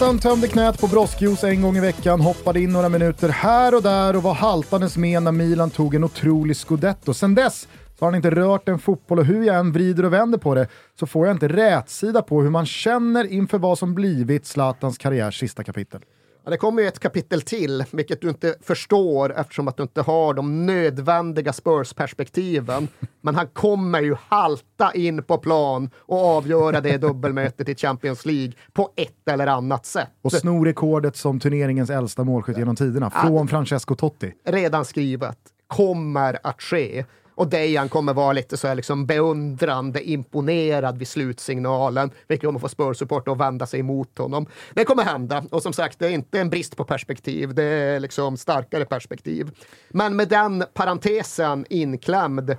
Zlatan tömde knät på broskjuice en gång i veckan, hoppade in några minuter här och där och var haltandes med när Milan tog en otrolig scudetto. Sen dess så har han inte rört en fotboll och hur jag än vrider och vänder på det så får jag inte rätsida på hur man känner inför vad som blivit Zlatans karriärs sista kapitel. Ja, det kommer ju ett kapitel till, vilket du inte förstår eftersom att du inte har de nödvändiga Spurs-perspektiven. Men han kommer ju halta in på plan och avgöra det dubbelmötet i Champions League på ett eller annat sätt. Och sno rekordet som turneringens äldsta målskytt genom tiderna, från Francesco Totti. Redan skrivet. Kommer att ske. Och Dejan kommer vara lite så här liksom beundrande imponerad vid slutsignalen, vilket kommer få Spurs-support att vända sig emot honom. Det kommer hända. Och som sagt, det är inte en brist på perspektiv, det är liksom starkare perspektiv. Men med den parentesen inklämd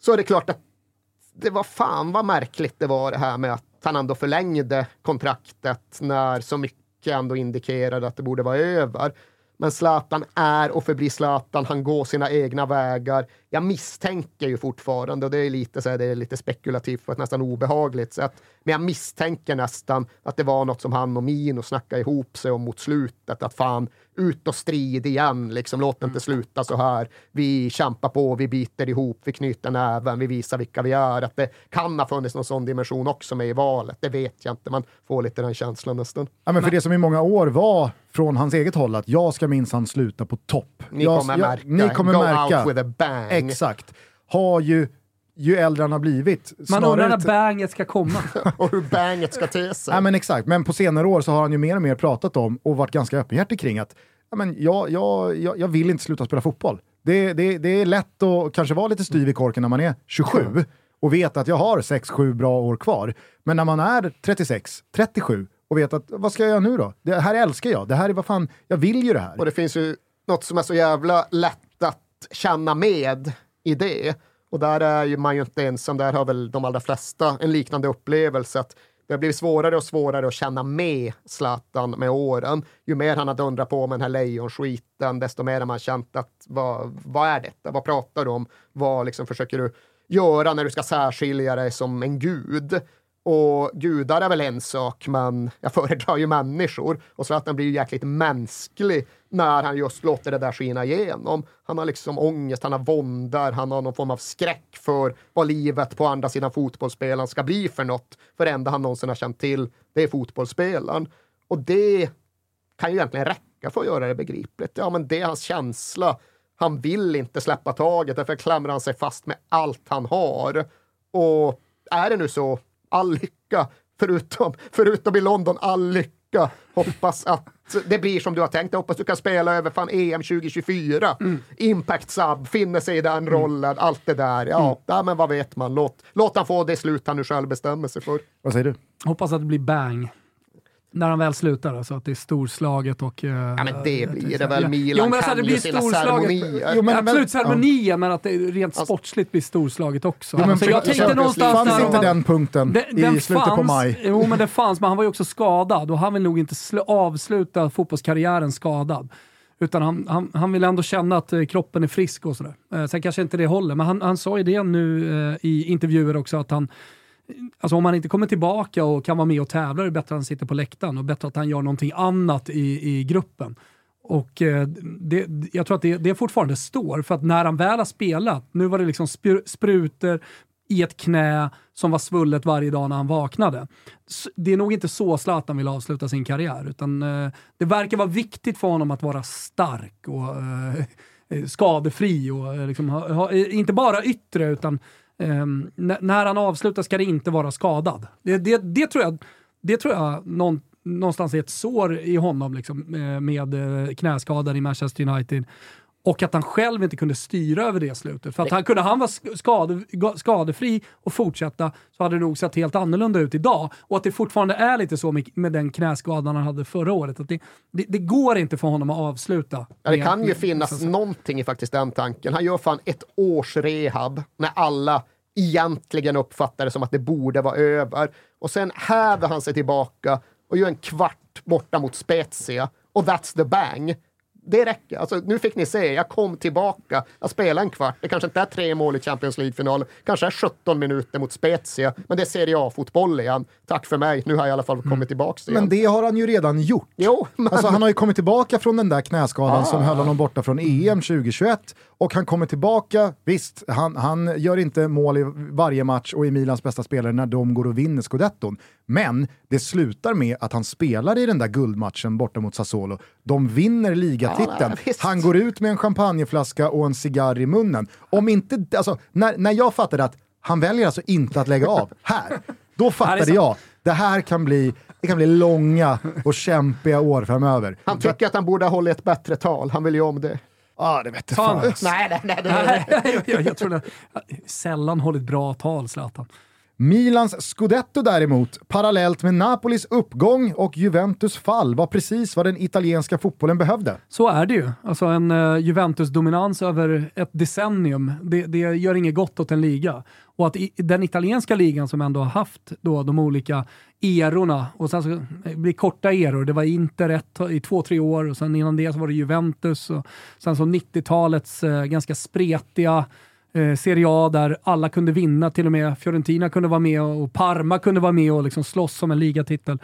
så är det klart att det var fan vad märkligt det var det här med att han ändå förlängde kontraktet när så mycket ändå indikerade att det borde vara över. Men Zlatan är och förblir Zlatan. Han går sina egna vägar. Jag misstänker ju fortfarande, och det är lite, så här, det är lite spekulativt på ett nästan obehagligt sätt, men jag misstänker nästan att det var något som han och Mino snackade ihop sig om mot slutet. Att fan, ut och strid igen, liksom. låt det inte sluta så här. Vi kämpar på, vi biter ihop, vi knyter näven, vi visar vilka vi är. Att det kan ha funnits någon sån dimension också med i valet, det vet jag inte. Man får lite den känslan nästan. Ja, men för det som i många år var från hans eget håll att jag ska minsann sluta på topp. Ni jag, kommer jag, märka. Ni kommer Go märka. out with a bang. Exakt. Har ju, ju äldre han har blivit. Man undrar när banget ska komma. och hur banget ska te sig. Nej, men exakt, men på senare år så har han ju mer och mer pratat om och varit ganska öppenhjärtig kring att ja, men jag, jag, jag, jag vill inte sluta spela fotboll. Det, det, det är lätt att kanske vara lite styv i korken när man är 27 och vet att jag har 6-7 bra år kvar. Men när man är 36, 37 och vet att vad ska jag göra nu då? Det här älskar jag, det här är vad fan, jag vill ju det här. Och det finns ju något som är så jävla lätt känna med i det. Och där är ju man ju inte ensam, där har väl de allra flesta en liknande upplevelse. Att det har blivit svårare och svårare att känna med Zlatan med åren. Ju mer han har dundrat på med den här lejonskiten, desto mer har man känt att vad, vad är detta? Vad pratar du om? Vad liksom försöker du göra när du ska särskilja dig som en gud? Och gudar är väl en sak, men jag föredrar ju människor. Och Zlatan blir ju jäkligt mänsklig när han just låter det där skina igenom. Han har liksom ångest, han har våndor, han har någon form av skräck för vad livet på andra sidan fotbollsspelaren ska bli för något. För det enda han någonsin har känt till, det är fotbollsspelaren. Och det kan ju egentligen räcka för att göra det begripligt. Ja, men det är hans känsla. Han vill inte släppa taget, därför klamrar han sig fast med allt han har. Och är det nu så, all lycka, förutom, förutom i London, all lycka. Hoppas att det blir som du har tänkt. Jag hoppas du kan spela över fan EM 2024. Impact sub, finner sig i den rollen, allt det där. Ja, ja, men vad vet man. Låt, låt han få det slut han nu själv bestämmer sig för. Vad säger du? Hoppas att det blir bang. När han väl slutar, alltså att det är storslaget och... eh, Ja, men det blir det Ja. väl. Milan Jo, men alltså, det blir storslaget. Jo, men- Absolut men- ceremonier, men att det rent Alltså- sportsligt blir storslaget också. Jo, men alltså, jag tänkte någonstans... Fanns inte den punkten Den, i den slutet fanns, på maj? Jo, men det fanns, men han var ju också skadad och han vill nog inte avsluta fotbollskarriären skadad. Utan han, han, han vill ändå känna att eh, kroppen är frisk och sådär. Eh, sen kanske inte det håller, men han, han sa ju det nu eh, i intervjuer också att han Alltså om han inte kommer tillbaka och kan vara med och tävla är det bättre att han sitter på läktaren och bättre att han gör någonting annat i, i gruppen. Och eh, det, jag tror att det, det fortfarande står, för att när han väl har spelat, nu var det liksom spr- sprutor i ett knä som var svullet varje dag när han vaknade. Det är nog inte så Zlatan vill avsluta sin karriär, utan eh, det verkar vara viktigt för honom att vara stark och eh, skadefri och eh, liksom ha, ha, inte bara yttre, utan Ehm, när han avslutar ska det inte vara skadad. Det, det, det tror jag, det tror jag någon, någonstans är ett sår i honom liksom, eh, med eh, knäskadan i Manchester United. Och att han själv inte kunde styra över det slutet. För att han, kunde han vara sk- skade, skadefri och fortsätta så hade det nog sett helt annorlunda ut idag. Och att det fortfarande är lite så med, med den knäskadan han hade förra året. Att det, det, det går inte för honom att avsluta. Ja, det med- kan ju finnas någonting i faktiskt den tanken. Han gör fan ett års rehab när alla egentligen uppfattar det som att det borde vara över. Och sen häver han sig tillbaka och gör en kvart borta mot Spezia. Och that's the bang. Det räcker. Alltså, nu fick ni se, jag kom tillbaka. Jag spelade en kvart. Det kanske inte är tre mål i Champions League-finalen. kanske är 17 minuter mot Spezia. Men det är Serie A-fotboll igen. Tack för mig. Nu har jag i alla fall kommit tillbaka igen. Men det har han ju redan gjort. Jo, men... Alltså, han har ju kommit tillbaka från den där knäskadan ah. som höll honom borta från EM 2021 och han kommer tillbaka. Visst, han, han gör inte mål i varje match och är Milans bästa spelare när de går och vinner scudetton. Men det slutar med att han spelar i den där guldmatchen borta mot Sassuolo. De vinner ligatiteln. Ja, han går ut med en champagneflaska och en cigarr i munnen. Om inte, alltså, när, när jag fattade att han väljer alltså inte att lägga av här, då fattade jag det här kan bli, det kan bli långa och kämpiga år framöver. Han tycker att han borde ha hållit ett bättre tal, han vill ju om det. Ja, ah, det vete fan. Nej, nej, nej. nej, nej jag, jag, tror det. Sällan hållit bra tal, Zlatan. Milans scudetto däremot, parallellt med Napolis uppgång och Juventus fall, var precis vad den italienska fotbollen behövde. Så är det ju. Alltså en uh, Juventus-dominans över ett decennium, det, det, gör inget gott åt en liga. Och att i, den italienska ligan som ändå har haft då de olika erorna, och sen så det blir korta eror, det var Inter ett, i två, tre år och sen innan det så var det Juventus och sen så 90-talets eh, ganska spretiga eh, Serie A där alla kunde vinna, till och med Fiorentina kunde vara med och Parma kunde vara med och liksom slåss om en ligatitel.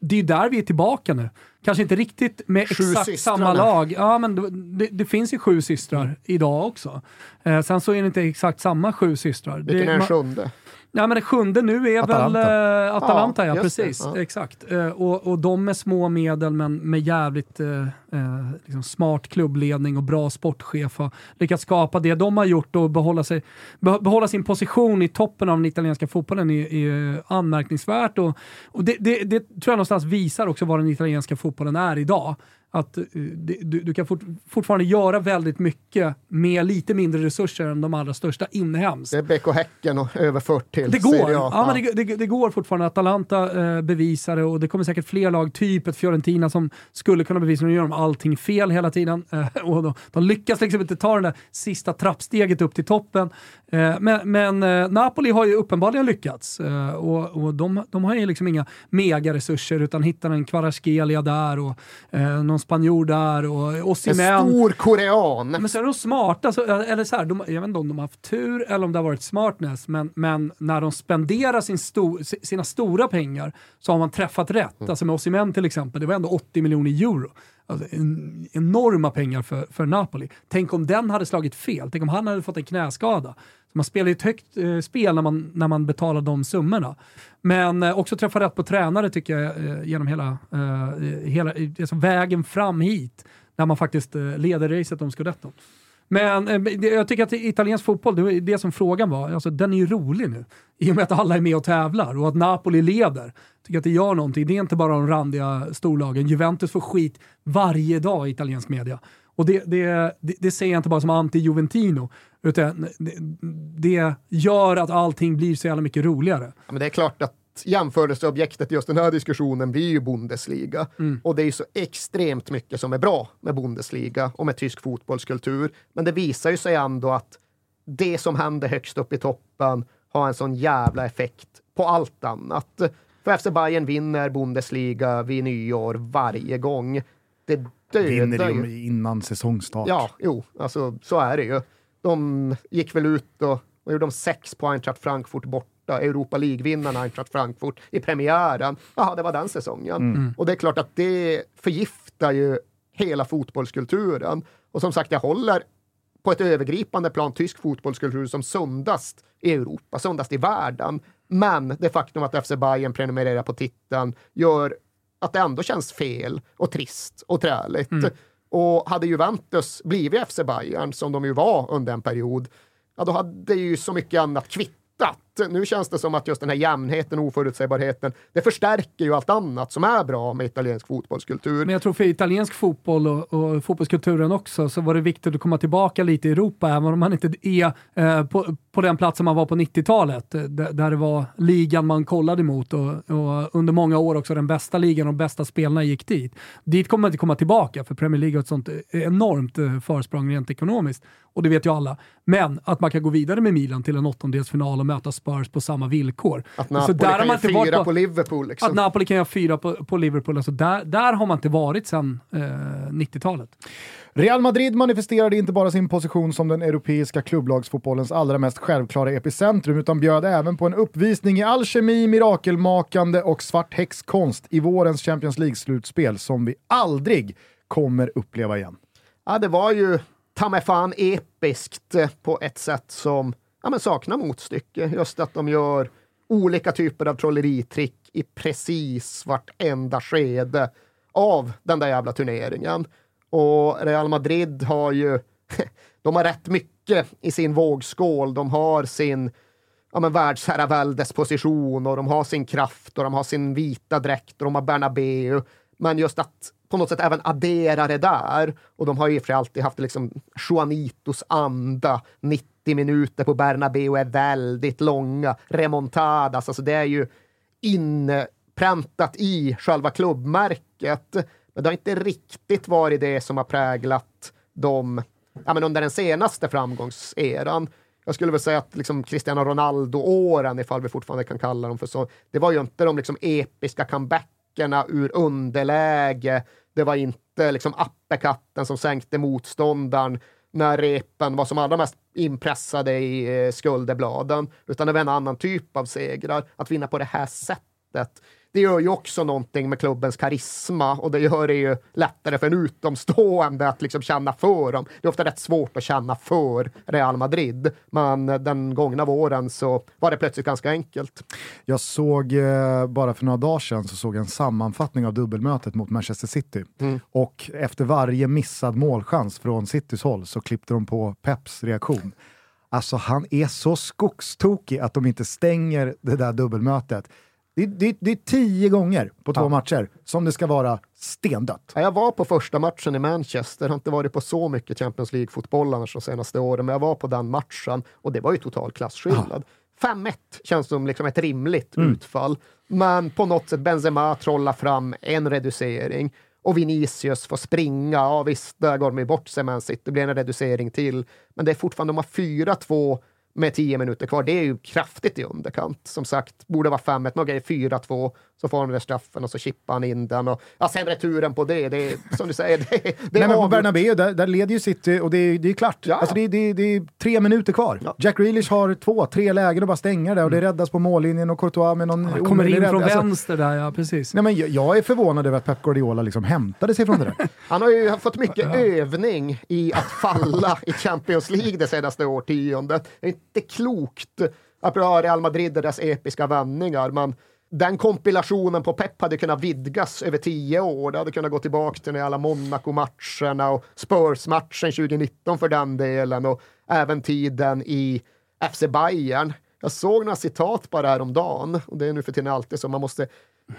Det är ju där vi är tillbaka nu. Kanske inte riktigt med sju exakt systrarna. samma lag. Ja, men det, det, finns ju sju systrar idag också. Eh, sen så är det inte exakt samma sju systrar. Vilken är den sjunde? Ja, men det sjunde nu är Atalanta. väl uh, Atalanta, ja, ja precis. Ja. Exakt. Uh, och, och de med små medel men med jävligt uh, liksom smart klubbledning och bra sportchef har lyckats skapa det de har gjort och behålla, sig, behålla sin position i toppen av den italienska fotbollen är, är anmärkningsvärt. Och, och det, det, det tror jag någonstans visar också vad den italienska fotbollen är idag att uh, du, du, kan fort, fortfarande göra väldigt mycket med lite mindre resurser än de allra största inhemskt. Det är BK Häcken och överfört till Det går, ja, men det, det, det, går fortfarande. Atalanta uh, bevisar det och det kommer säkert fler lag, typ ett Fiorentina som skulle kunna bevisa, nu gör de allting fel hela tiden uh, och de, de, lyckas liksom inte ta det där sista trappsteget upp till toppen. men, men Napoli har ju uppenbarligen lyckats och, och de, de har ju liksom inga megaresurser utan hittar en Kvaratskhelia där och någon spanjor där och Osimhen. En stor korean. Men så är de smarta, så, eller så här, de, jag vet inte om de har haft tur eller om det har varit smartness, men, men när de spenderar sin sto, sina stora pengar så har man träffat rätt. Mm. Alltså med Osimhen till exempel, det var ändå 80 miljoner euro. Alltså, en, enorma pengar för, för Napoli. Tänk om den hade slagit fel, tänk om han hade fått en knäskada. Man spelar ju ett högt eh, spel när man, när man betalar de summorna. Men eh, också träffa rätt på tränare tycker jag eh, genom hela, eh, eh hela alltså vägen fram hit. När man faktiskt eh, leder racet om scudetton. Men eh, jag tycker att italiensk fotboll, det var det som frågan var, alltså, den är ju rolig nu. I och med att alla är med och tävlar och att Napoli leder. Jag tycker att det gör någonting. Det är inte bara de randiga storlagen. Juventus får skit varje dag i italiensk media. Och det, det, det, det säger jag inte bara som anti-Juventino, utan det, det, gör att allting blir så jävla mycket roligare. Ja, men det är klart att jämförelseobjektet i just den här diskussionen blir ju Bundesliga. Mm. Och det är ju så extremt mycket som är bra med Bundesliga och med tysk fotbollskultur. Men det visar ju sig ändå att det som händer högst upp i toppen har en sån jävla effekt på allt annat. För FC Bayern vinner Bundesliga vid nyår varje gång. Det dödar Vinner ju innan säsongstart. Ja, jo, alltså så är det ju. De gick väl ut och, och gjorde de sex på Eintracht Frankfurt borta, Europa League-vinnarna Eintracht Frankfurt i premiären. Jaha, det var den säsongen. Mm. Och det är klart att det förgiftar ju hela fotbollskulturen. Och som sagt, jag håller på ett övergripande plan tysk fotbollskultur som sundast i Europa, sundast i världen. Men det faktum att FC Bayern prenumererar på titeln gör att det ändå känns fel och trist och träligt. Mm. Och hade Juventus blivit FC Bayern, som de ju var under en period, ja då hade ju så mycket annat kvitt hittat. Nu känns det som att just den här jämnheten och oförutsägbarheten, det förstärker ju allt annat som är bra med italiensk fotbollskultur. Men jag tror för italiensk fotboll och, och fotbollskulturen också så var det viktigt att komma tillbaka lite i Europa, även om man inte är eh, på, på den platsen man var på 90-talet, eh, där det var ligan man kollade mot och, och, under många år också den bästa ligan och de bästa spelarna gick dit. Dit kommer man inte komma tillbaka, för Premier League har ett sånt eh, enormt eh, försprång rent ekonomiskt och det vet ju alla. Men att man kan gå vidare med Milan till en åttondelsfinal och möta Spurs på samma villkor. Att Napoli så där kan göra fyra på, på, Liverpool. Liksom. Att Napoli kan göra fyra på, på Liverpool. Alltså där, där har man inte varit sedan eh, 90-talet. Real Madrid manifesterade inte bara sin position som den europeiska klubblagsfotbollens allra mest självklara epicentrum, utan bjöd även på en uppvisning i alkemi, mirakelmakande och svart häxkonst i vårens Champions League-slutspel som vi aldrig kommer uppleva igen. Ja, det var ju ta mig fan episkt på ett sätt som ja, men saknar motstycke. Just att de gör olika typer av trolleritrick i precis vartenda skede av den där jävla turneringen. Och Real Madrid har ju, de har rätt mycket i sin vågskål. De har sin ja, men världsherraväldes-position och de har sin kraft och de har sin vita dräkt och de har Bernabeu. Men just att på något sätt även addera det där. Och de har ju för alltid haft liksom Juanitos anda. 90 minuter på Bernabeu är väldigt långa. Remontadas, alltså det är ju inpräntat i själva klubbmärket. Men det har inte riktigt varit det som har präglat dem ja, men under den senaste framgångseran. Jag skulle väl säga att liksom Cristiano Ronaldo-åren, ifall vi fortfarande kan kalla dem för så, det var ju inte de liksom episka comebackerna ur underläge. Det var inte liksom uppercutten som sänkte motståndaren när repen var som allra mest inpressade i eh, skulderbladen, utan det var en annan typ av segrar. Att vinna på det här sättet det gör ju också någonting med klubbens karisma och det gör det ju lättare för en utomstående att liksom känna för dem. Det är ofta rätt svårt att känna för Real Madrid, men den gångna våren så var det plötsligt ganska enkelt. Jag såg, eh, bara för några dagar sedan, så såg en sammanfattning av dubbelmötet mot Manchester City. Mm. Och efter varje missad målchans från Citys håll så klippte de på Peps reaktion. Alltså han är så skogstokig att de inte stänger det där dubbelmötet. Det, det, det är tio gånger på två ja. matcher som det ska vara stendött. Ja, jag var på första matchen i Manchester, har inte varit på så mycket Champions League-fotboll annars de senaste åren, men jag var på den matchen och det var ju total klasskillnad. Ja. 5-1 känns som liksom ett rimligt mm. utfall, men på något sätt Benzema trollar fram en reducering och Vinicius får springa. Ja visst, där går de ju bort sig City. Det blir en reducering till. Men det är fortfarande, de har 4-2 med tio minuter kvar. Det är ju kraftigt i underkant. Som sagt, borde vara 5-1, men okej, 4-2. Så får han den straffen och så chippar han in den. Och, ja, sen returen på det, det är, som du säger, det, det Nej, men på Bernabéu, där, där leder ju City och det är, det är klart. Ja. Alltså det, det, det är tre minuter kvar. Ja. Jack Grealish har två, tre lägen och bara stänger där och det mm. räddas på mållinjen och Courtois med någon Han kommer in rädd. från alltså, vänster där, ja precis. Nej, men jag, jag, är förvånad över att Pep Guardiola liksom hämtade sig från det där. han har ju fått mycket ja. övning i att falla i Champions League det senaste årtiondet. Det är inte klokt att Real Madrid och deras episka vändningar, men den kompilationen på Pep hade kunnat vidgas över tio år. Det hade kunnat gå tillbaka till alla Monaco-matcherna och Spurs-matchen 2019 för den delen och även tiden i FC Bayern. Jag såg några citat bara häromdagen och det är nu för tiden alltid så man måste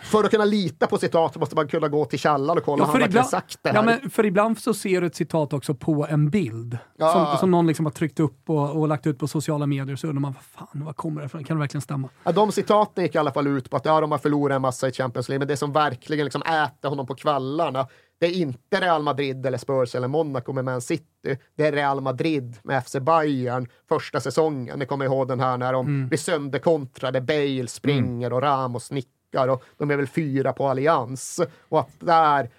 för att kunna lita på citat måste man kunna gå till källan och kolla ja, han verkligen sagt det här. Ja, men för ibland så ser du ett citat också på en bild ja. som, som någon liksom har tryckt upp och, och, lagt ut på sociala medier. Så undrar man, vad fan, vad kommer det ifrån? Kan det verkligen stämma? Ja, de citaten gick i alla fall ut på att ja, de har förlorat en massa i Champions League, men det som verkligen liksom äter honom på kvällarna, det är inte Real Madrid eller Spurs eller Monaco med Man City. Det är Real Madrid med FC Bayern första säsongen. Ni kommer ihåg den här när de mm. blir sönderkontrade, Bale springer mm. och Ramos nickar backar och de är väl fyra på allians. Och att där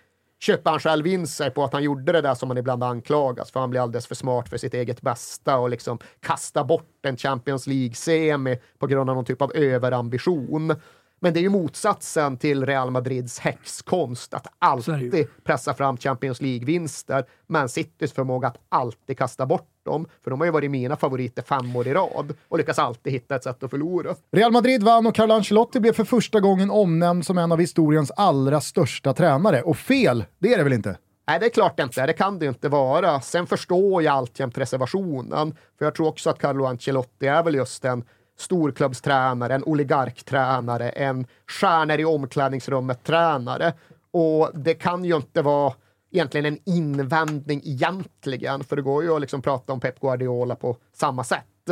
köper han själv in sig på att han gjorde det där som han ibland anklagas för han blir alldeles för smart för sitt eget bästa och liksom kastar bort en Champions League-semi på grund av någon typ av överambition. Men det är ju motsatsen till Real Madrids häxkonst, att alltid pressa fram Champions League-vinster. Men Citys förmåga att alltid kasta bort dem, för de har ju varit mina favoriter fem år i rad och lyckas alltid hitta ett sätt att förlora. Real Madrid vann och Carlo Ancelotti blev för första gången omnämnd som en av historiens allra största tränare. Och fel, det är det väl inte? Nej, det är klart inte. Det kan det inte vara. Sen förstår jag alltjämt reservationen, för jag tror också att Carlo Ancelotti är väl just en storklubbstränare, en oligarktränare, en stjärnor i omklädningsrummet-tränare. Och det kan ju inte vara egentligen en invändning egentligen, för det går ju att liksom prata om Pep Guardiola på samma sätt.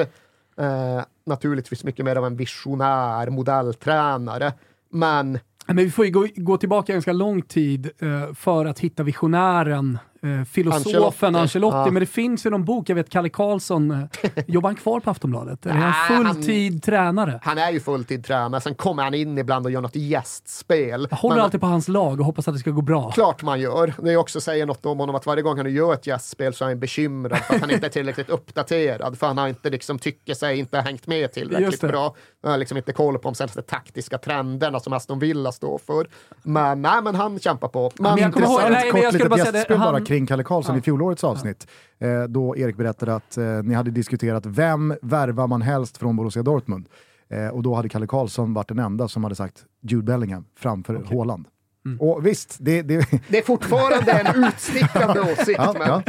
Eh, naturligtvis mycket mer av en visionär modelltränare, men men vi får ju gå, gå tillbaka ganska lång tid eh, för att hitta visionären eh, filosofen Ancelotti. Ancelotti, Ja. men det finns ju någon bok, jag vet Kalle Karlsson, eh, jobbar han kvar på Aftonbladet? Är han Nej, han- fulltid tränare? Han är ju fulltidtränare, sen kommer han in ibland och gör något gästspel. Jag håller Men- alltid på hans lag och hoppas att det ska gå bra. Klart man gör. Det är också säger något om honom att varje gång han gör ett gästspel så är han bekymrad för att han inte är tillräckligt uppdaterad. För han har inte liksom, tycker sig inte hängt med tillräckligt bra. Han har liksom inte koll på de senaste taktiska trenderna som Aston Villa står för. Men nej, men han kämpar på. Men, men jag kommer ihåg- nej, men jag skulle bara säga det, han- kring Kalle Karlsson i fjolårets avsnitt. Eh, då Erik berättade att eh, ni hade diskuterat vem värvar man helst från Borussia Dortmund. Eh, och då hade Kalle Karlsson varit den enda som hade sagt Jude Bellingham framför Haaland. Mm. Och visst, det, det, det är fortfarande en utstickande åsikt. ja, men, ja.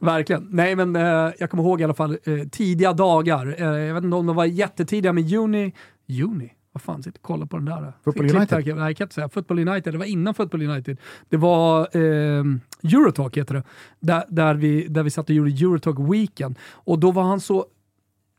Verkligen. Nej, men eh, jag kommer ihåg i alla fall eh, tidiga dagar. Eh, jag vet inte om de var jättetidiga, men juni... Juni? Vad fan, sitter och kollar på den där. Football United? Nej, jag kan inte säga. Football United, det var innan Football United. Det var eh, Eurotalk heter det. Där, där, vi, där vi satt och gjorde Eurotalk Weekend. Och då var han så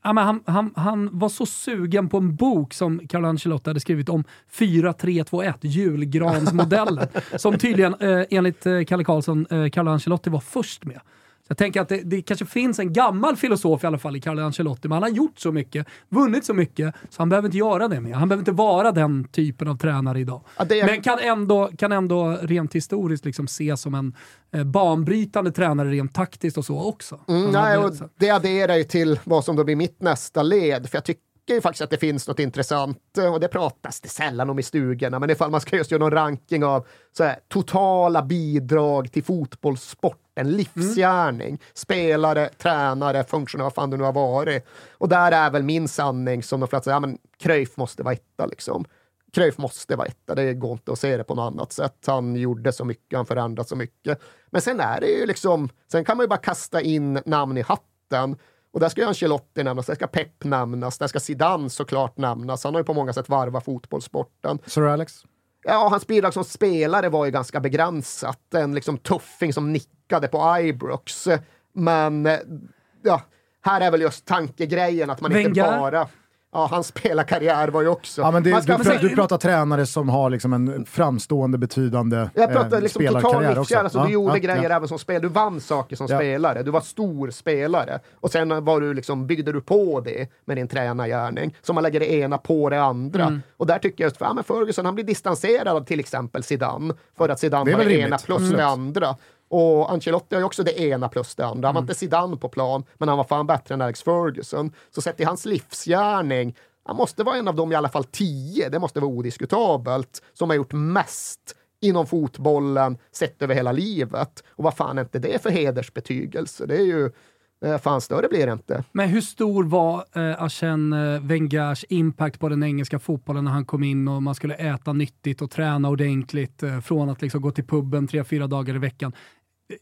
Ja, men han, han, han var så sugen på en bok som Carlo Ancelotti hade skrivit om 4321, julgransmodellen, som tydligen eh, enligt eh, Kalle Karlsson, eh, Carlo Ancelotti var först med. Så jag tänker att det, det kanske finns en gammal filosof i alla fall i Carlo Ancelotti, men han har gjort så mycket, vunnit så mycket, så han behöver inte göra det mer. Han behöver inte vara den typen av tränare idag. Ja, är- Men kan ändå, kan ändå rent historiskt liksom ses som en eh, banbrytande tränare rent taktiskt och så också. Mm, nej, och det adderar ju till vad som då blir mitt nästa led. För jag tycker ju faktiskt att det finns något intressant eh, och det pratas det sällan om i stugorna. Men ifall man ska just göra någon ranking av så här, totala bidrag till fotbollssporten, livsgärning, spelare, tränare, funktionär, vad fan det nu har varit. Och där är väl min sanning som de flesta säger, ja men Cruyff måste vara etta liksom. Cruyff måste vara etta, det går inte att se det på något annat sätt. Han gjorde så mycket, han förändrade så mycket. Men sen är det ju liksom, sen kan man ju bara kasta in namn i hatten. Och där ska Ancelotti nämnas, där ska Pep nämnas, där ska Zidane såklart nämnas. Han har ju på många sätt varvat fotbollssporten. Sir Alex? Ja, hans bidrag som spelare var ju ganska begränsat. En liksom tuffing som nickade på Ibrox. Men eh, ja, här är väl just tankegrejen att man inte Wenger? bara... Ja, hans spelarkarriär var ju också... Ja, men det, ska, du, sen- du pratar tränare som har liksom en framstående betydande jag pratar eh, liksom total också. alltså, du gjorde Ja, grejer ja. även som spelare, du vann saker som Ja. spelare, du var stor spelare. Och sen var du liksom, byggde du på det med din tränargärning, så man lägger det ena på det andra. Mm. Och där tycker jag just, för, ja, men Ferguson han blir distanserad av till exempel Zidane, för att Zidane var det ena plus Mm. det andra. Och Ancelotti har ju också det ena plus det andra. Han var Mm. inte Zidane på plan, men han var fan bättre än Alex Ferguson. Så sett till hans livsgärning, han måste vara en av dem i alla fall tio, det måste vara odiskutabelt, som har gjort mest inom fotbollen sett över hela livet. Och vad fan är inte det för hedersbetygelse? Det är ju, eh, fan större blir det inte. Men hur stor var eh, Arsène Wengers impact på den engelska fotbollen när han kom in och man skulle äta nyttigt och träna ordentligt eh, från att liksom gå till puben tre, fyra dagar i veckan?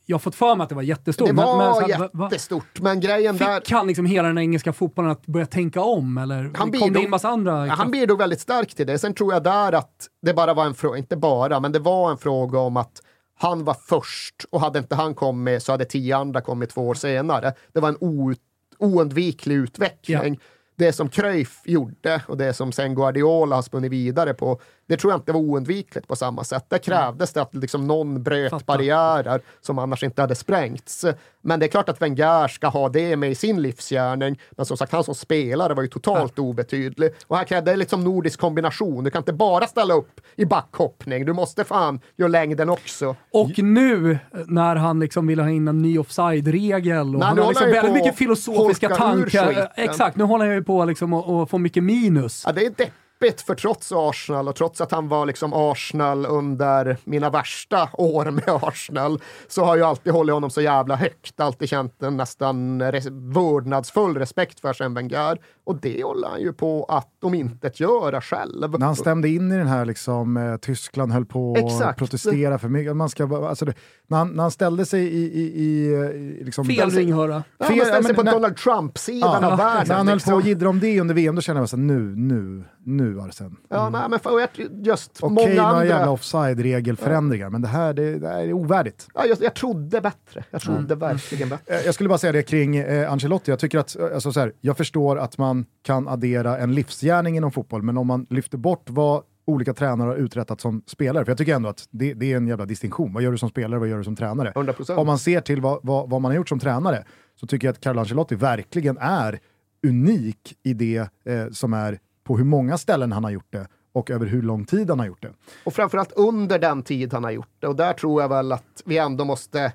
Jag har fått för mig att det var jättestort. Det men- var men, så här, jättestort, men grejen där... Fick han liksom hela den engelska fotbollen att börja tänka om eller Han kom det bidrog- in massa andra Ja, han bidrog väldigt starkt till det. Sen tror jag där att det bara var en fråga, inte bara, men det var en fråga om att han var först och hade inte han kommit så hade tio andra kommit två år senare. Det var en o, oundviklig utveckling. Det som Cruyff gjorde och det som sen Guardiola har spunnit vidare på, det tror jag inte var oundvikligt på samma sätt. Där krävdes det att liksom någon bröt Fattar. barriärer som annars inte hade sprängts. Men det är klart att Wenger ska ha det med i sin livsgärning. Men som sagt, han som spelare var ju totalt obetydlig. Och här krävde det liksom nordisk kombination. Du kan inte bara ställa upp i backhoppning. Du måste fan göra längden också. Och nu när han liksom vill ha in en ny offside-regel och Men han har liksom väldigt mycket filosofiska tankar. Exakt, nu håller han ju på liksom att, att få mycket minus. Ja, det är deppigt för trots Arsenal och trots att han var liksom Arsenal under mina värsta år med Arsenal så har jag alltid hållit honom så jävla högt, alltid känt en nästan res vördnadsfull respekt för Arsène Wenger och det håller han ju på att de inte göra själv. När han stämde in i den här, liksom, eh, Tyskland höll på att protestera för mycket. Man ska, alltså det, när, han, när han ställde sig i... i, i, i liksom, Fel ringhöra. Ja, man ja, ställer sig men på när- Donald Trump-sidan Ja, av världen. när han höll liksom. på och jiddra om det under VM, då kände jag så här, nu, nu, nu Arsen. Ja, nej, men för just Okej, många några andra... jävla offside-regelförändringar, men det här, det, det här är ovärdigt. Ja, just, jag trodde bättre. Jag trodde verkligen bättre. Eh, Jag skulle bara säga det kring eh, Ancelotti. Jag tycker att, eh, alltså så här, jag förstår att man kan addera en livsgärning inom fotboll, men om man lyfter bort vad olika tränare har uträttat som spelare. För jag tycker ändå att det, det är en jävla distinktion. Vad gör du som spelare, vad gör du som tränare? 100%. Om man ser till vad, vad, vad man har gjort som tränare så tycker jag att Carlo Ancelotti verkligen är unik i det eh, som är på hur många ställen han har gjort det och över hur lång tid han har gjort det. Och framförallt under den tid han har gjort det. Och där tror jag väl att vi ändå måste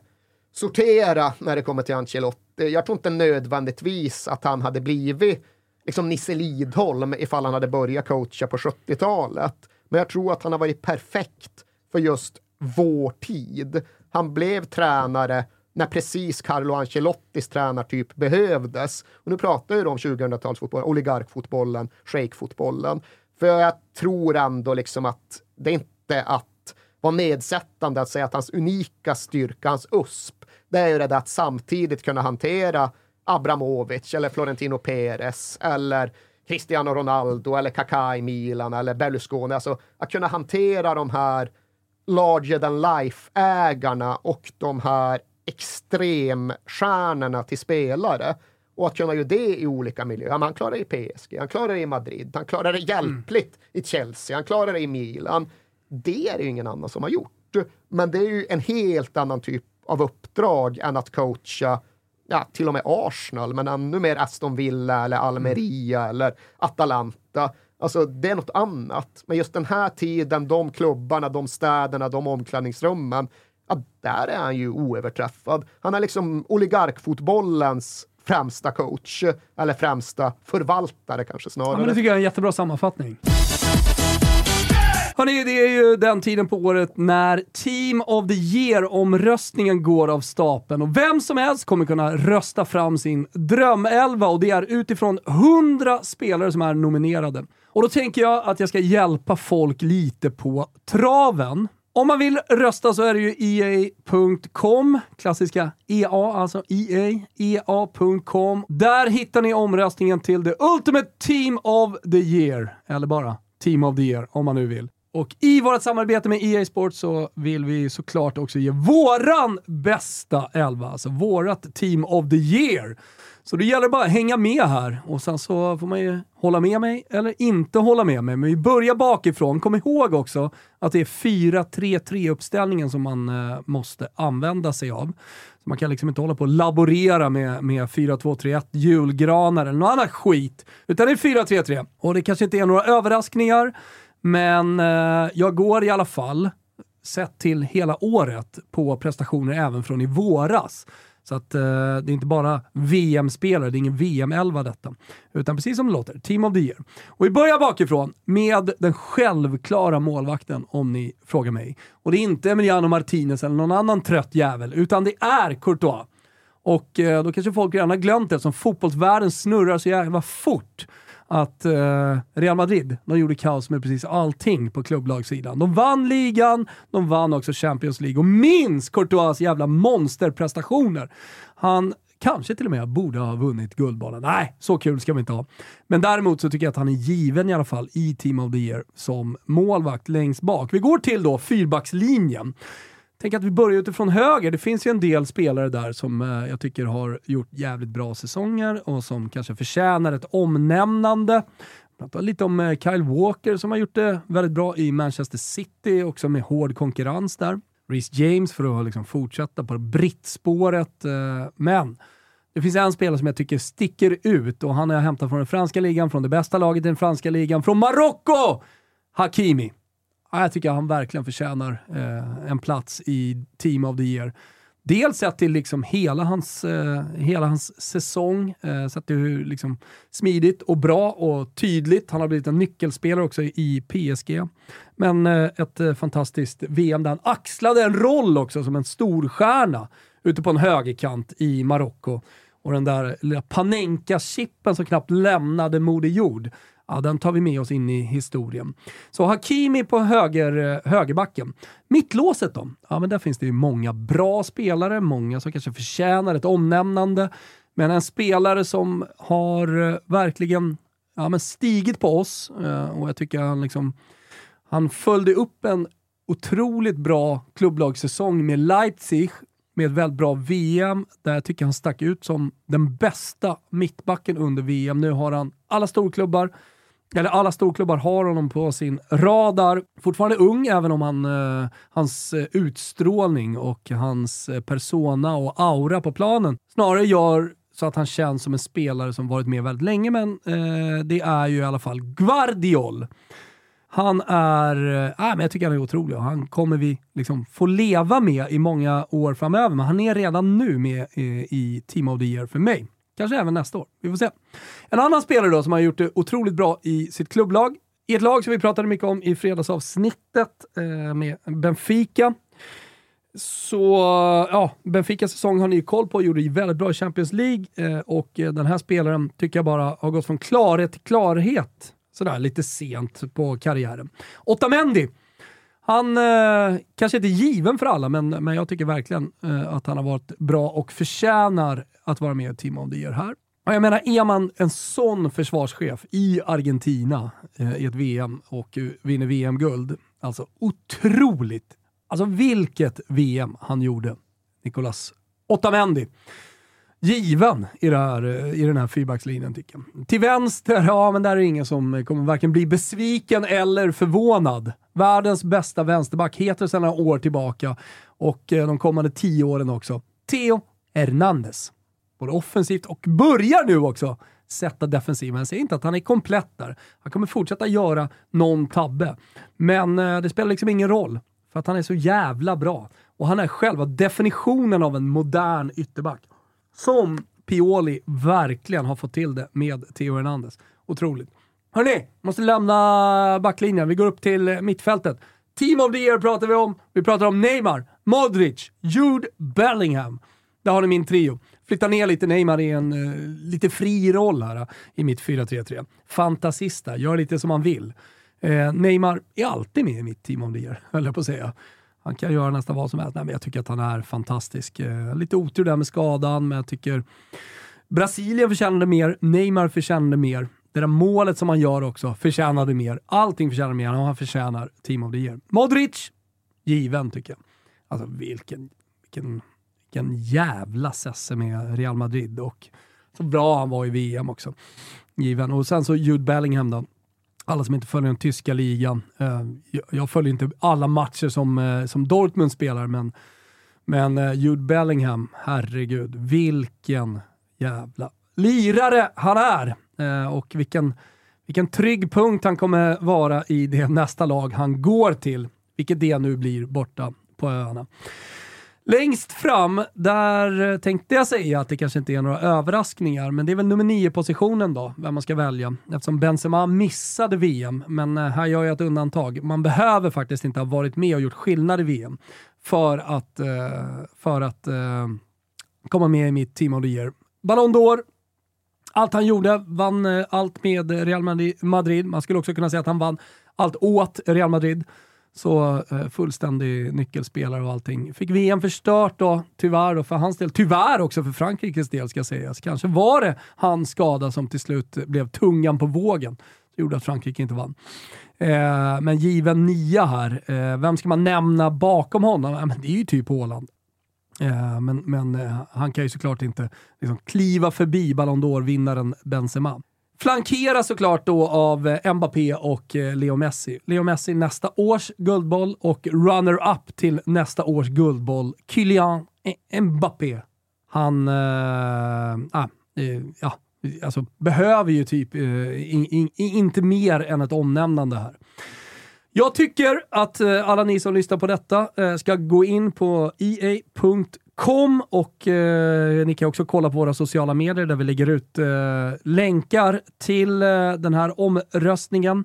sortera när det kommer till Ancelotti. Jag tror inte nödvändigtvis att han hade blivit liksom Nisse Lidholm ifall han hade börjat coacha på 70-talet. Men jag tror att han har varit perfekt för just vår tid. Han blev tränare när precis Carlo Ancelottis tränartyp behövdes. Och nu pratar jag om 2000-talsfotbollen, oligarkfotbollen, shejkfotbollen. För jag tror ändå liksom att det är inte att vara nedsättande att säga att hans unika styrka, hans USP, det är ju det där att samtidigt kunna hantera Abramovic eller Florentino Perez eller Cristiano Ronaldo eller Kaká i Milan eller Berlusconi. Alltså att kunna hantera de här larger than life-ägarna och de här extremstjärnorna till spelare. Och att kunna göra det i olika miljöer. Han klarar det i PSG, han klarar det i Madrid, han klarar det hjälpligt mm. i Chelsea, han klarar det i Milan. Det är det ju ingen annan som har gjort. Men det är ju en helt annan typ av uppdrag än att coacha ja, till och med Arsenal, men ännu mer Aston Villa eller Almeria mm. eller Atalanta. Alltså det är något annat. Men just den här tiden, de klubbarna, de städerna, de omklädningsrummen, ja, där är han ju oöverträffad. Han är liksom oligarkfotbollens främsta coach, eller främsta förvaltare kanske snarare. Ja, men det tycker jag är en jättebra sammanfattning. Hörrni, det är ju den tiden på året när Team of the Year-omröstningen går av stapeln och vem som helst kommer kunna rösta fram sin drömelva och det är utifrån 100 spelare som är nominerade. Och då tänker jag att jag ska hjälpa folk lite på traven. Om man vill rösta så är det ju EA.com, klassiska EA, alltså EA, EA.com. Där hittar ni omröstningen till The Ultimate Team of the Year, eller bara Team of the Year om man nu vill. Och i vårt samarbete med EA Sports så vill vi såklart också ge våran bästa elva, alltså vårat Team of the Year. Så det gäller bara att hänga med här och sen så får man ju hålla med mig eller inte hålla med mig. Men vi börjar bakifrån. Kom ihåg också att det är 4-3-3 uppställningen som man eh, måste använda sig av. Så man kan liksom inte hålla på och laborera med, med 4-2-3-1, julgranar eller någon annan skit. Utan det är 4-3-3. Och det kanske inte är några överraskningar. Men eh, jag går i alla fall, sett till hela året, på prestationer även från i våras. Så att eh, det är inte bara VM-spelare, det är ingen VM-11 detta. Utan precis som det låter, Team of the Year. Och vi börjar bakifrån med den självklara målvakten om ni frågar mig. Och det är inte Emiliano Martinez eller någon annan trött jävel, utan det är Courtois. Och eh, då kanske folk redan har glömt det, eftersom fotbollsvärlden snurrar så jävla fort att eh, Real Madrid, de gjorde kaos med precis allting på klubblagssidan. De vann ligan, de vann också Champions League och minns Courtois jävla monsterprestationer. Han kanske till och med borde ha vunnit Guldbollen. Nej, så kul ska vi inte ha. Men däremot så tycker jag att han är given i alla fall i Team of the Year som målvakt längst bak. Vi går till då fyrbackslinjen. Tänk att vi börjar utifrån höger. Det finns ju en del spelare där som eh, jag tycker har gjort jävligt bra säsonger och som kanske förtjänar ett omnämnande. Pratar lite om eh, Kyle Walker som har gjort det väldigt bra i Manchester City, också med hård konkurrens där. Reece James för att liksom fortsätta på brittspåret. Eh, men det finns en spelare som jag tycker sticker ut och han har jag hämtat från den franska ligan, från det bästa laget i den franska ligan, från Marocko! Hakimi jag tycker han verkligen förtjänar eh, en plats i Team of the Year. Dels sett till liksom hela, hans, eh, hela hans säsong, eh, sett till hur liksom smidigt och bra och tydligt. Han har blivit en nyckelspelare också i PSG. Men eh, ett eh, fantastiskt VM där han axlade en roll också som en storstjärna ute på en högerkant i Marocko. Och den där lilla Panenka-chippen som knappt lämnade Moder Jord ja, den tar vi med oss in i historien. Så Hakimi på höger, eh, högerbacken. Mittlåset då? Ja, men där finns det ju många bra spelare, många som kanske förtjänar ett omnämnande. Men en spelare som har eh, verkligen ja, men stigit på oss eh, och jag tycker han liksom han följde upp en otroligt bra klubblagssäsong med Leipzig med ett väldigt bra VM där jag tycker han stack ut som den bästa mittbacken under VM. Nu har han alla storklubbar eller alla storklubbar har honom på sin radar. Fortfarande ung, även om han, eh, hans eh, utstrålning och hans eh, persona och aura på planen snarare gör så att han känns som en spelare som varit med väldigt länge, men eh, det är ju i alla fall Guardiol. Han är, eh, äh, men jag tycker han är otrolig och han kommer vi liksom få leva med i många år framöver. Men han är redan nu med i, i Team of the Year för mig. Kanske även nästa år. Vi får se. En annan spelare då som har gjort det otroligt bra i sitt klubblag, i ett lag som vi pratade mycket om i fredagsavsnittet eh, med Benfica. Så ja, Benficas säsong har ni koll på, gjorde väldigt bra i Champions League eh, och eh, den här spelaren tycker jag bara har gått från klarhet till klarhet sådär lite sent på karriären. Otamendi. Han eh, kanske inte är given för alla, men, men jag tycker verkligen eh, att han har varit bra och förtjänar att vara med i Team of the Year här. Och jag menar, är man en sån försvarschef i Argentina eh, i ett VM och eh, vinner VM-guld, alltså otroligt. Alltså vilket VM han gjorde, Nicolas Otamendi given i, här, eh, i den här fyrbackslinjen tycker jag. Till vänster, ja men där är det ingen som kommer varken bli besviken eller förvånad. Världens bästa vänsterback, heter sedan några år tillbaka och eh, de kommande tio åren också. Theo Hernandez. Både offensivt och börjar nu också sätta defensiven. Jag säger inte att han är komplett där. Han kommer fortsätta göra någon tabbe. Men eh, det spelar liksom ingen roll, för att han är så jävla bra. Och han är själva definitionen av en modern ytterback som Pioli verkligen har fått till det med Theo Hernandez. Otroligt. Hörni, måste lämna backlinjen. Vi går upp till mittfältet. Team of the year pratar vi om. Vi pratar om Neymar, Modric, Jude Bellingham. Där har ni min trio. Flytta ner lite Neymar i en uh, lite fri roll här uh, i mitt 4-3-3. Fantasista, gör lite som man vill. Uh, Neymar är alltid med i mitt team of the year, höll jag på att säga. Han kan göra nästan vad som helst. Nej, men jag tycker att han är fantastisk. Eh, lite otur där med skadan, men jag tycker Brasilien förtjänade mer, Neymar förtjänade mer. Det där målet som han gör också förtjänade mer. Allting förtjänar mer och han förtjänar Team of the Year. Modric, given tycker jag. Alltså vilken, vilken, vilken jävla sesse med Real Madrid och så bra han var i VM också. Given. Och sen så Jude Bellingham då alla som inte följer den tyska ligan. Eh, jag följer inte alla matcher som, eh, som Dortmund spelar, men, men eh, Jude Bellingham, herregud, vilken jävla lirare han är! Och vilken, vilken trygg punkt han kommer vara i det nästa lag han går till, vilket det nu blir borta på öarna. Längst fram, där tänkte jag säga att det kanske inte är några överraskningar, men det är väl nummer nio positionen då, vem man ska välja. Eftersom Benzema missade VM, men eh, här gör jag ett undantag. Man behöver faktiskt inte ha varit med och gjort skillnad i VM för att, eh, för att eh, komma med i mitt Team of the Year. Ballon d'Or, allt han gjorde, vann allt med Real Madrid. Man skulle också kunna säga att han vann allt åt Real Madrid. Så eh, fullständig nyckelspelare och allting. Fick VM förstört då, tyvärr då för hans del. Tyvärr också för Frankrikes del ska sägas. Kanske var det hans skada som till slut blev tungan på vågen. Det gjorde att Frankrike inte vann. Eh, men given nia här, eh, vem ska man nämna bakom honom? Eh, men det är ju typ Håland. Eh, men men eh, han kan ju såklart inte liksom, kliva förbi Ballon d'Or-vinnaren Benzema. Flankeras såklart då av eh, Mbappé och eh, Leo Messi. Leo Messi nästa års guldboll och runner-up till nästa års guldboll, Kylian e- Mbappé. Han, äh, äh, ja, alltså behöver ju typ äh, in, in, inte mer än ett omnämnande här. Jag tycker att alla ni som lyssnar på detta ska gå in på ea.com Kom och eh, ni kan också kolla på våra sociala medier där vi lägger ut eh, länkar till eh, den här omröstningen.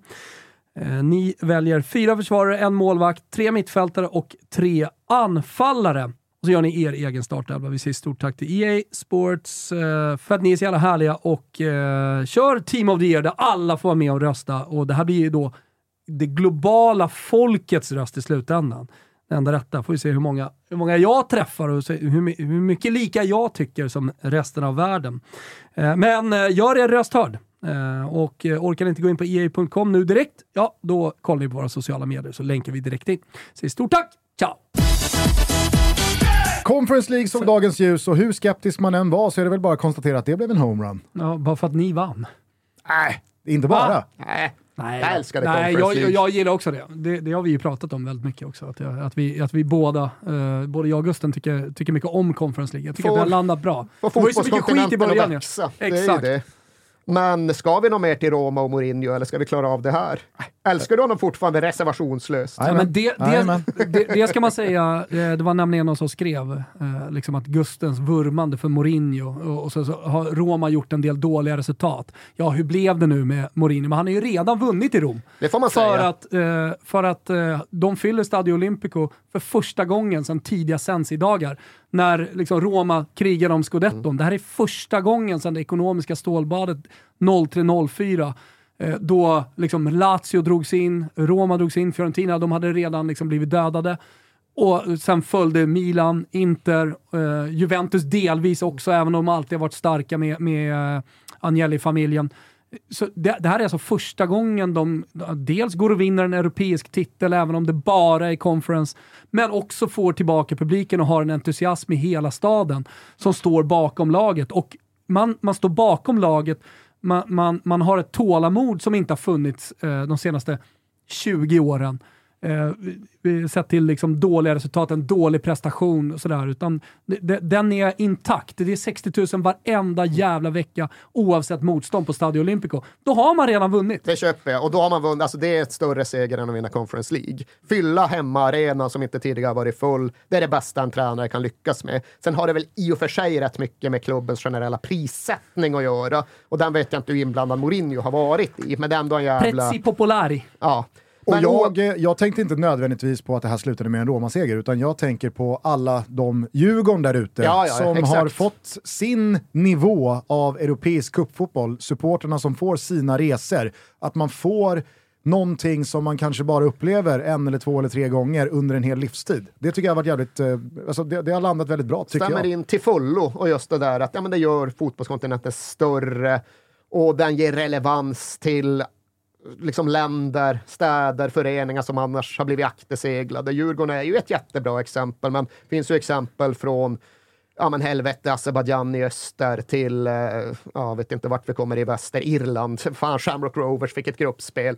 Eh, ni väljer fyra försvarare, en målvakt, tre mittfältare och tre anfallare. Och så gör ni er egen startelva. Vi säger stort tack till EA Sports eh, för att ni är så jävla härliga och eh, kör Team of the Year där alla får vara med och rösta. Och det här blir ju då det globala folkets röst i slutändan det enda rätta. Får vi se hur många, hur många jag träffar och hur, hur mycket lika jag tycker som resten av världen. Eh, men eh, gör er röst hörd. Eh, och orkar ni inte gå in på ea.com nu direkt, ja då kollar ni på våra sociala medier så länkar vi direkt in. Säg stort tack, ciao! Conference League såg dagens ljus och hur skeptisk man än var så är det väl bara att konstatera att det blev en homerun. Ja, bara för att ni vann. Nej, Inte bara. Nej, Nej, jag älskar det Nej, jag, League. jag gillar också det. det. Det har vi ju pratat om väldigt mycket också. Att, jag, att, vi, att vi båda, eh, både jag och Gusten, tycker, tycker mycket om Conference League. Jag tycker Får- att det har landat bra. Får Det var ju så mycket skit i början. ja. Exakt. det. Men ska vi nå mer till Roma och Mourinho eller ska vi klara av det här? Älskar du honom fortfarande reservationslöst? Ja, men det, det, det, det ska man säga, eh, det var nämligen någon som skrev eh, liksom att Gustens vurmande för Mourinho och, så, så har Roma gjort en del dåliga resultat. Ja, hur blev det nu med Mourinho? Men han har ju redan vunnit i Rom. Det får man För säga. att, för att eh, de fyller Stadio Olimpico för första gången sedan tidiga Sensi-dagar. När liksom, Roma krigar om scudetton. Det här är första gången sedan det ekonomiska stålbadet 03-04 eh, då liksom Lazio drogs in, Roma drogs in, Fiorentina, de hade redan liksom blivit dödade. Och sen följde Milan, Inter, eh, Juventus delvis också, även om de alltid har varit starka med, med eh, Agnelli-familjen. Så det, det här är alltså första gången de dels går och vinner en europeisk titel, även om det bara är conference, men också får tillbaka publiken och har en entusiasm i hela staden som står bakom laget. Och man, man står bakom laget, man, man, man har ett tålamod som inte har funnits eh, de senaste 20 åren. Eh, sett till liksom dåliga resultat, en dålig prestation och sådär. Utan det, den är intakt. Det är 60 000 varenda jävla vecka oavsett motstånd på Stadio Olimpico. Då har man redan vunnit. Det köper jag. Och då har man vunnit. Alltså det är ett större seger än att vinna Conference League. Fylla hemmaarenan som inte tidigare varit full. Det är det bästa en tränare kan lyckas med. Sen har det väl i och för sig rätt mycket med klubbens generella prissättning att göra. Och den vet jag inte hur inblandad Mourinho har varit i. Men det är ändå en jävla... Prezzi popolari. Ja. Och jag, jag tänkte inte nödvändigtvis på att det här slutade med en Roma-seger, utan jag tänker på alla de Djurgården där ute Ja, ja, som exakt. har fått sin nivå av europeisk cupfotboll, supporterna som får sina resor, att man får någonting som man kanske bara upplever en eller två eller tre gånger under en hel livstid. Det tycker jag har varit jävligt, eh, alltså det, det har landat väldigt bra tycker stämmer jag. in till fullo och just det där att ja, men det gör fotbollskontinenten större och den ger relevans till liksom länder, städer, föreningar som annars har blivit akterseglade. Djurgården är ju ett jättebra exempel, men det finns ju exempel från ja men helvete, Azerbajdzjan i öster till, eh, ja vet inte vart vi kommer i väster, Irland. Fan, Shamrock Rovers fick ett gruppspel.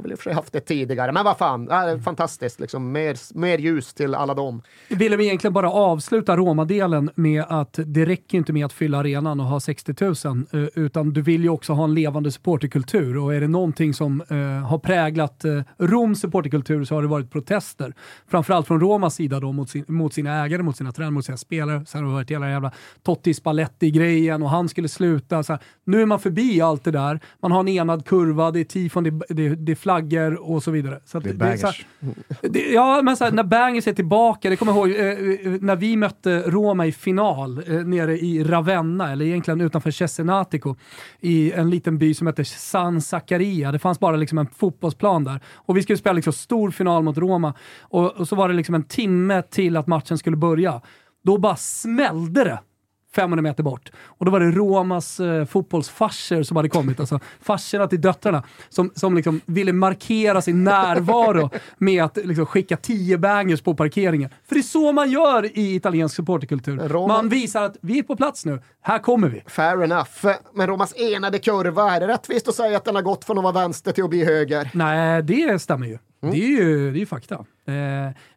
Har väl i och för sig haft det tidigare, men vad fan, det är fantastiskt liksom. Mer, mer ljus till alla dem. Ville vi egentligen bara avsluta Roma-delen med att det räcker inte med att fylla arenan och ha 60 000, eh, utan du vill ju också ha en levande supporterkultur. Och är det någonting som eh, har präglat eh, Roms supporterkultur så har det varit protester. Framförallt från Romas sida då mot, sin, mot sina ägare, mot sina tränare, mot sina spelare. Sen har det varit hela jävla Totti Spalletti-grejen och han skulle sluta. Så här. Nu är man förbi allt det där. Man har en enad kurva, det är tifon, det, det, det är flaggor och så vidare. Så Det är så här- bangers. det, ja, men så här, när Bangers är tillbaka, det kommer jag ihåg eh, eh, när vi mötte Roma i final eh, nere i Ravenna, eller egentligen utanför Cesenatico, i en liten by som heter San Zaccaria. Det fanns bara liksom en fotbollsplan där. Och vi skulle spela liksom stor final mot Roma. Och, och så var det liksom en timme till att matchen skulle börja. Då bara smällde det 500 meter bort. Och då var det Romas eh, fotbollsfarser som hade kommit, alltså farserna till döttrarna, som, som liksom ville markera sin närvaro med att liksom, skicka 10 bangers på parkeringen. För det är så man gör i italiensk supporterkultur. Roma- Man visar att vi är på plats nu, här kommer vi. Fair enough. Men Romas enade kurva, är det rättvist att säga att den har gått från att vara vänster till att bli höger? Nej, det stämmer ju. Det är ju det är ju fakta. Eh,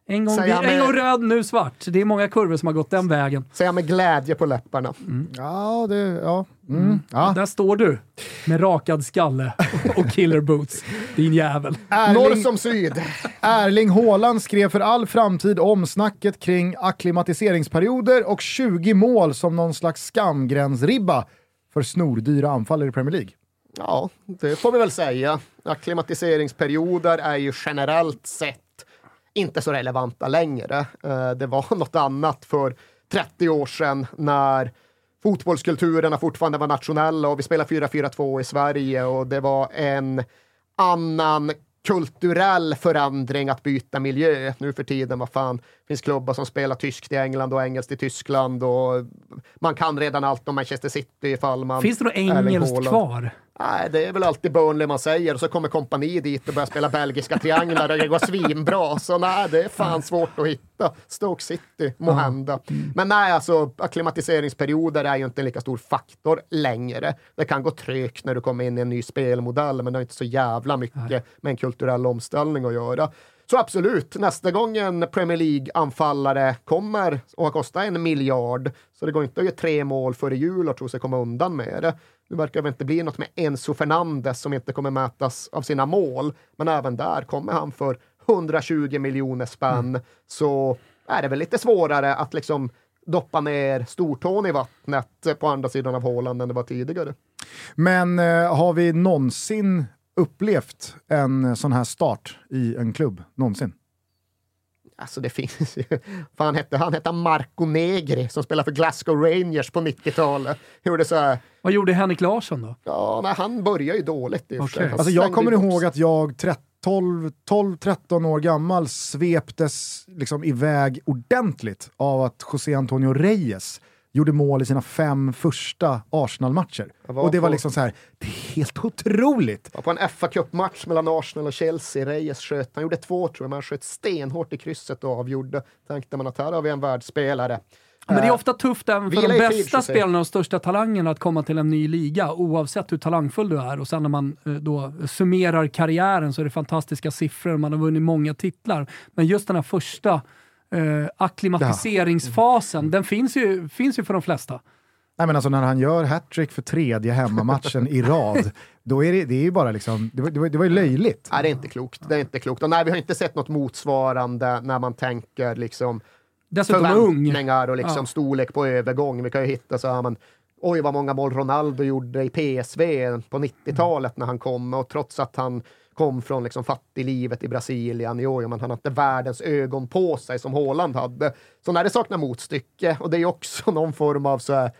en, gång, han en med- gång röd, nu svart. Det är många kurvor som har gått den vägen. Säger jag med glädje på läpparna. Ja, det, ja. Mm. ja. Där står du med rakad skalle och killer boots, din jävel. Norr Erling, som syd. Erling Haaland skrev för all framtid om snacket kring akklimatiseringsperioder och 20 mål som någon slags skamgränsribba för snordyra anfallare i Premier League. Ja, det får vi väl säga. Akklimatiseringsperioder är ju generellt sett inte så relevanta längre. Eh, det var något annat för 30 år sedan när fotbollskulturerna fortfarande var nationella och vi spelade 4-4-2 i Sverige och det var en annan kulturell förändring att byta miljö. Nu för tiden, vad fan, finns klubbar som spelar tyskt i England och engelskt i Tyskland och man kan redan allt om Manchester City ifall man... Finns det något engelskt kvar? Nej, det är väl alltid Burnley man säger och så kommer kompani dit och börjar spela belgiska trianglar och det går svinbra. Så nej, det är fan svårt att hitta. Stoke City, måhända. Mm. Men nej, alltså akklimatiseringsperioder är ju inte en lika stor faktor längre. Det kan gå trögt när du kommer in i en ny spelmodell, men det har inte så jävla mycket nej. med en kulturell omställning att göra. Så absolut, nästa gång en Premier League-anfallare kommer och kostar en miljard, så det går inte att göra tre mål före jul och tro sig komma undan med det. Nu verkar det inte bli något med Enzo Fernandes som inte kommer mätas av sina mål, men även där kommer han för 120 miljoner spänn, mm. så är det väl lite svårare att liksom doppa ner stortån i vattnet på andra sidan av Håland än det var tidigare. Men eh, har vi någonsin upplevt en sån här start i en klubb någonsin? Alltså det finns ju. Fan hette, han hette Marco Negri som spelade för Glasgow Rangers på 90-talet. Gjorde så här. Vad gjorde Henrik Larsson då? Ja, nej, han började ju dåligt okay. Alltså jag kommer ihåg att jag 12-13 år gammal sveptes liksom iväg ordentligt av att José Antonio Reyes gjorde mål i sina fem första Arsenal-matcher. Och det var liksom så här, det är helt otroligt! var på en fa Cup-match mellan Arsenal och Chelsea, Reyes sköt, han gjorde två tror jag, men han sköt stenhårt i krysset och avgjorde. Tänkte man att här har vi en världsspelare. Men det är ofta tufft även för de bästa spelarna och största talangerna att komma till en ny liga, oavsett hur talangfull du är. Och sen när man eh, då summerar karriären så är det fantastiska siffror, man har vunnit många titlar. Men just den här första eh, akklimatiseringsfasen, ja. den finns ju, finns ju för de flesta. Nej, men alltså när han gör hattrick för tredje hemmamatchen i rad, då är det, det är ju bara liksom, det var, det var, det var ju löjligt. Nej, det är inte klokt. Det är inte klokt. Och nej, vi har inte sett något motsvarande när man tänker liksom Dessutom förväntningar och liksom ja. storlek på övergång. Vi kan ju hitta så här, men oj vad många mål Ronaldo gjorde i PSV på 90-talet när han kom och trots att han kom från liksom fattiglivet i Brasilien. Jo, men han har inte världens ögon på sig som Håland hade. Så när det saknar motstycke, och det är också någon form av så här,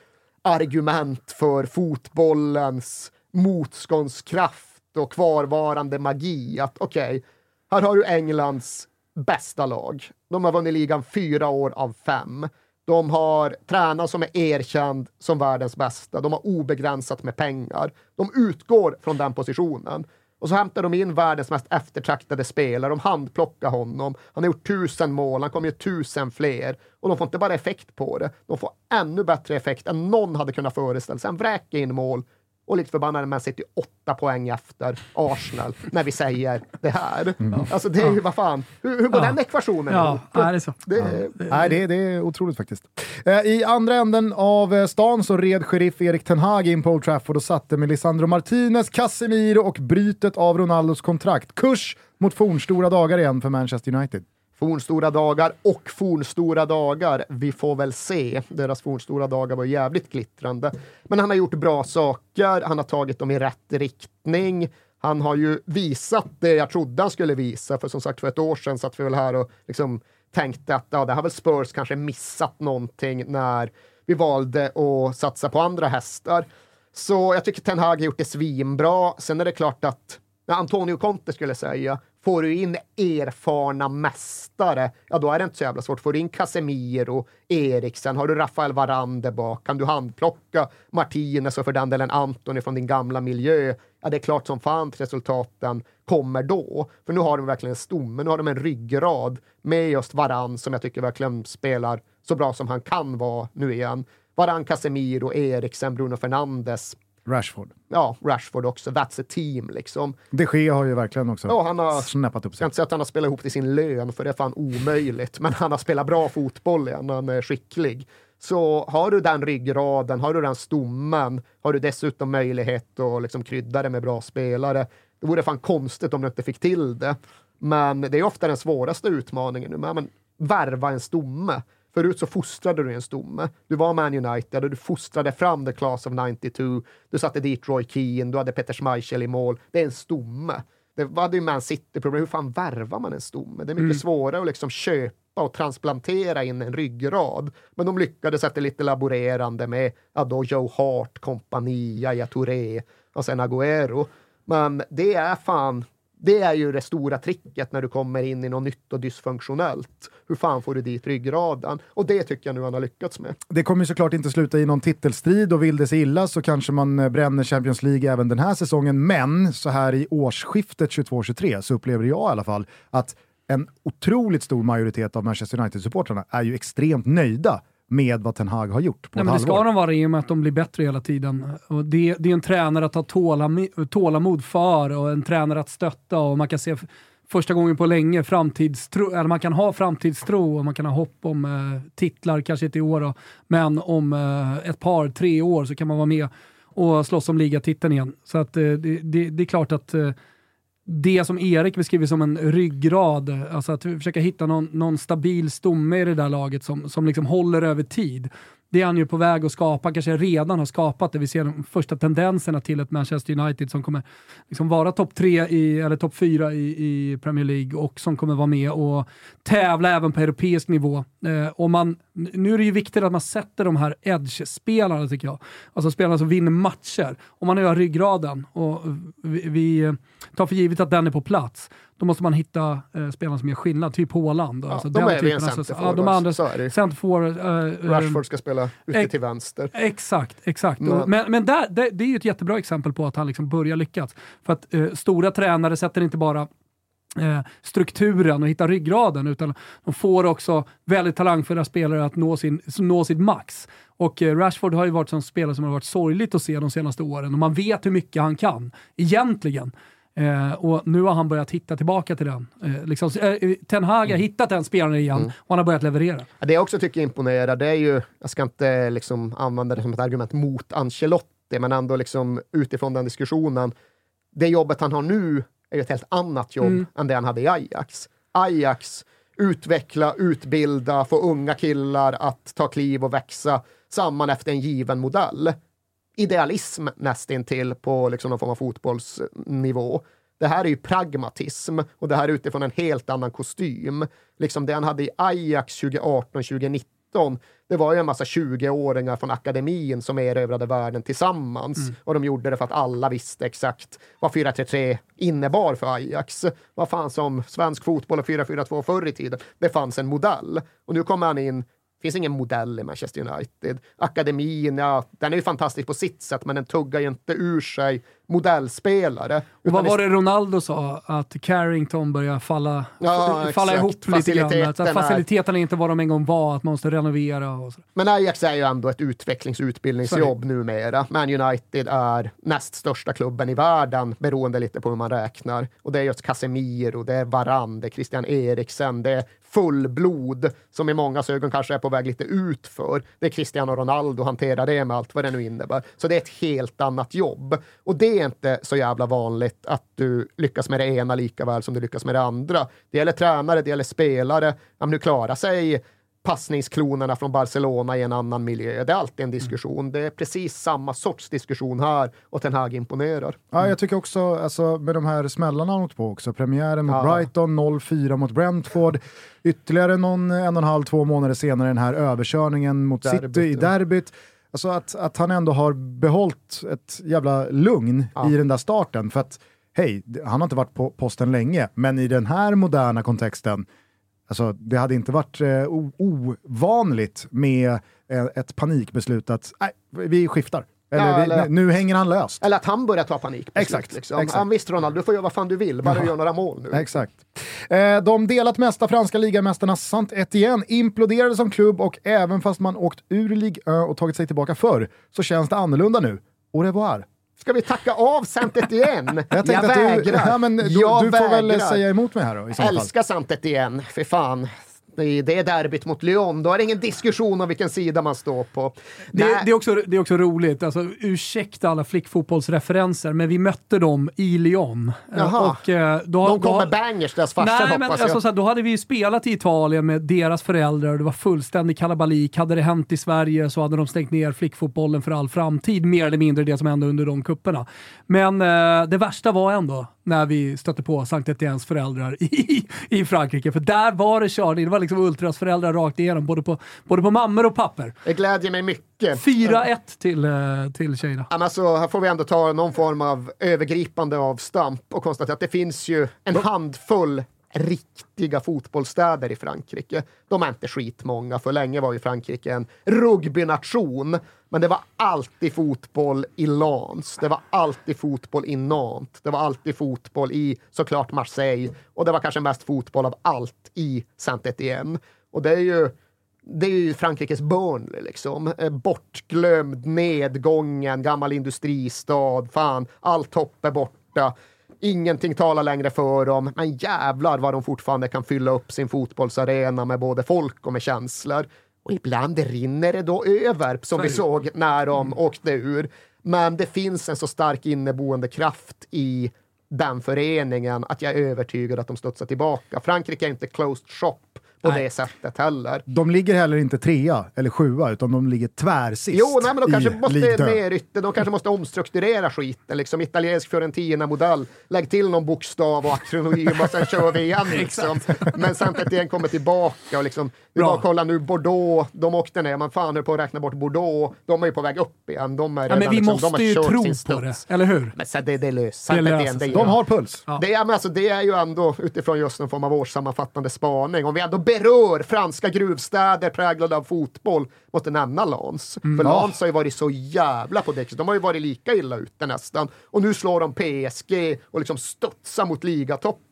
argument för fotbollens motståndskraft och kvarvarande magi. Att okej, okay, här har du Englands bästa lag. De har vunnit ligan fyra år av fem. De har tränare som är erkänd som världens bästa. De har obegränsat med pengar. De utgår från den positionen. Och så hämtar de in världens mest eftertraktade spelare, de handplockar honom. Han har gjort tusen mål, han kommer göra tusen fler. Och de får inte bara effekt på det, de får ännu bättre effekt än någon hade kunnat föreställa sig. Han vräker in mål och lite förbannade Man City åtta poäng efter Arsenal när vi säger det här. Mm. Alltså det är ju, vad fan, hur, hur går ja. den ekvationen ja. Ja, det är så. Det, ja. Nej, det, det är otroligt faktiskt. Eh, I andra änden av eh, stan så red sheriff Erik Ten Hag in på Old Trafford och satte med Lisandro Martinez, Casemiro och brytet av Ronaldos kontrakt. Kurs mot fornstora dagar igen för Manchester United. Fornstora dagar och fornstora dagar. Vi får väl se. Deras fornstora dagar var jävligt glittrande. Men han har gjort bra saker. Han har tagit dem i rätt riktning. Han har ju visat det jag trodde han skulle visa. För som sagt, för ett år sedan satt vi väl här och liksom tänkte att ja, det har väl Spurs kanske missat någonting när vi valde att satsa på andra hästar. Så jag tycker Ten Hag har gjort det svinbra. Sen är det klart att när Antonio Conte skulle säga Får du in erfarna mästare, ja då är det inte så jävla svårt. Får du in Casemiro, Eriksen, har du Rafael Varane där bak, kan du handplocka Martinez och för den delen Antoni från din gamla miljö, ja det är klart som fan att resultaten kommer då. För nu har de verkligen en stomme, nu har de en ryggrad med just Varann som jag tycker verkligen spelar så bra som han kan vara nu igen. Varann, Casemiro, Eriksen, Bruno Fernandes. Rashford. Ja, Rashford också. That's a team liksom. De Gea har ju verkligen också ja, han har, snäppat upp sig. Jag kan inte säga att han har spelat ihop till sin lön, för det är fan omöjligt. Men han har spelat bra fotboll igen, han är skicklig. Så har du den ryggraden, har du den stommen, har du dessutom möjlighet att liksom krydda det med bra spelare. Det vore fan konstigt om du inte fick till det. Men det är ofta den svåraste utmaningen nu. Men, värva en stomme. Förut så fostrade du en stomme. Du var Man United och du fostrade fram the class of 92. Du satte dit Roy Keane, du hade Peter Schmeichel i mål. Det är en stomme. Det var ju Man City-problem. Hur fan värvar man en stomme? Det är mycket mm. svårare att liksom köpa och transplantera in en ryggrad. Men de lyckades efter lite laborerande med ja, då Joe Hart, kompani, Yahya Touré och sen Agüero. Men det är fan det är ju det stora tricket när du kommer in i något nytt och dysfunktionellt. Hur fan får du dit ryggraden? Och det tycker jag nu han har lyckats med. Det kommer ju såklart inte sluta i någon titelstrid och vill det sig illa så kanske man eh, bränner Champions League även den här säsongen. Men så här i årsskiftet 22-23 så upplever jag i alla fall att en otroligt stor majoritet av Manchester United-supportrarna är ju extremt nöjda med vad Ten Hag har gjort på Nej, ett men Det halvår. ska de vara i och med att de blir bättre hela tiden. Och det, det är en tränare att ha tålam- tålamod för och en tränare att stötta och man kan se första gången på länge framtidstro, eller man kan ha framtidstro och man kan ha hopp om eh, titlar, kanske inte i år då, men om eh, ett par, tre år så kan man vara med och slåss om ligatiteln igen. Så att, eh, det, det, det är klart att eh, det som Erik beskriver som en ryggrad, alltså att försöka hitta någon, någon stabil stomme i det där laget som, som liksom håller över tid. Det är han ju på väg att skapa, kanske redan har skapat det. Vi ser de första tendenserna till ett Manchester United som kommer liksom vara topp tre i, eller topp fyra i, i Premier League och som kommer vara med och tävla även på europeisk nivå. Eh, och man, nu är det ju viktigt att man sätter de här edge-spelarna tycker jag. Alltså spelarna som vinner matcher. Om man nu har ryggraden och vi, vi tar för givet att den är på plats, då måste man hitta eh, spelarna som gör skillnad, typ Haaland. Ja, alltså de är en typen av- centerforward, Ja, de andra så är det. centerforward. Eh, eh, Rashford ska spela ute ex- till vänster. Exakt, exakt. Men- Och- Men, men där, det, det är ju ett jättebra exempel på att han liksom börjar lyckas. För att eh, stora tränare sätter inte bara eh, strukturen och hittar ryggraden, utan de får också väldigt talangfulla spelare att nå, sin, nå sitt max. Och eh, Rashford har ju varit en spelare som har varit sorgligt att se de senaste åren och man vet hur mycket han kan, egentligen. Eh, och nu har han börjat hitta tillbaka till den. Eh, liksom, eh, Ten Hag har hittat den spelaren igen och han har börjat leverera. Ja, Det jag också tycker imponerar, det är ju, jag ska inte liksom använda det som ett argument mot Ancelotti, men ändå liksom utifrån den diskussionen. Det jobbet han har nu är ju ett helt annat jobb Mm. än det han hade i Ajax. Ajax, utveckla, utbilda, få unga killar att ta kliv och växa samman efter en given modell. Idealism nästintill på liksom någon form av fotbollsnivå. Det här är ju pragmatism och det här är utifrån en helt annan kostym. Liksom det han hade i Ajax 2018, 2019, det var ju en massa 20-åringar från akademin som erövrade världen tillsammans. Och de gjorde det för att alla visste exakt vad 4-3-3 innebar för Ajax. Vad fan som svensk fotboll och 4-4-2 förr i tiden. Det fanns en modell. Och nu kommer han in finns ingen modell i Manchester United. Akademin, ja, den är ju fantastisk på sitt sätt, men den tuggar ju inte ur sig modellspelare. Och vad var det Ronaldo sa? Att Carrington börjar falla, Ja, falla ihop lite grann. Att faciliteterna är inte vad de en gång var, att man måste renovera och så. Men Ajax är ju ändå ett utvecklings och utbildningsjobb numera. Man United är näst största klubben i världen, beroende lite på hur man räknar. Och det är just Casemiro, det är Varane, det är Christian Eriksen, det är fullblod som i många ögon kanske är på väg lite ut för. Det är Cristiano Ronaldo, hanterar det med allt vad det nu innebär. Så det är ett helt annat jobb. Och det är inte så jävla vanligt att du lyckas med det ena lika väl som du lyckas med det andra. Det gäller tränare, det gäller spelare. Ja, nu klarar sig passningsklonerna från Barcelona i en annan miljö. Det är alltid en diskussion. Det är precis samma sorts diskussion här och Ten Hag imponerar. Ja, jag tycker också, alltså, med de här smällarna han åkt på också, premiären mot Ja. Brighton, 0-4 mot Brentford, ytterligare någon en och en halv, två månader senare den här överkörningen mot Derbyt, City i ja. Alltså att, att han ändå har behållit ett jävla lugn Ja. i den där starten. För att, hej, han har inte varit på posten länge, men i den här moderna kontexten, Alltså, det hade inte varit eh, ovanligt med eh, ett panikbeslut att nej, vi skiftar. Eller, Ja, eller- nu hänger han löst. Eller att han börjar ta panik. Exakt, Liksom. exakt. Han visst Ronaldo, du får göra vad fan du vill, bara du gör några mål nu. Exakt. Eh, de delat mesta franska ligamästarna saint Etienne imploderade som klubb och även fast man åkt ur Ligue 1 och tagit sig tillbaka förr så känns det annorlunda nu. Au revoir. Ska vi tacka av Saint Etienne? Jag, Jag, att du, vägrar. ja, men du, jag du får väl vägrar. säga emot mig här då i. Älskar Saint Etienne, för fan. Det är- det derbyt mot Lyon, då är det ingen diskussion om vilken sida man står på. Det, det, är också, det är också roligt, alltså, ursäkta alla flickfotbollsreferenser, men vi mötte dem i Lyon. Eh, Jaha. Och, eh, då, De då, kommer bangers, deras Nej, men hoppas jag. alltså, så här, då hade vi ju spelat i Italien med deras föräldrar och det var fullständig kalabalik. Hade det hänt i Sverige så hade de stängt ner flickfotbollen för all framtid, mer eller mindre det som hände under de kupperna. Men eh, det värsta var ändå när vi stötte på Sankt Etiennes föräldrar i, i Frankrike. För där var det körning. Det var liksom Ultras föräldrar rakt igenom, både på, både på mammor och papper. Det glädjer mig mycket. 4-1 till, eh, till tjejerna. Ja, men alltså, här får vi ändå ta någon form av övergripande avstamp och konstatera att det finns ju en handfull riktiga fotbollsstäder i Frankrike. De är inte skitmånga, för länge var ju Frankrike en rugbynation. Men det var alltid fotboll i Lens, det var alltid fotboll i Nantes, det var alltid fotboll i såklart Marseille och det var kanske mest fotboll av allt i Saint-Étienne. Och det är ju det är ju Frankrikes Burnley liksom. Eh, bortglömd, nedgången, gammal industristad, fan, allt hopp är borta. Ingenting talar längre för dem, men jävlar vad de fortfarande kan fylla upp sin fotbollsarena med både folk och med känslor. Och ibland rinner det då över, som vi såg när de Mm. åkte ur. Men det finns en så stark inneboende kraft i den föreningen att jag är övertygad att de studsar tillbaka. Frankrike är inte closed shop på Nej. det sättet heller. De ligger heller inte trea eller sjua, utan de ligger tvärsist Jo, nej, men de kanske måste Ligue 2. ner ytter, de kanske måste omstrukturera skiten. Liksom italiensk Fiorentina-modell. Lägg till någon bokstav och akronym och sen kör vi igen. Liksom. Men att igen kommer tillbaka och liksom, vi bara kolla nu Bordeaux, de åkte ner, man fan höll på att räkna bort Bordeaux, de är ju på väg upp igen. De är Ja, redan, men vi liksom, måste ju tro på studs. det, eller hur? Men sen det, det löser Det sig. De har puls. Ja. det, är, men alltså, det är ju ändå utifrån just en form av årssammanfattande spaning. Om vi ändå berör franska gruvstäder präglade av fotboll, måste nämna Lens. Mm. För Lens har ju varit så jävla på däck, de har ju varit lika illa ute nästan. Och nu slår de PSG och liksom studsar mot ligatoppen.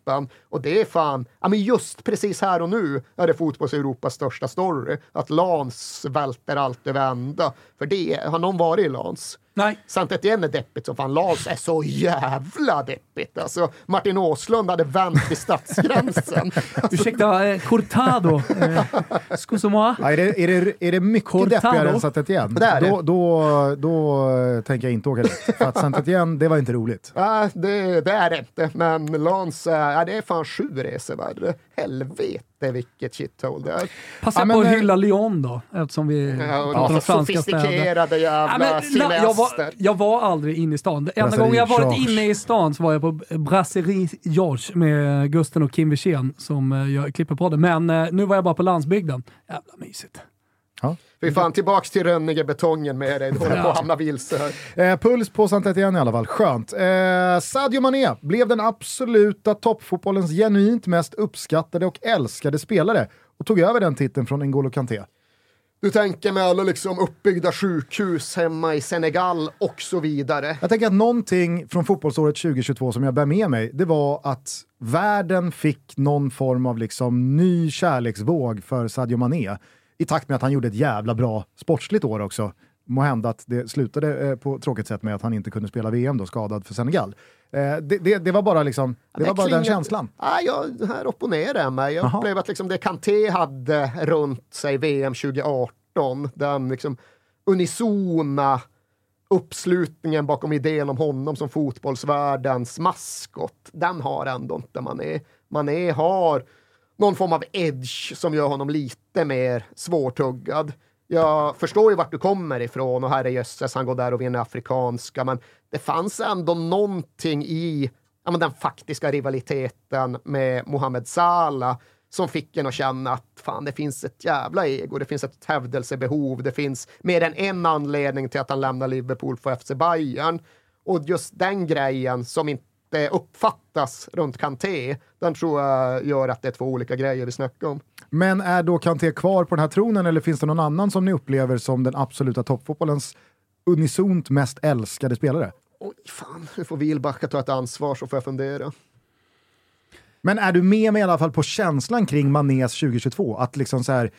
Och det är fan, ja men just precis här och nu är det fotbolls-Europas största story. Att Lens välter allt över ända. För det, har någon varit i Lens? Nej. Saint Etienne är deppigt som fan. Lars är så jävla deppigt. Alltså, Martin Åslund hade vänt vid stadsgränsen. Ursäkta, eh, Cortado. Eh, Excuse-moi. Ja, är, det, är, det, är det mycket Cortado. deppigare än saint Etienne, Det är det. då, då, då eh, tänker jag inte åka dit. För att saint Etienne, det var inte roligt. Nej, det, det är det inte. Men Lans, ja, det är fan sju resor värre. Helvete vilket shithole det är. Passa Ja, men, på att eh, hylla Lyon då, eftersom vi Ja, pratar om franska städer. sofistikerade Ja, jävla men, la, jag, var, jag var aldrig inne i stan. Det enda gången jag varit inne i stan så var jag på Brasserie Georges med Gusten och Kim Wirsén som eh, jag klipper på det. Men eh, nu var jag bara på landsbygden. Jävla mysigt. Fy fan, tillbaks till Rönninge-betongen med dig. Du håller på att hamna vilse här. Eh, puls på saint Etienne i alla fall, skönt. Eh, Sadio Mané blev den absoluta toppfotbollens genuint mest uppskattade och älskade spelare och tog över den titeln från N'Golo Kanté. Du tänker med alla liksom uppbyggda sjukhus hemma i Senegal och så vidare. Jag tänker att någonting från fotbollsåret 2022 som jag bär med mig, det var att världen fick någon form av liksom ny kärleksvåg för Sadio Mané i takt med att han gjorde ett jävla bra sportsligt år också. Må hända att det slutade eh, på tråkigt sätt med att han inte kunde spela VM då, skadad för Senegal. Eh, det, det, det var bara, liksom, det var bara den känslan. Ja, jag, här opponerar jag mig. Jag Jaha. upplever att liksom det Kanté hade runt sig VM 2018, den liksom unisona uppslutningen bakom idén om honom som fotbollsvärldens maskot, den har ändå inte Mané. Mané har någon form av edge som gör honom lite mer svårtuggad. Jag förstår ju vart du kommer ifrån och herrejösses, han går där och vinner afrikanska, men det fanns ändå någonting i ja, men den faktiska rivaliteten med Mohamed Salah som fick en att känna att fan, det finns ett jävla ego, det finns ett hävdelsebehov, det finns mer än en anledning till att han lämnar Liverpool för FC Bayern. Och just den grejen som inte uppfattas runt Kanté, den tror jag gör att det är två olika grejer vi snackar om. Men är då Kanté kvar på den här tronen eller finns det någon annan som ni upplever som den absoluta toppfotbollens unisont mest älskade spelare? Oj, fan, nu får Wilbacka ta ett ansvar så får jag fundera. Men är du med mig i alla fall på känslan kring Manés 2022? Att liksom så här,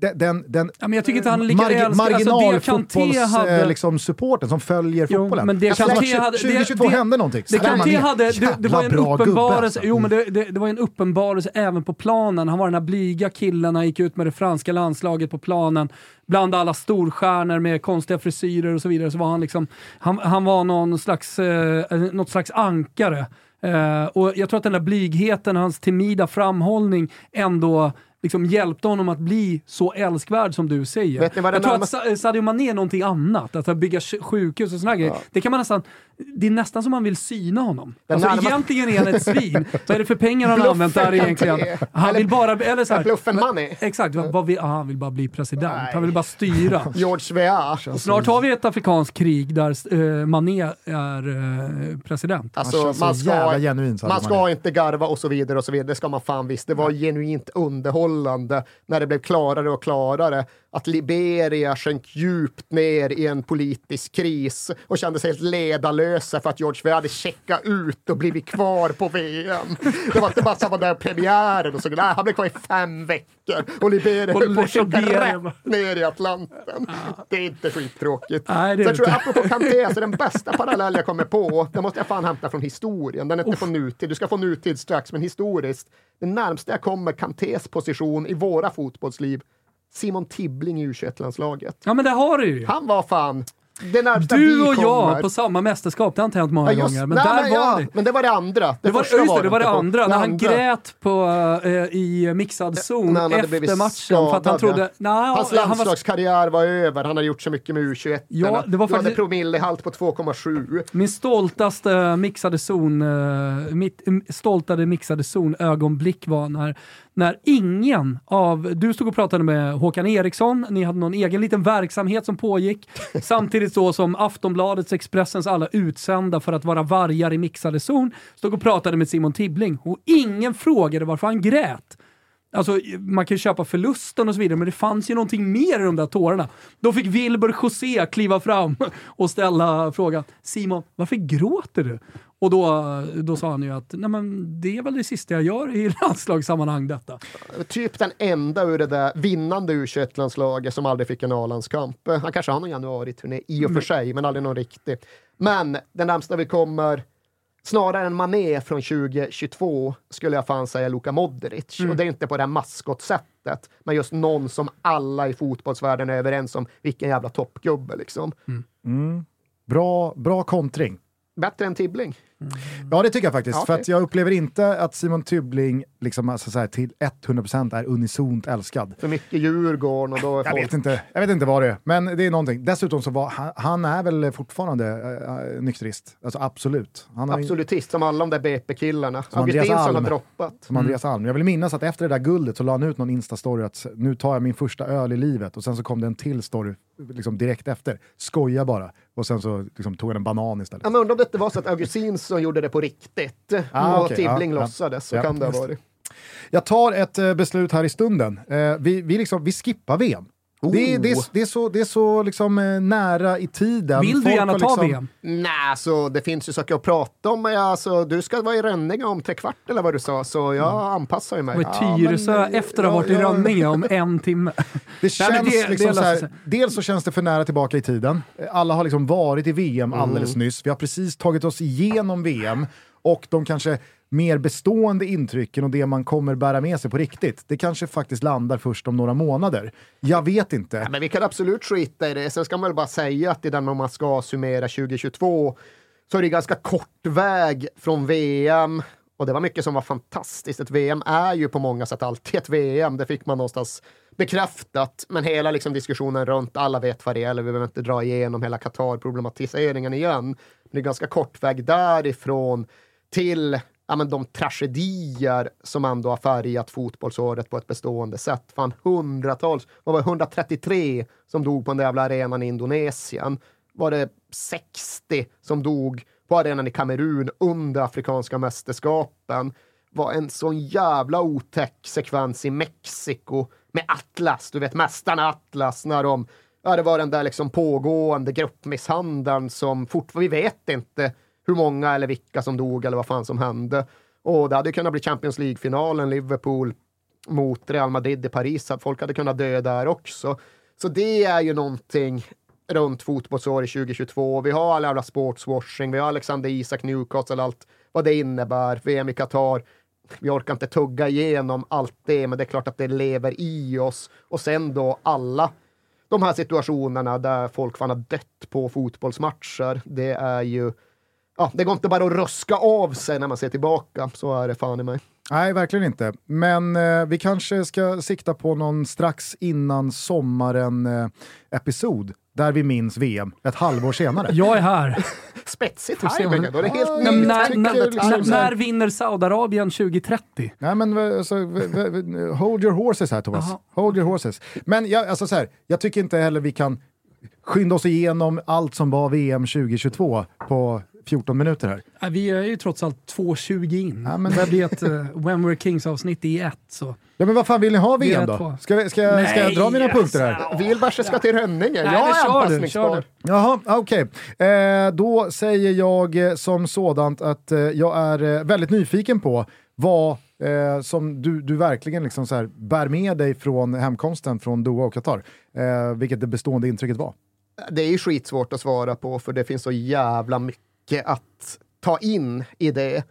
den, den, Ja, men jag tycker inte han är lika älskad. Alltså, det marginalfotbolls, Kanté hade- eh, liksom, supporten som följer Jo, fotbollen. men det Kanté hade- 2022 det- hände någonting. Det Kanté hade, det, det var en bra gubbe, uppenbarelse, alltså. jo, men det, det, det var en uppenbarelse även på planen. Han var den här blyga killen, han gick ut med det franska landslaget på planen. Bland alla storstjärnor med konstiga frisyrer och så vidare så var han liksom, han, han var någon slags, eh, något slags ankare. Eh, och jag tror att den där blygheten, hans timida framhållning ändå liksom hjälpte honom att bli så älskvärd som du säger. Vet ni vad det jag tror närmast- att Sa- Sadio Mané är någonting annat. Att bygga sj- sjukhus och såna grejer. Det kan man nästan... Det är nästan som man vill syna honom. Den Alltså, närmast- egentligen är han ett svin. vad är det för pengar han har använt där egentligen? Han vill bara... Eller så här, Bluffen money. Exakt, vad, vad vill, ah, han vill bara bli president. Nej. Han vill bara styra. George Weah. Snart har vi ett afrikanskt krig där eh, Mané är eh, president. Alltså, man ska, genuin, man ska inte garva och så vidare och så vidare. Det ska man fan visst. Det var genuint underhållande när det blev klarare och klarare att Liberia sjönk djupt ner i en politisk kris och kände sig helt ledarlösa för att George Weah hade checkat ut och blivit kvar på VM. Det var inte bara så att han var där premiären och så. Nej, han blev kvar i fem veckor och Liberia Och på Liberia- rätt ner i Atlanten. Det är inte skittråkigt. Nej, det så jag tror inte. apropå Kanté, alltså den bästa parallell jag kommer på, den måste jag fan hämta från historien. Den är inte på nutid, du ska få nutid strax, men historiskt. Det närmsta jag kommer Kantés position i våra fotbollsliv, Simon Tibbling i U21-landslaget. Ja men det har du ju. Han var fan Du och jag på samma mästerskap, det har inte hänt många Ja, just- gånger. Men nej, där men var ja, det. Men det var det andra. Det, Det var, just det, det var det andra. När han andra. grät på, eh, i mixad zon hade blivit efter matchen för att han skadad, trodde... ja. Nej, Hans landslagskarriär var över, han hade gjort så mycket med U21. Ja, det var du hade faktiskt- promillehalt på 2,7. min stoltaste mixade zon, eh, mitt stoltade mixade zon ögonblick var när, när ingen av, du stod och pratade med Håkan Eriksson, ni hade någon egen liten verksamhet som pågick, samtidigt så som Aftonbladets, Expressens alla utsända för att vara vargar i mixade zon, stod och pratade med Simon Tibbling och ingen frågade varför han grät. Alltså, man kan ju köpa förlusten och så vidare, men det fanns ju någonting mer i de där tårarna. Då fick Wilbur José kliva fram och ställa frågan Simon, varför gråter du? Och då, då sa han ju att Nej, men det är väl det sista jag gör i landslagssammanhang detta. Typ den enda ur det där vinnande U21-landslaget som aldrig fick en A-landskamp. Han kanske har någon januari-turné i och för sig, men aldrig någon riktig. Men den närmsta vi kommer, snarare än Mané från 2022, skulle jag fan säga Luka Modric. Och det är inte på det här maskotsättet, men just någon som alla i fotbollsvärlden är överens om, vilken jävla toppgubbe liksom. Bra, bra kontring. Bättre än Tibbling. Ja, det tycker jag faktiskt. Ja, För jag upplever inte att Simon Tybling liksom, alltså, så här, till 100% är unisont älskad. För mycket Djurgården och då är Jag folk... vet, inte, jag vet inte vad det är, men det är någonting. Dessutom så var han, han är väl fortfarande äh, nykterist. Alltså absolut. Han Absolutist som alla de där BP-killarna. Augustinsson har droppat. Som Andreas Alm. Jag vill minnas att efter det där guldet så la han ut någon Insta-story att nu tar jag min första öl i livet och sen så kom det en till story liksom direkt efter. Skoja bara. Och sen så liksom, tog han en banan istället. Ja, men undrar om det inte var så att Augustinsson gjorde det på riktigt Ah, och okej, Tibbling ja, låtsades. Så Ja, kan det ha varit. Jag tar ett eh, beslut här i stunden. Eh, vi, vi, liksom, vi skippar VM. Det, är- det, är- det är så, det är så liksom, eh, nära i tiden. Vill du Folk gärna har ta liksom, VM? Nej, så det finns ju saker att prata om. Men alltså, du ska vara i Rönninge om tre kvart eller vad du sa, så jag anpassar ju mig. Och i Ja, Tyresö men, eh, efter att ha ja, varit i ja. Rönninge om en timme. Det känns men det- det liksom löser så här, sig. dels så känns det för nära tillbaka i tiden. Alla har liksom varit i VM alldeles nyss. Vi har precis tagit oss igenom VM och de kanske mer bestående intrycken och det man kommer bära med sig på riktigt, det kanske faktiskt landar först om några månader. Jag vet inte. Ja, men vi kan absolut skita i det. Sen ska man väl bara säga att i den om man ska summera 2022 så är det ganska kort väg från VM. Och det var mycket som var fantastiskt. Ett VM är ju på många sätt alltid ett VM. Det fick man någonstans bekräftat. Men hela liksom diskussionen runt, alla vet vad det gäller. Vi behöver inte dra igenom hela Qatar-problematiseringen igen. Men det är ganska kort väg därifrån till ja, men de tragedier som ändå har färgat fotbollsåret på ett bestående sätt. Fan hundratals, vad var det, 133 som dog på den där jävla arenan i Indonesien. Var det 60 som dog på arenan i Kamerun under Afrikanska mästerskapen. Var en sån jävla otäck sekvens i Mexiko med Atlas, du vet mästarna Atlas när de Ja, det var den där liksom pågående gruppmisshandeln som fortfarande, vi vet inte hur många eller vilka som dog eller vad fan som hände. Och det hade kunnat bli Champions League-finalen, Liverpool mot Real Madrid i Paris, att folk hade kunnat dö där också. Så det är ju någonting runt fotbollsåret 2022. Vi har all jävla sportswashing, vi har Alexander Isak, Newcastle, allt vad det innebär, VM i Qatar. Vi orkar inte tugga igenom allt det, men det är klart att det lever i oss. Och sen då alla de här situationerna där folk fan har dött på fotbollsmatcher. Det är ju, ja, det går inte bara att ruska av sig när man ser tillbaka. Så är det fan i mig. Nej, verkligen inte. Men eh, vi kanske ska sikta på någon strax innan sommaren-episod där vi minns VM ett halvår senare. Jag är här. Spetsigt vad- Då är det helt Men nytt när, när, liksom när, vinner Saudiarabien 2030? Nej men alltså, hold your horses här Thomas. Hold your horses. Men jag, alltså, så här, jag tycker inte heller vi kan skynda oss igenom allt som var VM 2022 på 14 minuter här. Vi är ju trots allt 2.20 in. Ja, men- Det blir ett uh, When We're Kings-avsnitt i ett. Så. Ja men vad fan vill ni ha VM då? Ska, ska, jag- ska jag dra mina punkter här? Wilbers ska till Rönninge. Nej, jag är anpassningsbar. Jaha, okej. Eh, då säger jag eh, som sådant att eh, jag är eh, väldigt nyfiken på vad eh, som du, du verkligen liksom så här bär med dig från hemkomsten från Doha och Qatar. Eh, vilket det bestående intrycket var. Det är ju skitsvårt att svara på för det finns så jävla mycket att ta in i det.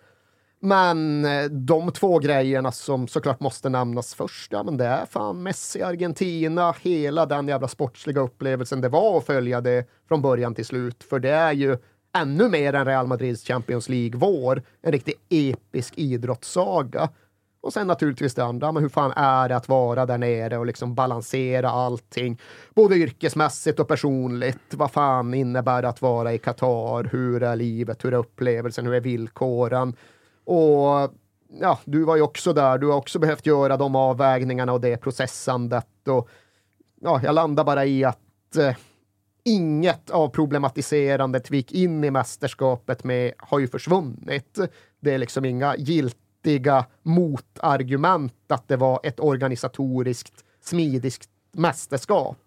Men eh, de två grejerna som såklart måste nämnas först, ja men det är fan Messi, Argentina, hela den jävla sportsliga upplevelsen det var att följa det från början till slut. För det är ju ännu mer än Real Madrids Champions League-vår, en riktig episk idrottssaga. Och sen naturligtvis det andra, men hur fan är det att vara där nere och liksom balansera allting, både yrkesmässigt och personligt. Vad fan innebär det att vara i Qatar? Hur är livet? Hur är upplevelsen? Hur är villkoren? Och ja, du var ju också där. Du har också behövt göra de avvägningarna och det processandet. Och ja, jag landar bara i att eh, inget av problematiserandet vi gick in i mästerskapet med har ju försvunnit. Det är liksom inga giltiga motargument att det var ett organisatoriskt smidigt mästerskap.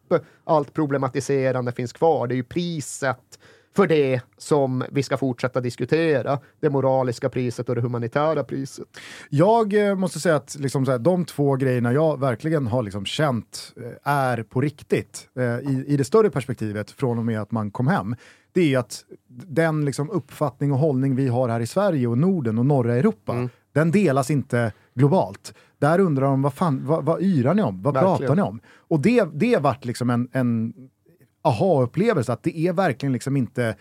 Allt problematiserande finns kvar. Det är ju priset för det som vi ska fortsätta diskutera. Det moraliska priset och det humanitära priset. Jag eh, måste säga att liksom så här, de två grejerna jag verkligen har liksom känt eh, är på riktigt eh, i, i det större perspektivet från och med att man kom hem. Det är att den liksom uppfattning och hållning vi har här i Sverige och Norden och norra Europa, den delas inte globalt. Där undrar de vad fan, vad, vad yrar ni om? Vad Verkligen. pratar ni om? Och det, det vart liksom en, en aha-upplevelse, att det är verkligen liksom inte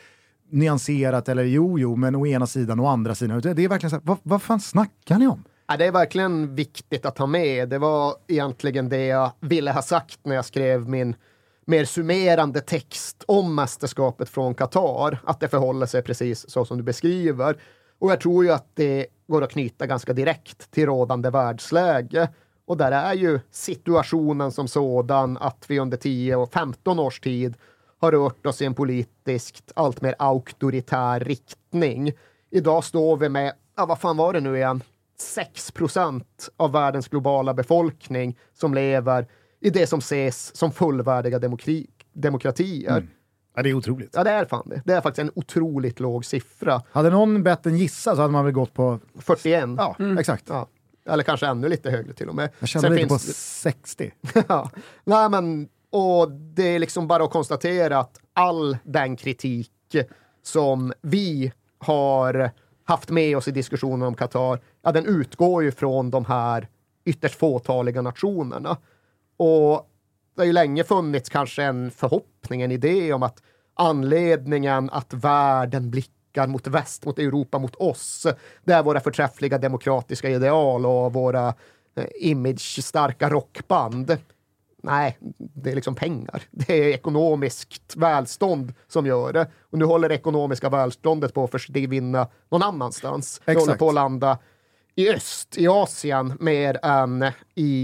nyanserat eller jo, jo, men å ena sidan och andra sidan. Det är verkligen så här, vad, vad fan snackar ni om? Ja, det är verkligen viktigt att ha med. Det var egentligen det jag ville ha sagt när jag skrev min mer summerande text om mästerskapet från Qatar. Att det förhåller sig precis så som du beskriver. Och jag tror ju att det går att knyta ganska direkt till rådande världsläge. Och där är ju situationen som sådan att vi under 10 och 15 års tid har rört oss i en politiskt allt mer auktoritär riktning. Idag står vi med, ja vad fan var det nu igen, 6 procent av världens globala befolkning som lever i det som ses som fullvärdiga demokrati, demokratier. Mm. Ja, det är otroligt. Ja, det är fan det. Det är faktiskt en otroligt låg siffra. Hade någon bett en gissa så hade man väl gått på, 41. ja, exakt. Ja. Eller kanske ännu lite högre till och med. Jag kände Sen lite på finns- 60. ja. Nej, men, och det är liksom bara att konstatera att all den kritik som vi har haft med oss i diskussionen om Qatar, ja, den utgår ju från de här ytterst fåtaliga nationerna. Och det har ju länge funnits kanske en förhoppning, en idé om att anledningen att världen blickar mot väst, mot Europa, mot oss, det är våra förträffliga demokratiska ideal och våra eh, image-starka rockband. Nej, det är liksom pengar. Det är ekonomiskt välstånd som gör det. Och nu håller det ekonomiska välståndet på att försvinna någon annanstans. Det Exakt. håller på att landa i öst, i Asien, mer än i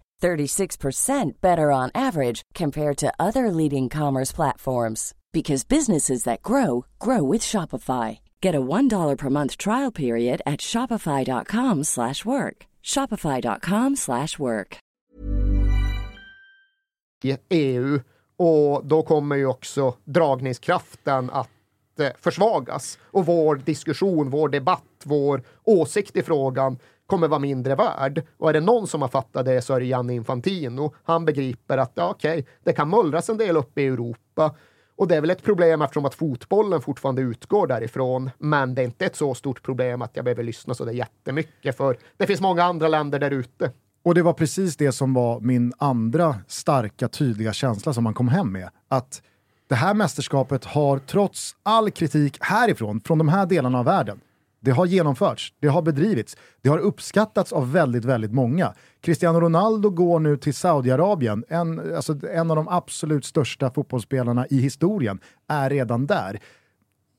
36% better on average compared to other leading commerce platforms because businesses that grow grow with Shopify. Get a $1 per month trial period at shopify.com/work. shopify.com/work. EU och då kommer ju också dragningskraften att eh, försvagas och vår diskussion, vår debatt, vår åsikt i frågan kommer vara mindre värd. Och är det någon som har fattat det så är det Gianni Infantino. Han begriper att ja, okej, det kan mullras en del uppe i Europa. Och det är väl ett problem eftersom att fotbollen fortfarande utgår därifrån. Men det är inte ett så stort problem att jag behöver lyssna så det är jättemycket för det finns många andra länder där ute. Och det var precis det som var min andra starka, tydliga känsla som man kom hem med. Att det här mästerskapet har trots all kritik härifrån, från de här delarna av världen, det har genomförts, det har bedrivits, det har uppskattats av väldigt, väldigt många. Cristiano Ronaldo går nu till Saudiarabien, en, alltså en av de absolut största fotbollsspelarna i historien, är redan där.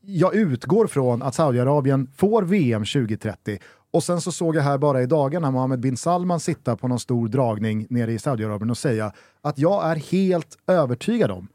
Jag utgår från att Saudiarabien får VM 2030 och sen så såg jag här bara i dagarna Mohammed bin Salman sitta på någon stor dragning nere i Saudiarabien och säga att jag är helt övertygad om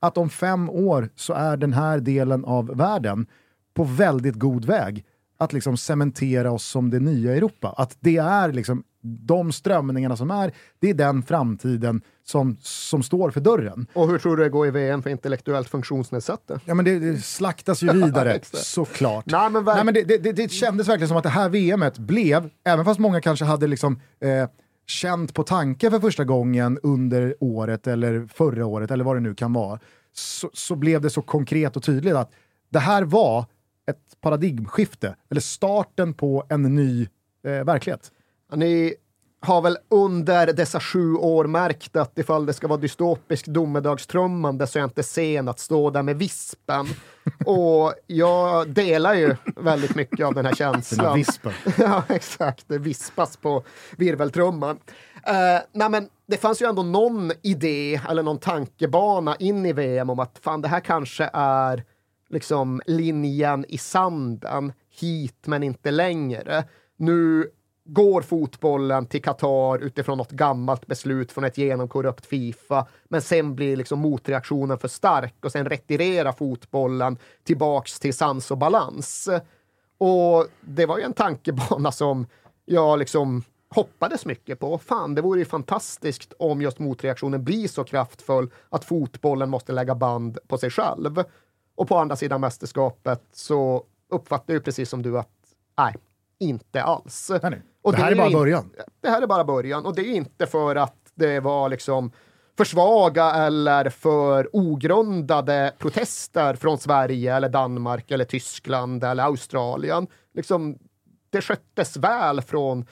att om fem år så är den här delen av världen på väldigt god väg att liksom cementera oss som det nya Europa. Att det är liksom de strömningarna som är, det är den framtiden som, som står för dörren. Och hur tror du det går i VM för intellektuellt funktionsnedsatta? Ja men det, det slaktas ju vidare, såklart. Nej, men, Nej, men det, det, det kändes verkligen som att det här VMet blev, även fast många kanske hade liksom eh, känt på tanke för första gången under året eller förra året eller vad det nu kan vara, så, så blev det så konkret och tydligt att det här var ett paradigmskifte, eller starten på en ny eh, verklighet. Ni har väl under dessa sju år märkt att ifall det ska vara dystopisk domedagstrummande så är jag inte sen att stå där med vispen. Och jag delar ju väldigt mycket av den här Den här känslan. vispen. ja, exakt. Det vispas på virveltrumman. Uh, nej, men det fanns ju ändå någon idé eller någon tankebana in i VM om att fan, det här kanske är liksom linjen i sanden hit men inte längre. Nu går fotbollen till Qatar utifrån något gammalt beslut från ett genomkorrupt Fifa, men sen blir liksom motreaktionen för stark och sen retirerar fotbollen tillbaks till sans och balans. Och det var ju en tankebana som jag liksom hoppades mycket på. Fan, det vore ju fantastiskt om just motreaktionen blir så kraftfull att fotbollen måste lägga band på sig själv. Och på andra sidan mästerskapet så uppfattar jag precis som du att nej, inte alls. Nej, nej. Och det här är bara in- början. Det här är bara början och det är inte för att det var liksom för svaga eller för ogrundade protester från Sverige eller Danmark eller Tyskland eller Australien. Liksom, det sköttes väl från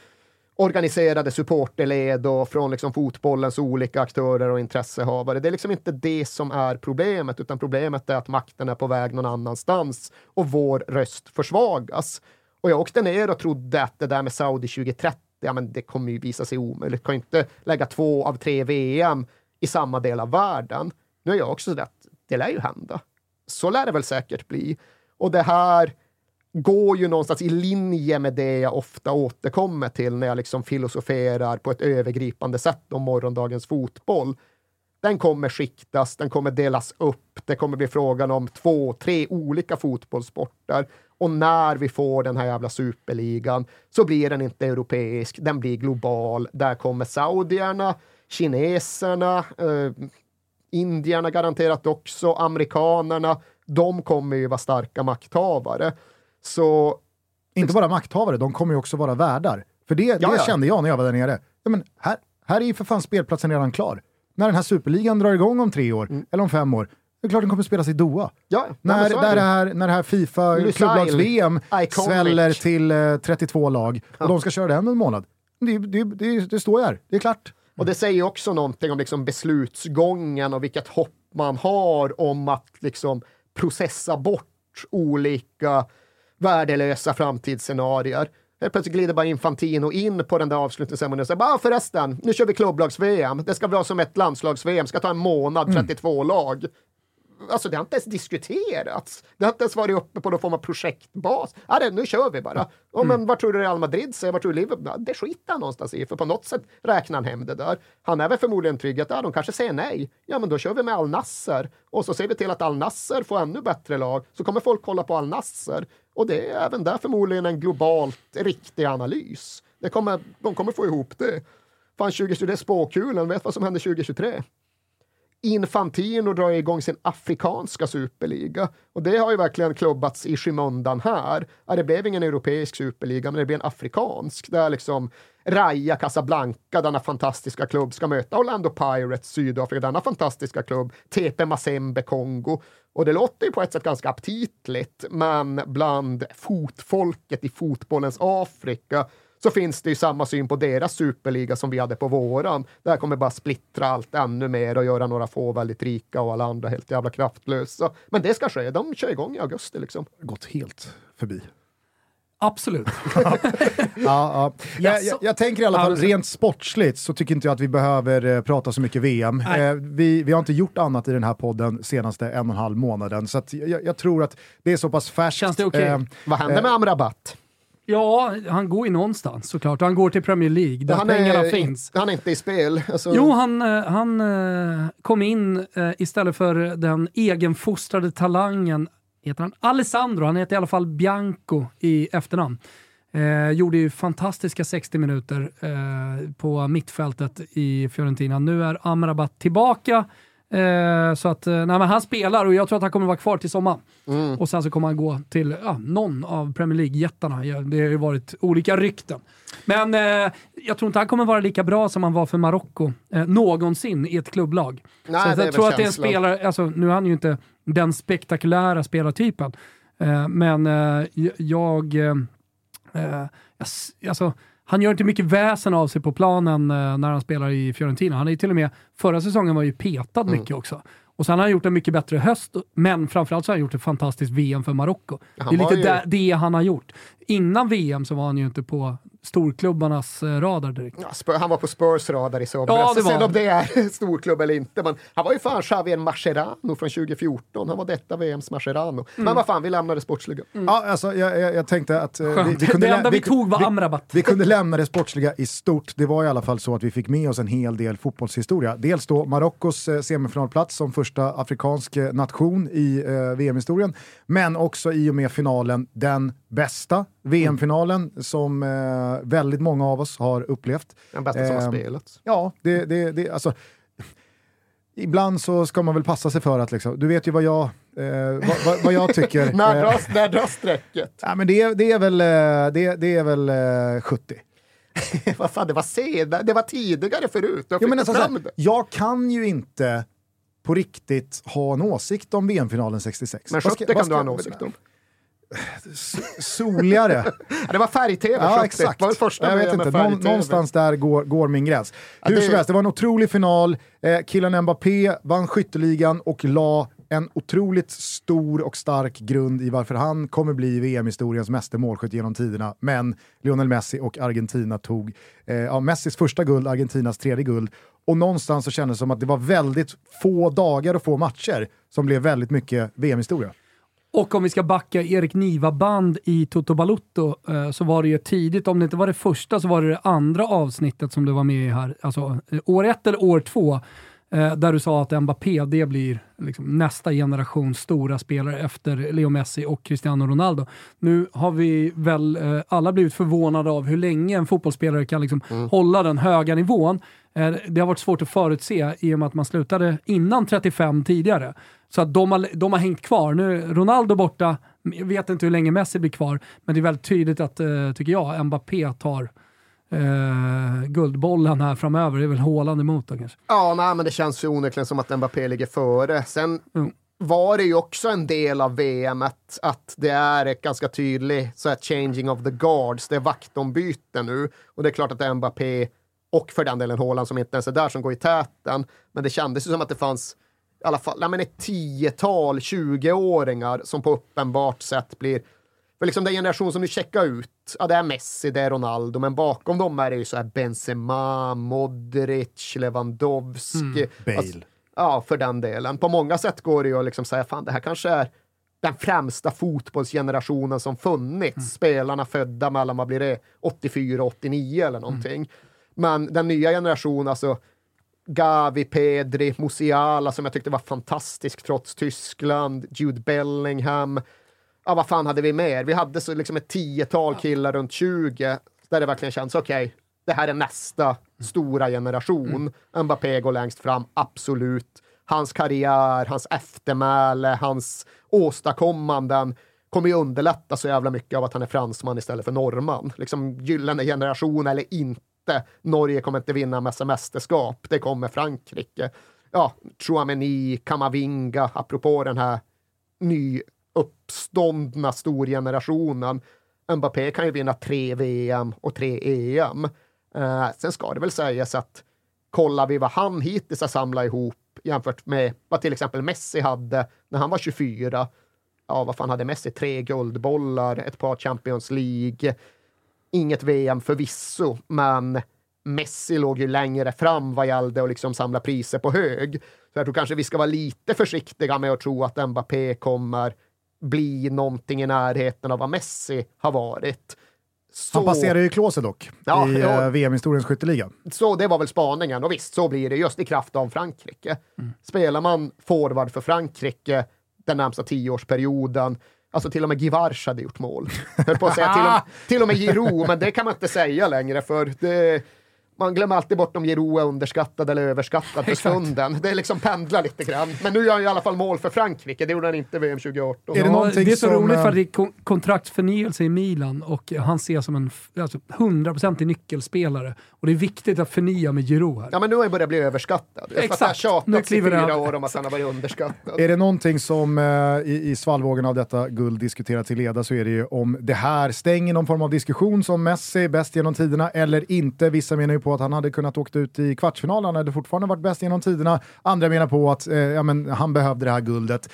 organiserade supporterled och från liksom fotbollens olika aktörer och intressehavare. Det är liksom inte det som är problemet, utan problemet är att makten är på väg någon annanstans och vår röst försvagas. Och jag åkte ner och trodde att det där med Saudi 2030, ja men det kommer ju visa sig omöjligt. Kan ju inte lägga två av tre VM i samma del av världen. Nu är jag också sådär att det lär ju hända. Så lär det väl säkert bli. Och det här går ju någonstans i linje med det jag ofta återkommer till när jag liksom filosoferar på ett övergripande sätt om morgondagens fotboll. Den kommer skiktas, den kommer delas upp, det kommer bli frågan om två, tre olika fotbollssporter. Och när vi får den här jävla superligan så blir den inte europeisk, den blir global. Där kommer saudierna, kineserna, eh, indierna garanterat också, amerikanerna. De kommer ju vara starka makthavare. Så Inte bara makthavare, de kommer ju också vara värdar. För det, det Ja, ja. kände jag när jag var där nere. Ja, men här, här är ju för fan spelplatsen redan klar. När den här superligan drar igång om tre år, eller om fem år, det är klart den kommer spelas i Doha. Mm. ja, När, där det. det här, när det här Fifa klubblags-VM sväller till eh, 32 lag och de ska köra den en månad. Det, det, det, det står ju här, det är klart. Och det säger också någonting om liksom beslutsgången och vilket hopp man har om att liksom processa bort olika värdelösa framtidsscenarier. Helt plötsligt glider bara Infantino in på den där avslutningsceremonin och säger bara förresten, nu kör vi klubblags-VM. Det ska vara som ett landslags-VM, ska ta en månad, 32 lag. Alltså det har inte ens diskuterats. Det har inte ens varit uppe på någon form av projektbas. Ja, det, nu kör vi bara. Ja, men vad tror du Real Madrid säger? Vad tror du Liverpool? Det skiter han någonstans i, för på något sätt räknar han hem det där. Han är väl förmodligen trygg att ja, de kanske säger nej. Ja, men då kör vi med Al Nasser och så ser vi till att Al Nasser får ännu bättre lag. Så kommer folk kolla på Al Nasser och det är även där förmodligen en globalt riktig analys. Det kommer, de kommer få ihop det. Fan, 2023 spåkulen, vet vad som händer 2023? Infantino drar igång sin afrikanska superliga. Och det har ju verkligen klubbats i skymundan här. Ja, det blev ingen europeisk superliga, men det blev en afrikansk. Där liksom Raja Casablanca, denna fantastiska klubb, ska möta Orlando Pirates, Sydafrika, denna fantastiska klubb, TP Mazembe, Kongo. Och det låter ju på ett sätt ganska aptitligt, men bland fotfolket i fotbollens Afrika så finns det ju samma syn på deras superliga som vi hade på våran. Det här kommer bara splittra allt ännu mer och göra några få väldigt rika och alla andra helt jävla kraftlösa. Men det ska ske, de kör igång i augusti liksom. Gått helt förbi. Absolut. Ja, ja. Jag, jag, jag tänker i alla fall, Alltså- rent sportsligt så tycker inte jag att vi behöver eh, prata så mycket VM. Eh, vi, vi har inte gjort annat i den här podden senaste en och en halv månaden, så att jag, jag tror att det är så pass färskt. Känns det okej? Eh, Vad händer med Amrabat? Ja, han går ju någonstans såklart. Han går till Premier League där Han pengarna är, finns. han är inte i spel. Alltså, Jo, han, eh, han eh, kom in eh, istället för den egenfostrade talangen, heter han Alessandro, han heter i alla fall Bianco i efternamn. Eh, gjorde ju fantastiska 60 minuter eh, på mittfältet i Fiorentina. Nu är Amrabat tillbaka. Eh, så att, eh, nej, men han spelar och jag tror att han kommer vara kvar till sommaren. Och sen så kommer han gå till ja, någon av Premier League-jättarna. Det har ju varit olika rykten. Men eh, jag tror inte han kommer vara lika bra som han var för Marocko eh, någonsin i ett klubblag. Nej, så jag väl tror att det är en spelare, alltså, nu är han ju inte den spektakulära spelartypen, eh, men eh, jag... Jag alltså, han gör inte mycket väsen av sig på planen eh, när han spelar i Fiorentina. Han är ju till och med, förra säsongen var ju petad Mm. mycket också. Och sen har han gjort en mycket bättre höst, men framförallt så har han gjort ett fantastiskt VM för Marocko. Det är lite ju- det han har gjort. Innan VM så var han ju inte på storklubbarnas eh, radar direkt. Ja, Spur- han var på Spurs radar i somras. Ja, det Sen om det är storklubb eller inte. Men han var ju fan Javier Mascherano från 2014. Han var detta VMs Mascherano. Mm. Men vad fan, vi lämnar det sportsliga. Ja, alltså, jag, jag, jag tänkte att... eh, vi, vi kunde det enda lä- vi, tog var Amrabat. Vi kunde lämna det sportsliga i stort. Det var i alla fall så att vi fick med oss en hel del fotbollshistoria. Dels då Marockos eh, semifinalplats som första afrikansk nation i eh, VM-historien, men också i och med finalen den bästa VM-finalen som eh, väldigt många av oss har upplevt. Den bästa som har Ehm, spelats. Ja, det, det, det, alltså, ibland så ska man väl passa sig för att, liksom, du vet ju vad jag, eh, vad, vad, vad jag tycker. När Eh, dras, när dras strecket? ja, men det, det är väl, eh, det, det är väl eh, 70. vad fan, det var sen, det var tidigare förut. Har Jo, men alltså, såhär, jag kan ju inte på riktigt ha en åsikt om VM-finalen 66. Men Vad 70 ska- kan du ha en åsikt om. Soligare. Ja, det var färg-tv ja, 70. exakt. Det var det första jag vet inte, Någon, någonstans där går, går min gräns. Hur det- som helst, det var en otrolig final. Eh, killen Mbappé vann skytteligan och la en otroligt stor och stark grund i varför han kommer bli VM-historiens meste målskytt genom tiderna. Men Lionel Messi och Argentina tog eh, ja, Messis första guld, Argentinas tredje guld. Och någonstans så kändes det som att det var väldigt få dagar och få matcher som blev väldigt mycket VM-historia. Och om vi ska backa Erik Niva-band i Toto Balutto eh, så var det ju tidigt, om det inte var det första så var det det andra avsnittet som du var med i här. Alltså eh, år ett eller år två. Eh, där du sa att Mbappé, det blir liksom nästa generations stora spelare efter Leo Messi och Cristiano Ronaldo. Nu har vi väl alla blivit förvånade av hur länge en fotbollsspelare kan liksom hålla den höga nivån. Eh, det har varit svårt att förutse i och med att man slutade innan 35 tidigare. Så att de har, de har hängt kvar. Nu Ronaldo borta, jag vet inte hur länge Messi blir kvar, men det är väldigt tydligt att, eh, tycker jag, Mbappé tar eh, guldbollen här framöver. Det är väl Haaland emot då kanske. Ja, nej, men det känns ju onekligen som att Mbappé ligger före. Sen Mm. var det ju också en del av VM att, att det är ett ganska tydligt så här, changing of the guards. Det är vaktombyte nu och det är klart att Mbappé och för den delen Haaland som inte ens är där som går i täten. Men det kändes ju som att det fanns i alla fall nej, men ett tiotal 20-åringar som på uppenbart sätt blir för liksom den generation som nu checkar ut, ja det är Messi, det är Ronaldo, men bakom dem är det ju så här Benzema, Modric, Lewandowski. Bale. Alltså, ja, för den delen. På många sätt går det ju att liksom säga, fan det här kanske är den främsta fotbollsgenerationen som funnits. Spelarna födda mellan, vad blir det, 84, 89 eller någonting. Men den nya generationen, alltså Gavi, Pedri, Musiala som jag tyckte var fantastisk trots Tyskland, Jude Bellingham. Ja, vad fan hade vi mer? Vi hade så liksom ett tiotal killar runt 20 där det verkligen känns okej, det här är nästa stora generation. Mbappé går längst fram, absolut. hans karriär, hans eftermäle, hans åstadkommanden kommer ju underlätta så jävla mycket av att han är fransman istället för norrman. Liksom gyllene generation eller inte. Norge kommer inte vinna massa mästerskap. Det kommer Frankrike. Ja, Chouameni, Kamavinga, apropå den här nyuppståndna storgenerationen. Mbappé kan ju vinna tre VM och tre EM. Eh, sen ska det väl sägas att kollar vi vad han hittills har samlat ihop jämfört med vad till exempel Messi hade när han var 24. Ja, vad fan hade Messi? Tre guldbollar, ett par Champions League. Inget VM förvisso, men Messi låg ju längre fram vad gällde att liksom samla priser på hög. Så jag tror kanske vi ska vara lite försiktiga med att tro att Mbappé kommer bli någonting i närheten av vad Messi har varit. Så, Han passerar ju Klose dock Ja, i ja. eh, VM-historiens skytteliga. så det var väl spaningen och visst, så blir det just i kraft av Frankrike. Spelar man forward för Frankrike den närmsta tioårsperioden, alltså till och med Givarch hade gjort mål. Höll på att säga till och, till och med Giroud, men det kan man inte säga längre för det, man glömmer alltid bort om Giroud är underskattad eller överskattad för stunden. Det liksom pendlar lite grann. Men nu gör han i alla fall mål för Frankrike, det gjorde han inte VM 2018. Är det Ja, det är så som, roligt för att det är kon- kontraktsförnyelse i Milan och han ses som en alltså, 100% nyckelspelare. Och det är viktigt att förnya med Giroud här. Ja men nu har han börjat bli överskattad. Jag Exakt. har Nu i kliver det fyra år om att han har varit underskattad. Är det någonting som eh, i, i svallvågen av detta guld diskuterats i leda så är det ju om det här stänger någon form av diskussion som Messi är bäst genom tiderna eller inte. Vissa menar ju på att han hade kunnat åkt ut i kvartsfinalen, han hade fortfarande varit bäst genom tiderna. Andra menar på att eh, ja, men han behövde det här guldet.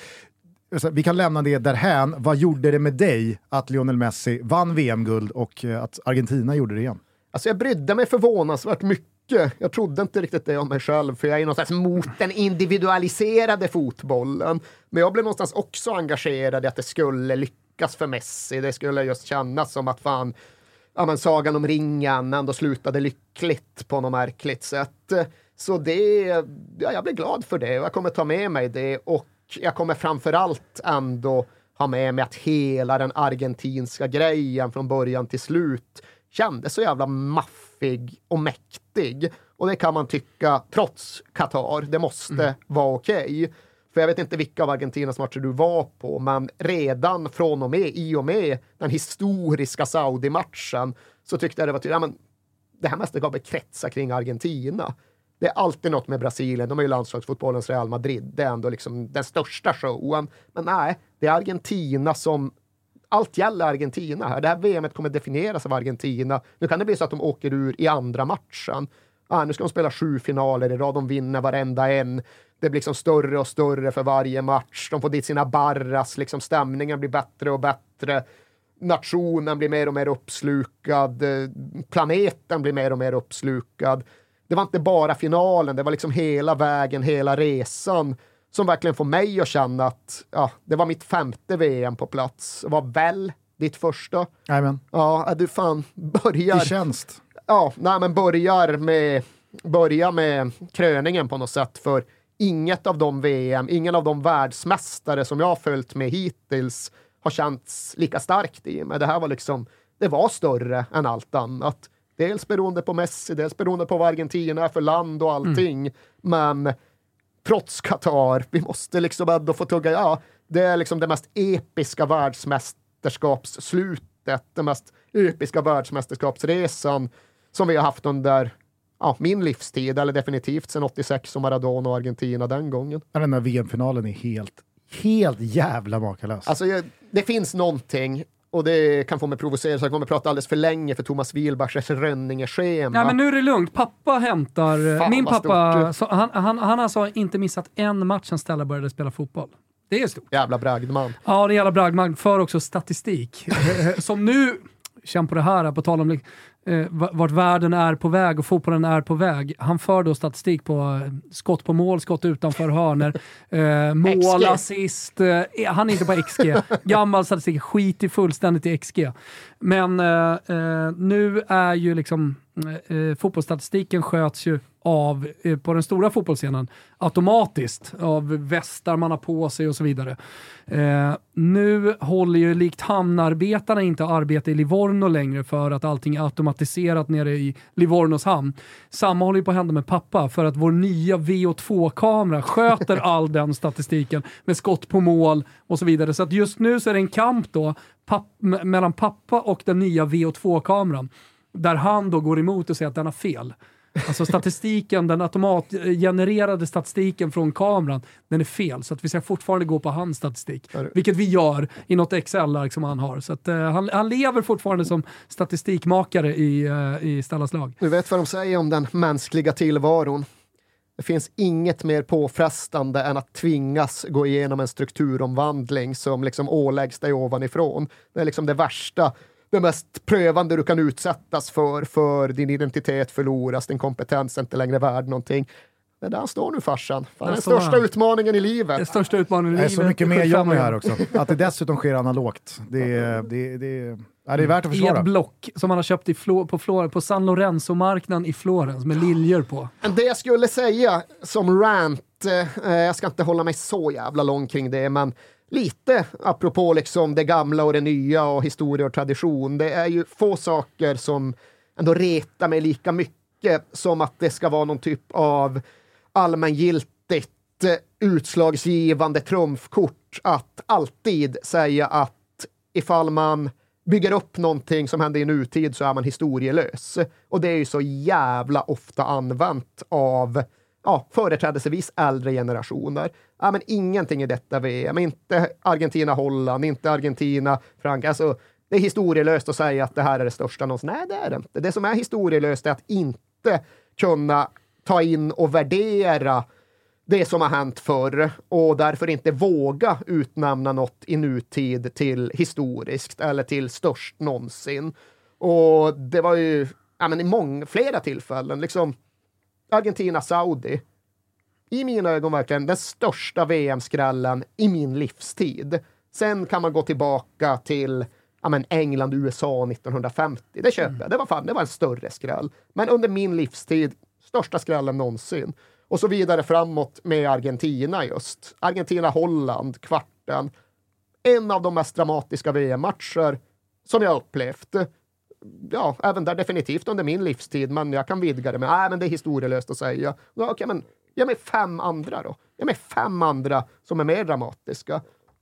Vi kan lämna det därhän. Vad gjorde det med dig att Lionel Messi vann VM-guld och eh, att Argentina gjorde det igen? Alltså jag brydde mig förvånansvärt mycket. Jag trodde inte riktigt det om mig själv, för jag är någonstans mot den individualiserade fotbollen. Men jag blev någonstans också engagerad i att det skulle lyckas för Messi. Det skulle just kännas som att fan, ja men Sagan om ringen ändå slutade lyckligt på något märkligt sätt. Så det, ja, jag blir glad för det och jag kommer ta med mig det och jag kommer framförallt ändå ha med mig att hela den argentinska grejen från början till slut kändes så jävla maffig och mäktig. Och det kan man tycka, trots Qatar, det måste vara okej. För jag vet inte vilka av Argentinas matcher du var på, men redan från och med, i och med den historiska Saudi-matchen, så tyckte jag det var tydligt, ja, men det här mästerskapet kretsar kring Argentina. Det är alltid något med Brasilien, de är ju landslagsfotbollens Real Madrid, det är ändå liksom den största showen. Men nej, det är Argentina som allt gäller Argentina här. Det här VMet kommer definieras av Argentina. Nu kan det bli så att de åker ur i andra matchen. Ah, nu ska de spela sju finaler i rad, de vinner varenda en. Det blir liksom större och större för varje match. De får dit sina barras, liksom stämningen blir bättre och bättre. Nationen blir mer och mer uppslukad. Planeten blir mer och mer uppslukad. Det var inte bara finalen, det var liksom hela vägen, hela resan som verkligen får mig att känna att ja, det var mitt femte VM på plats. Det var väl ditt första. Jajamän, Ja, du fan börjar... i tjänst. Ja, nej, men börjar med, börja med kröningen på något sätt. För inget av de VM, ingen av de världsmästare som jag har följt med hittills har känts lika starkt i mig. Det här var liksom, det var större än allt annat. Dels beroende på Messi, dels beroende på vad Argentina är för land och allting. Men trots Qatar, vi måste liksom ändå få tugga, ja, det är liksom det mest episka världsmästerskapsslutet, den mest episka världsmästerskapsresan som vi har haft under ja, min livstid, eller definitivt sedan 86 och Maradona och Argentina den gången. Den där VM-finalen är helt, helt jävla makalös. Alltså, det finns någonting, och det kan få mig provocera så jag kommer prata alldeles för länge för Thomas Wilbachs Rönninge-schema. Ja, men nu är det lugnt. Pappa hämtar... Fan, min pappa, så, han, han, han har alltså inte missat en match sen Stella började spela fotboll. Det är stort. Jävla bragdman. Ja, det är jävla bragdman. För också statistik. Som nu, känn på det här, på tal om eh, vart världen är på väg och fotbollen är på väg. Han för då statistik på eh, skott på mål, skott utanför hörner, eh, mål, assist. Eh, han är inte på XG. Gammal statistik, skit i fullständigt i XG. Men eh, eh, nu är ju liksom eh, eh, fotbollsstatistiken sköts ju av, eh, på den stora fotbollsscenen automatiskt av västar man har på sig och så vidare. Eh, nu håller ju likt hamnarbetarna inte arbete i Livorno längre för att allting är automatiserat nere i Livornos hamn. Samma håller ju på att hända med pappa för att vår nya VO2-kamera sköter all den statistiken med skott på mål och så vidare. Så att just nu så är det en kamp då papp, mellan pappa och den nya VO2-kameran där han då går emot och säger att den har fel. Alltså statistiken, den automatgenererade statistiken från kameran, den är fel. Så att vi ska fortfarande gå på hans statistik. Vilket vi gör i något Excel-ark som han har. Så att, uh, han, han, lever fortfarande som statistikmakare i, uh, i Stallas lag. Du vet vad de säger om den mänskliga tillvaron. Det finns inget mer påfrestande än att tvingas gå igenom en strukturomvandling som liksom åläggs dig ovanifrån. Det är liksom det värsta det mest prövande du kan utsättas för, för din identitet förloras, din kompetens är inte längre värd någonting. Det är där står nu farsan. Fan, den största han. utmaningen i livet. Den största utmaningen i livet. Det är så mycket mer Johnny här också. Att det dessutom sker analogt. Det är, det, det, ja, det är värt att försvara. E-block som han har köpt i Flo, på, Flor, på San Lorenzo-marknaden i Florens med liljor på. Det jag skulle säga som rant, eh, jag ska inte hålla mig så jävla lång kring det, men lite apropå liksom det gamla och det nya och historia och tradition. Det är ju få saker som ändå retar mig lika mycket som att det ska vara någon typ av allmängiltigt utslagsgivande trumfkort att alltid säga att ifall man bygger upp någonting som händer i nutid så är man historielös. Och det är ju så jävla ofta använt av ja, företrädesvis äldre generationer. Ja, men ingenting i detta VM, inte Argentina-Holland, inte Argentina-Frankrike. Alltså, det är historielöst att säga att det här är det största någonsin. Nej, det är det inte. Det som är historielöst är att inte kunna ta in och värdera det som har hänt förr och därför inte våga utnämna något i nutid till historiskt eller till störst någonsin. Och det var ju ja, men i många, flera tillfällen, liksom Argentina-Saudi. I mina ögon verkligen den största VM-skrällen i min livstid. Sen kan man gå tillbaka till ja, England-USA 1950. Det köper jag. Det var, fan, det var en större skräll. Men under min livstid, största skrällen någonsin. Och så vidare framåt med Argentina just. Argentina-Holland, kvarten. En av de mest dramatiska VM-matcher som jag upplevt ja, även där definitivt under min livstid, men jag kan vidga det med, nej men det är historielöst att säga. Okej, okay, men ge mig fem andra då. Ge mig fem andra som är mer dramatiska.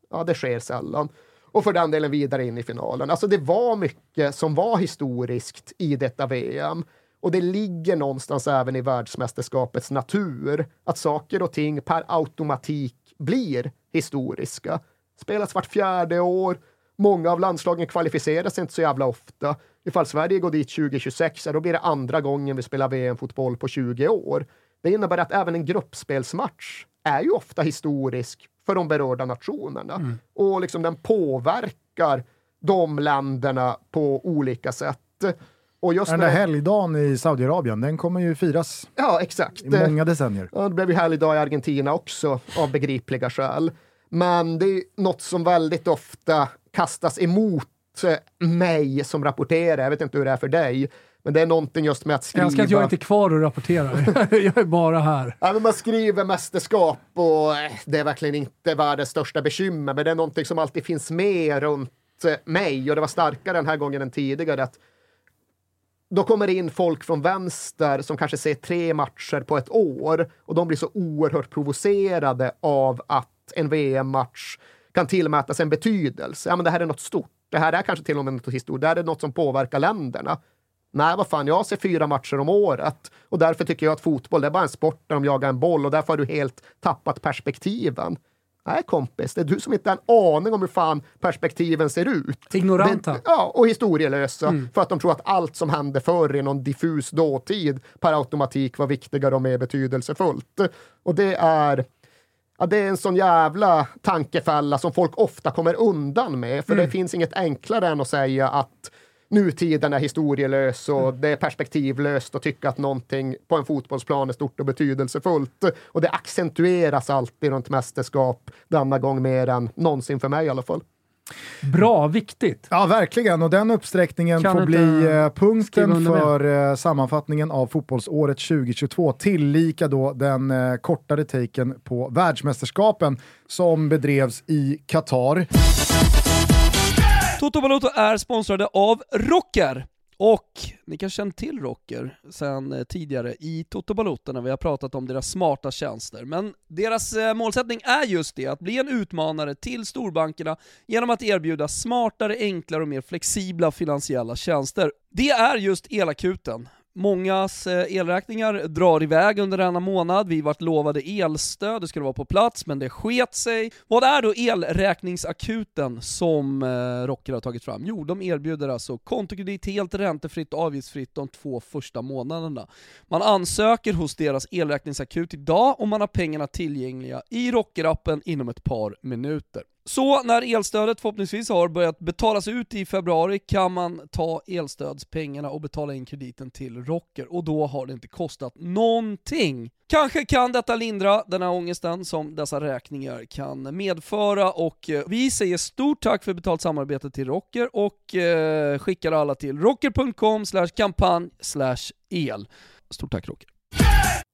Ja, det sker sällan. Och för den delen vidare in i finalen. Alltså det var mycket som var historiskt i detta VM. Och det ligger någonstans även i världsmästerskapets natur att saker och ting per automatik blir historiska. Spelas vart fjärde år. Många av landslagen kvalificerar sig inte så jävla ofta. Ifall Sverige går dit 2026, då blir det andra gången vi spelar VM-fotboll på 20 år. Det innebär att även en gruppspelsmatch är ju ofta historisk för de berörda nationerna. Mm. Och liksom den påverkar de länderna på olika sätt. Och just den där helgdagen i Saudiarabien, den kommer ju firas ja, exakt. i många decennier. Ja, det blev ju helgdag i Argentina också, av begripliga skäl. Men det är något som väldigt ofta kastas emot mig som rapporterar. Jag vet inte hur det är för dig. Men det är någonting just med att skriva... Jag älskar att jag inte är kvar och rapporterar. jag är bara här. Ja, men man skriver mästerskap och eh, det är verkligen inte världens största bekymmer, men det är någonting som alltid finns med runt eh, mig och det var starkare den här gången än tidigare. Att då kommer det in folk från vänster som kanske ser tre matcher på ett år och de blir så oerhört provocerade av att en VM-match kan tillmätas en betydelse. Ja, men det här är något stort. Det här är kanske till och med något historiskt. Det här är något som påverkar länderna. Nej, vad fan, jag ser fyra matcher om året och därför tycker jag att fotboll, det är bara en sport där de jagar en boll och därför har du helt tappat perspektiven. Nej kompis, det är du som inte har en aning om hur fan perspektiven ser ut. Ignoranta. Det, ja, och historielösa. Mm. För att de tror att allt som hände förr i någon diffus dåtid per automatik var viktigare och mer betydelsefullt. Och det är Ja, det är en sån jävla tankefälla som folk ofta kommer undan med, för mm. det finns inget enklare än att säga att nutiden är historielös och mm. det är perspektivlöst att tycka att någonting på en fotbollsplan är stort och betydelsefullt. Och det accentueras alltid runt mästerskap, denna gång mer än någonsin för mig i alla fall. Bra, viktigt. Ja, verkligen. Och den uppsträckningen kan får bli eh, punkten för eh, sammanfattningen av fotbollsåret 2022. Tillika då den eh, kortare taken på världsmästerskapen som bedrevs i Qatar. Toto Balotto är sponsrade av Rocker. Och ni kanske känner till Rocker sen eh, tidigare i Toto Balotto när vi har pratat om deras smarta tjänster. Men deras eh, målsättning är just det, att bli en utmanare till storbankerna genom att erbjuda smartare, enklare och mer flexibla finansiella tjänster. Det är just Elakuten. Mångas eh, elräkningar drar iväg under denna månad, vi vart lovade elstöd, det skulle vara på plats, men det sket sig. Vad är då elräkningsakuten som eh, Rocker har tagit fram? Jo, de erbjuder alltså kontokredit helt räntefritt och avgiftsfritt de två första månaderna. Man ansöker hos deras elräkningsakut idag och man har pengarna tillgängliga i Rockerappen inom ett par minuter. Så när elstödet förhoppningsvis har börjat betalas ut i februari kan man ta elstödspengarna och betala in krediten till Rocker och då har det inte kostat någonting. Kanske kan detta lindra den här ångesten som dessa räkningar kan medföra och eh, vi säger stort tack för betalt samarbete till Rocker och eh, skickar alla till rocker.com kampanj el. Stort tack Rocker.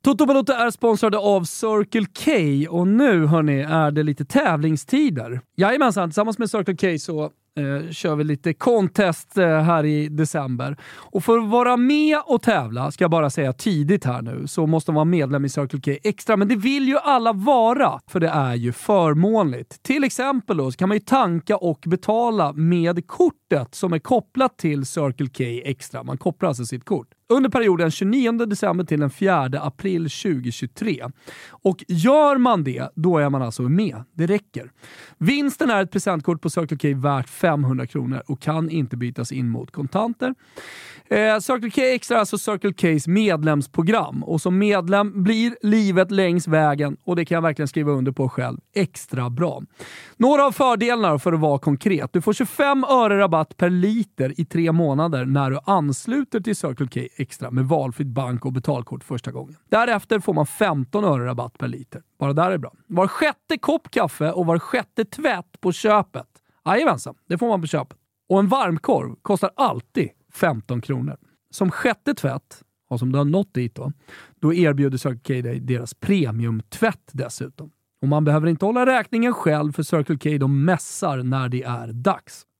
Toto Balotto är sponsrade av Circle K och nu hörni är det lite tävlingstider. Jajamensan, tillsammans med Circle K så eh, kör vi lite contest eh, här i december. Och för att vara med och tävla, ska jag bara säga tidigt här nu, så måste man vara medlem i Circle K Extra. Men det vill ju alla vara, för det är ju förmånligt. Till exempel då, så kan man ju tanka och betala med kort kortet som är kopplat till Circle K Extra. Man kopplar alltså sitt kort under perioden 29 december till den 4 april 2023. Och gör man det, då är man alltså med. Det räcker. Vinsten är ett presentkort på Circle K värt 500 kronor och kan inte bytas in mot kontanter. Eh, Circle K Extra är alltså Circle Ks medlemsprogram och som medlem blir livet längs vägen, och det kan jag verkligen skriva under på själv, extra bra. Några av fördelarna för att vara konkret. Du får 25 öre rabatt per liter i tre månader när du ansluter till Circle K Extra med valfritt bank och betalkort första gången. Därefter får man 15 öre rabatt per liter. Bara där är bra. Var sjätte kopp kaffe och var sjätte tvätt på köpet. Jajamensan, det får man på köpet. Och en varmkorv kostar alltid 15 kronor. Som sjätte tvätt, och som du har nått dit då, då erbjuder Circle K dig deras premiumtvätt dessutom. Och man behöver inte hålla räkningen själv för Circle K de mässar när det är dags.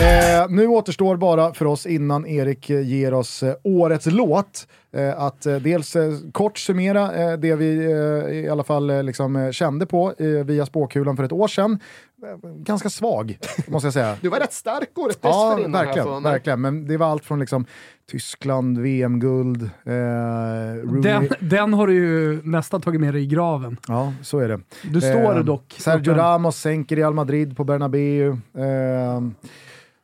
Eh, nu återstår bara för oss innan Erik eh, ger oss eh, årets låt eh, att eh, dels eh, kort summera det vi i alla fall liksom, kände på via spåkulan för ett år sedan. Ganska svag, måste jag säga. Du var rätt stark året Ja, verkligen, verkligen. Men det var allt från liksom, Tyskland, VM-guld. den, den har du ju nästan tagit med dig i graven. Ja, så är det. Du står dock. Sergio Ramos sänker Real Madrid på Bernabéu.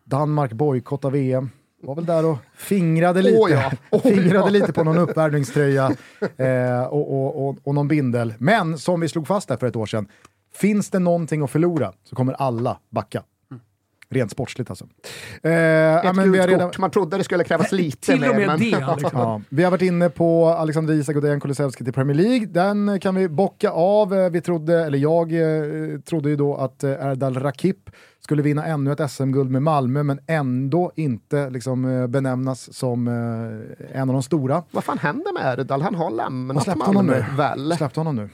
Danmark bojkottar VM. Var väl där och fingrade lite, oh ja. oh fingrade ja. lite på någon uppvärmningströja eh, och, och, och, och någon bindel. Men som vi slog fast där för ett år sedan, finns det någonting att förlora så kommer alla backa. Rent sportsligt alltså. Eh, Ett men vi har redan... Man trodde det skulle krävas lite Till och med men... det. Liksom. ja, vi har varit inne på Alexander Isak och Dejan Kulusevski till Premier League. Den kan vi bocka av. Eh, vi trodde, eller jag eh, trodde ju då att eh, Erdal Rakip skulle vinna ännu ett SM-guld med Malmö men ändå inte liksom, benämnas som en av de stora. Vad fan händer med Erdal? Han har lämnat Malmö honom nu. väl? Släppte honom nu.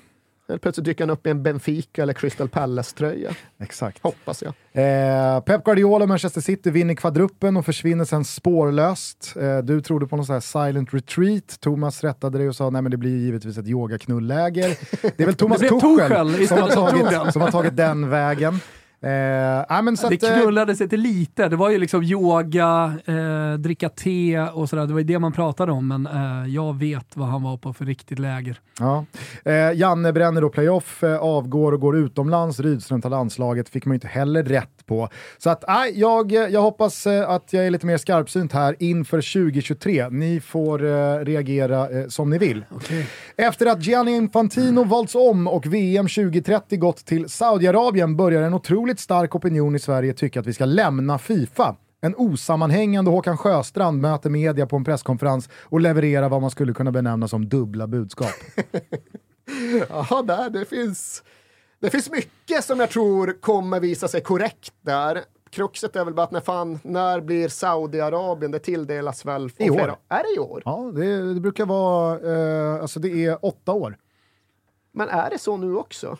Eller plötsligt dyker han upp i en Benfica eller Crystal Palace-tröja. Exakt. Hoppas jag. Eh, Pep Guardiola och Manchester City vinner kvadruppen och försvinner sen spårlöst. Eh, du trodde på någon sån här silent retreat. Thomas rättade dig och sa att det blir givetvis ett yogaknulläger. Det är väl Thomas Tuchel, Tuchel som, har tagit, som har tagit den vägen. Eh, men så det att, eh, knullade sig till lite. Det var ju liksom yoga, eh, dricka te och sådär. Det var ju det man pratade om, men eh, jag vet vad han var på för riktigt läger. Ja. Eh, Janne bränner då playoff, eh, avgår och går utomlands. Rydström tar landslaget, fick man ju inte heller rätt på. Så att, äh, jag, jag hoppas att jag är lite mer skarpsynt här inför 2023. Ni får reagera som ni vill. Okay. Efter att Gianni Infantino valts om och VM 2030 gått till Saudiarabien börjar en otroligt stark opinion i Sverige tycka att vi ska lämna Fifa. En osammanhängande Håkan Sjöstrand möter media på en presskonferens och levererar vad man skulle kunna benämna som dubbla budskap. Ja, där, det, finns, det finns mycket som jag tror kommer visa sig korrekt där. Kruxet är väl bara att när fan, när blir Saudiarabien? Det tilldelas väl... I år. flera- Är det i år? Ja, det, det brukar vara, eh, alltså det är åtta år. Men är det så nu också?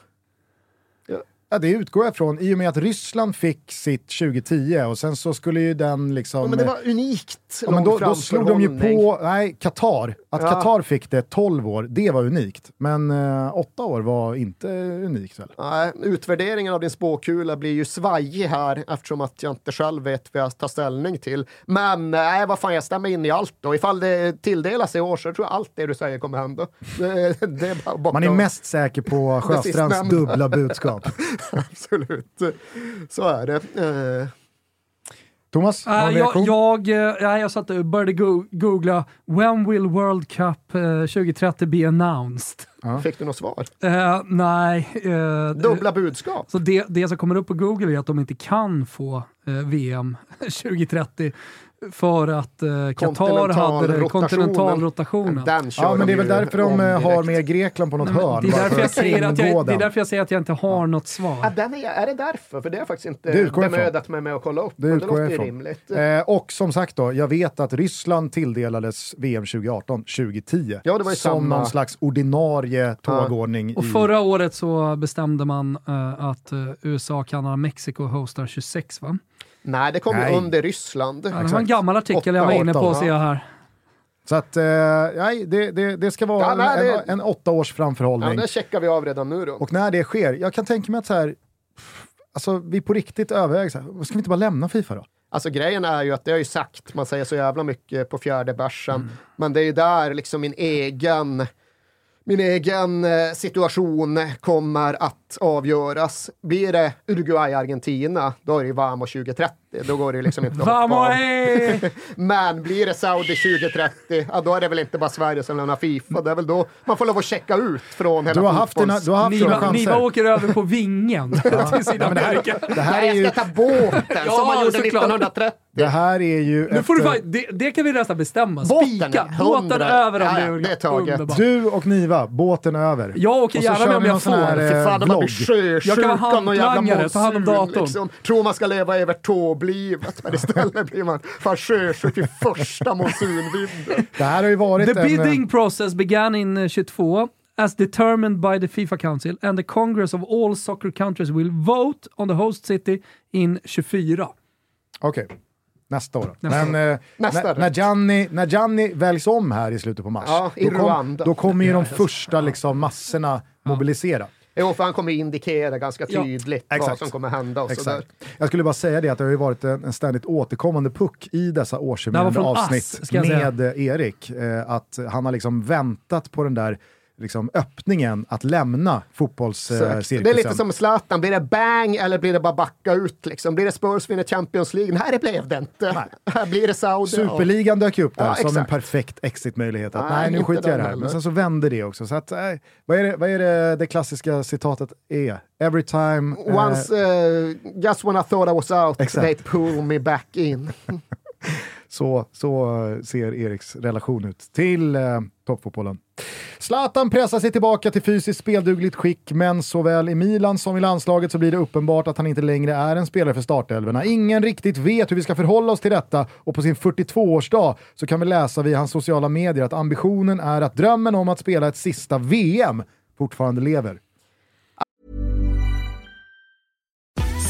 Ja, det utgår jag från i och med att Ryssland fick sitt 2010 och sen så skulle ju den liksom... Ja, men det var unikt Ja, men då, då slog de ju på, nej, Qatar. Att Ja. Qatar fick det 12 år, det var unikt. Men eh, åtta år var inte unikt väl? Nej, utvärderingen av din spåkula blir ju svajig här eftersom att jag inte själv vet vad jag tar ställning till. Men nej, vad fan, jag stämmer in i allt då. Ifall det tilldelas i år så tror jag allt det du säger kommer hända. Det, det är Man är mest säker på Sjöstrands dubbla budskap. Absolut, så är det. Eh, Thomas, någon Äh, jag, jag, eh, nej, jag satt och började go googla “When will World Cup eh, 2030 be announced?” Fick du något svar? Eh, Nej. eh, Dubbla budskap? Så det, det som kommer upp på Google är att de inte kan få eh, VM 2030 för att eh, Qatar hade det, kontinentalrotationen. Ja, men det är väl därför de eh, har med Grekland på något Nej, hörn. det, är därför för jag säger att jag, det är därför jag säger att jag inte har något Ja, svar. den är, är det därför? För det har jag faktiskt inte bemödat mig med att kolla upp. Det men det låter ju rimligt. Eh, och som sagt då, jag vet att Ryssland tilldelades VM 2018, 2010. Ja, det var ju som samma- någon slags ordinarie tågordning. Och i, förra året så bestämde man eh, att USA, Kanada, Mexiko hostar 26 va? Nej, det kom ju Nej. under Ryssland. Ja, det var en gammal artikel jag var inne på åtta, att se här. Så att, eh, nej, det, det, det ska vara Ja, nej, en, det- en, en åtta års Ja, framförhållning. det checkar vi av redan nu då. Och när det sker, jag kan tänka mig att så här, alltså, vi på riktigt överväger, så här, ska vi inte bara lämna Fifa då? Alltså grejen är ju att det har ju sagt, man säger så jävla mycket på fjärde bärsen, Mm. men det är ju där liksom min egen min egen eh, situation kommer att avgöras. Blir det Uruguay-Argentina, då är det Vamo 2030. Då går det ju liksom inte eh! Men blir det Saudi 2030, ja, då är det väl inte bara Sverige som lämnar Fifa. Det är väl då man får lov att checka ut från hela Du har haft dina, du har haft Niva, chanser. Niva åker över på vingen till Ja, men det, Sydamerika. här, det, här är Nej, ju, jag ska ta båten Ja, som man gjorde såklart. 1930. det här är ju... Nu får du, ett, fan- det, det kan vi nästan bestämma. Båten, Spika! ja, Båten över om Ja, ja, det är taget. du och Niva, båten över. Jag åker Och så gärna med om jag här, får. eh, Fy fan, de vlogg. Sjösjuka Jag kan vara hantlangare, ta hand om datorn. Liksom. Tror man ska leva över tåblivet, men istället blir man fan sjösjuk i första monsunvinden. Det här har ju varit The en... bidding process began in eh, 22 as determined by the FIFA Council and the Congress of all soccer countries will vote on the host city in 24. Okej, nästa år. Nästa Men eh, Nästa när, Gianni, när Gianni väljs om här i slutet på mars, Ja, i då, kom, Rwanda. då kommer ju de första liksom, massorna mobilisera. Jo, för han kommer indikera ganska Ja, tydligt vad exakt. som kommer hända och. Exakt. Jag skulle bara säga det att det har ju varit en, ständigt återkommande puck i dessa från avsnitt Ass, med Erik. Eh, att han har liksom väntat på den där liksom, öppningen att lämna fotbollscirkusen. Exakt. Det är lite som Zlatan, blir det bang eller blir det bara backa ut? Liksom? Blir det Spurs vinner Champions League? Nej, det blev det inte. Här blir det Saudi. Superligan dök ju upp där Ja, som en exakt. perfekt exit-möjlighet. Att, Nej, nej, nu skiter jag i det här. heller. Men sen så vände det också. Så att, eh, vad, är det, vad är det det klassiska citatet är? Every time... eh, Once, uh, just when I thought I was out, Exakt. they pulled me back in. Så, så ser Eriks relation ut till eh, toppfotbollen. Zlatan pressar sig tillbaka till fysiskt speldugligt skick, men såväl i Milan som i landslaget så blir det uppenbart att han inte längre är en spelare för startelverna. Ingen riktigt vet hur vi ska förhålla oss till detta och på sin 42-årsdag så kan vi läsa via hans sociala medier att ambitionen är att drömmen om att spela ett sista VM fortfarande lever.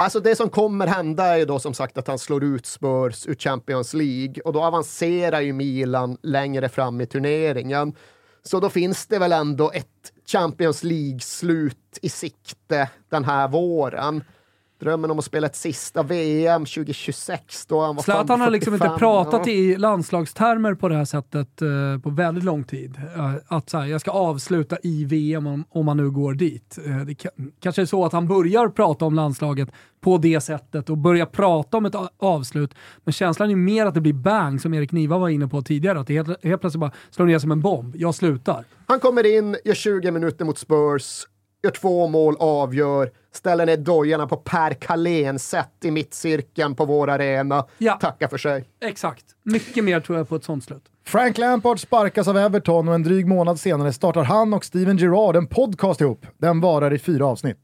Alltså det som kommer hända är ju då som sagt att han slår ut Spurs ur Champions League och då avancerar ju Milan längre fram i turneringen. Så då finns det väl ändå ett Champions League-slut i sikte den här våren. Drömmen om att spela ett sista VM 2026 då han var Zlatan har liksom inte 45, pratat ja. i landslagstermer på det här sättet eh, på väldigt lång tid. Eh, att så här, jag ska avsluta i VM om, om man nu går dit. Eh, det ka- kanske är så att han börjar prata om landslaget på det sättet och börjar prata om ett avslut. Men känslan är mer att det blir bang, som Erik Niva var inne på tidigare. Att det helt, helt plötsligt bara slår ner som en bomb. Jag slutar. Han kommer in, gör 20 minuter mot Spurs, gör två mål, avgör, ställer ner dojorna på Per Carlén-sätt i mittcirkeln på vår arena. Ja. Tackar för sig. Exakt. Mycket mer tror jag på ett sånt slut. Frank Lampard sparkas av Everton och en dryg månad senare startar han och Steven Gerrard en podcast ihop. Den varar i fyra avsnitt.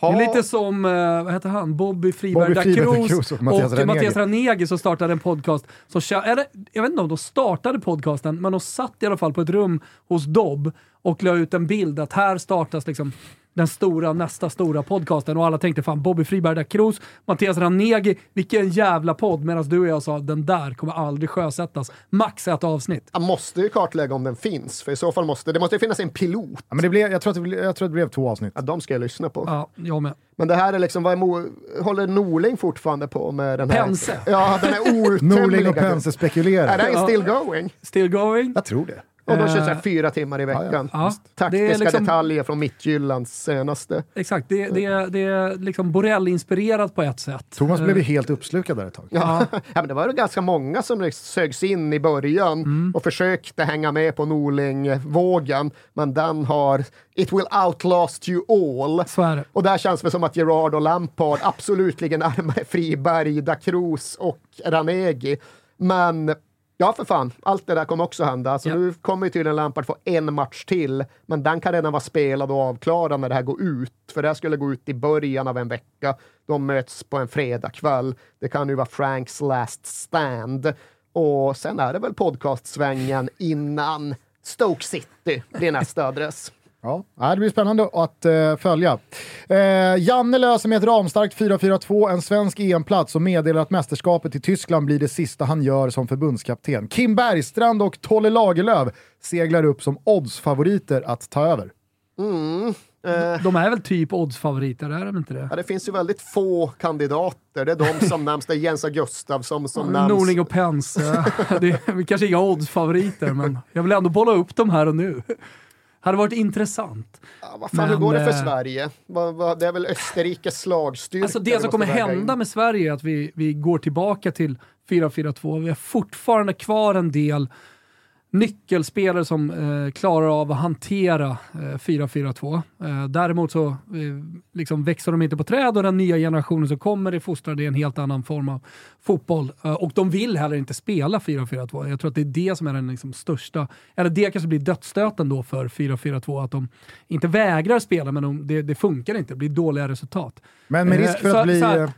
Det är lite som, eh, vad heter han, Bobby Friberg da Cruz och Mattias Mattias, Ranegi. Ranegi som startade en podcast. Som, eller, jag vet inte om de startade podcasten, men de satt i alla fall på ett rum hos Dobb och la ut en bild att här startas liksom den stora, nästa stora podcasten och alla tänkte fan Bobby Friberg da Cruz, Mattias Ranegi, vilken jävla podd. Medan du och jag sa den där kommer aldrig sjösättas. Max ett avsnitt. Han måste ju kartlägga om den finns, för i så fall måste det måste ju finnas en pilot. Ja, men det blev, jag, tror att det, blev- jag tror att det blev två avsnitt. Ja, de ska jag lyssna på. Ja, jag med. Men det här är liksom, vad är Mo, håller Norling fortfarande på med den här? Pense. Ja, den här outtömliga... Norling och Pense Är spekulerar. den still going? Still going. Jag tror det. Och de kör så här Eh, fyra timmar i veckan. ja. Det Taktiska är liksom- detaljer från Mittjyllands senaste. Exakt, det, det, det är liksom Borrell-inspirerat på ett sätt. Thomas Eh, blev ju helt uppslukad där ett tag. Ja. ja, men det var ju ganska många som liksom sögs in i början Mm. och försökte hänga med på Norling-vågen, men den har It will outlast you all. Så är det. Och där känns det som att Gerard och Lampard absolut ligger närmare Friberg, Da Cruz och Ranegi. Men ja, för fan, allt det där kommer också hända. Så Ja. nu kommer ju tydligen Lampard få en match till, men den kan redan vara spelad och avklarad när det här går ut. För det här skulle gå ut i början av en vecka. De möts på en fredagkväll. Det kan ju vara Franks last stand. Och sen är det väl podcastsvängen innan Stoke City blir nästa adress. Ja, det blir spännande att eh, följa. Eh, Janne löser med ett ramstarkt 4-4-2 en svensk EM-plats och meddelar att mästerskapet i Tyskland blir det sista han gör som förbundskapten. Kim Bergstrand och Tolle Lagerlöf seglar upp som oddsfavoriter att ta över. De är väl typ oddsfavoriter, är de inte det? Ja, det finns ju väldigt få kandidater. Det är de som nämns. Det är Jens Gustafsson som nämns. Norling och Pence. eh, det är kanske inga oddsfavoriter, men jag vill ändå bolla upp dem här och nu. Hade varit intressant. Ja, vad fan, hur Men, går det för eh, Sverige? Det är väl Österrikes slagstyrka? Alltså det som kommer hända in. med Sverige är att vi, vi går tillbaka till 4-4-2. Vi har fortfarande kvar en del nyckelspelare som eh, klarar av att hantera eh, 4-4-2. Eh, däremot så eh, liksom växer de inte på träd och den nya generationen som kommer är fostrad i en helt annan form av fotboll. Eh, och de vill heller inte spela 4-4-2. Jag tror att det är det som är den liksom största, eller det kanske blir dödsstöten då för 4-4-2, att de inte vägrar spela men de, det, det funkar inte, det blir dåliga resultat. Men med Eh, risk för så- att bli... så här, eh,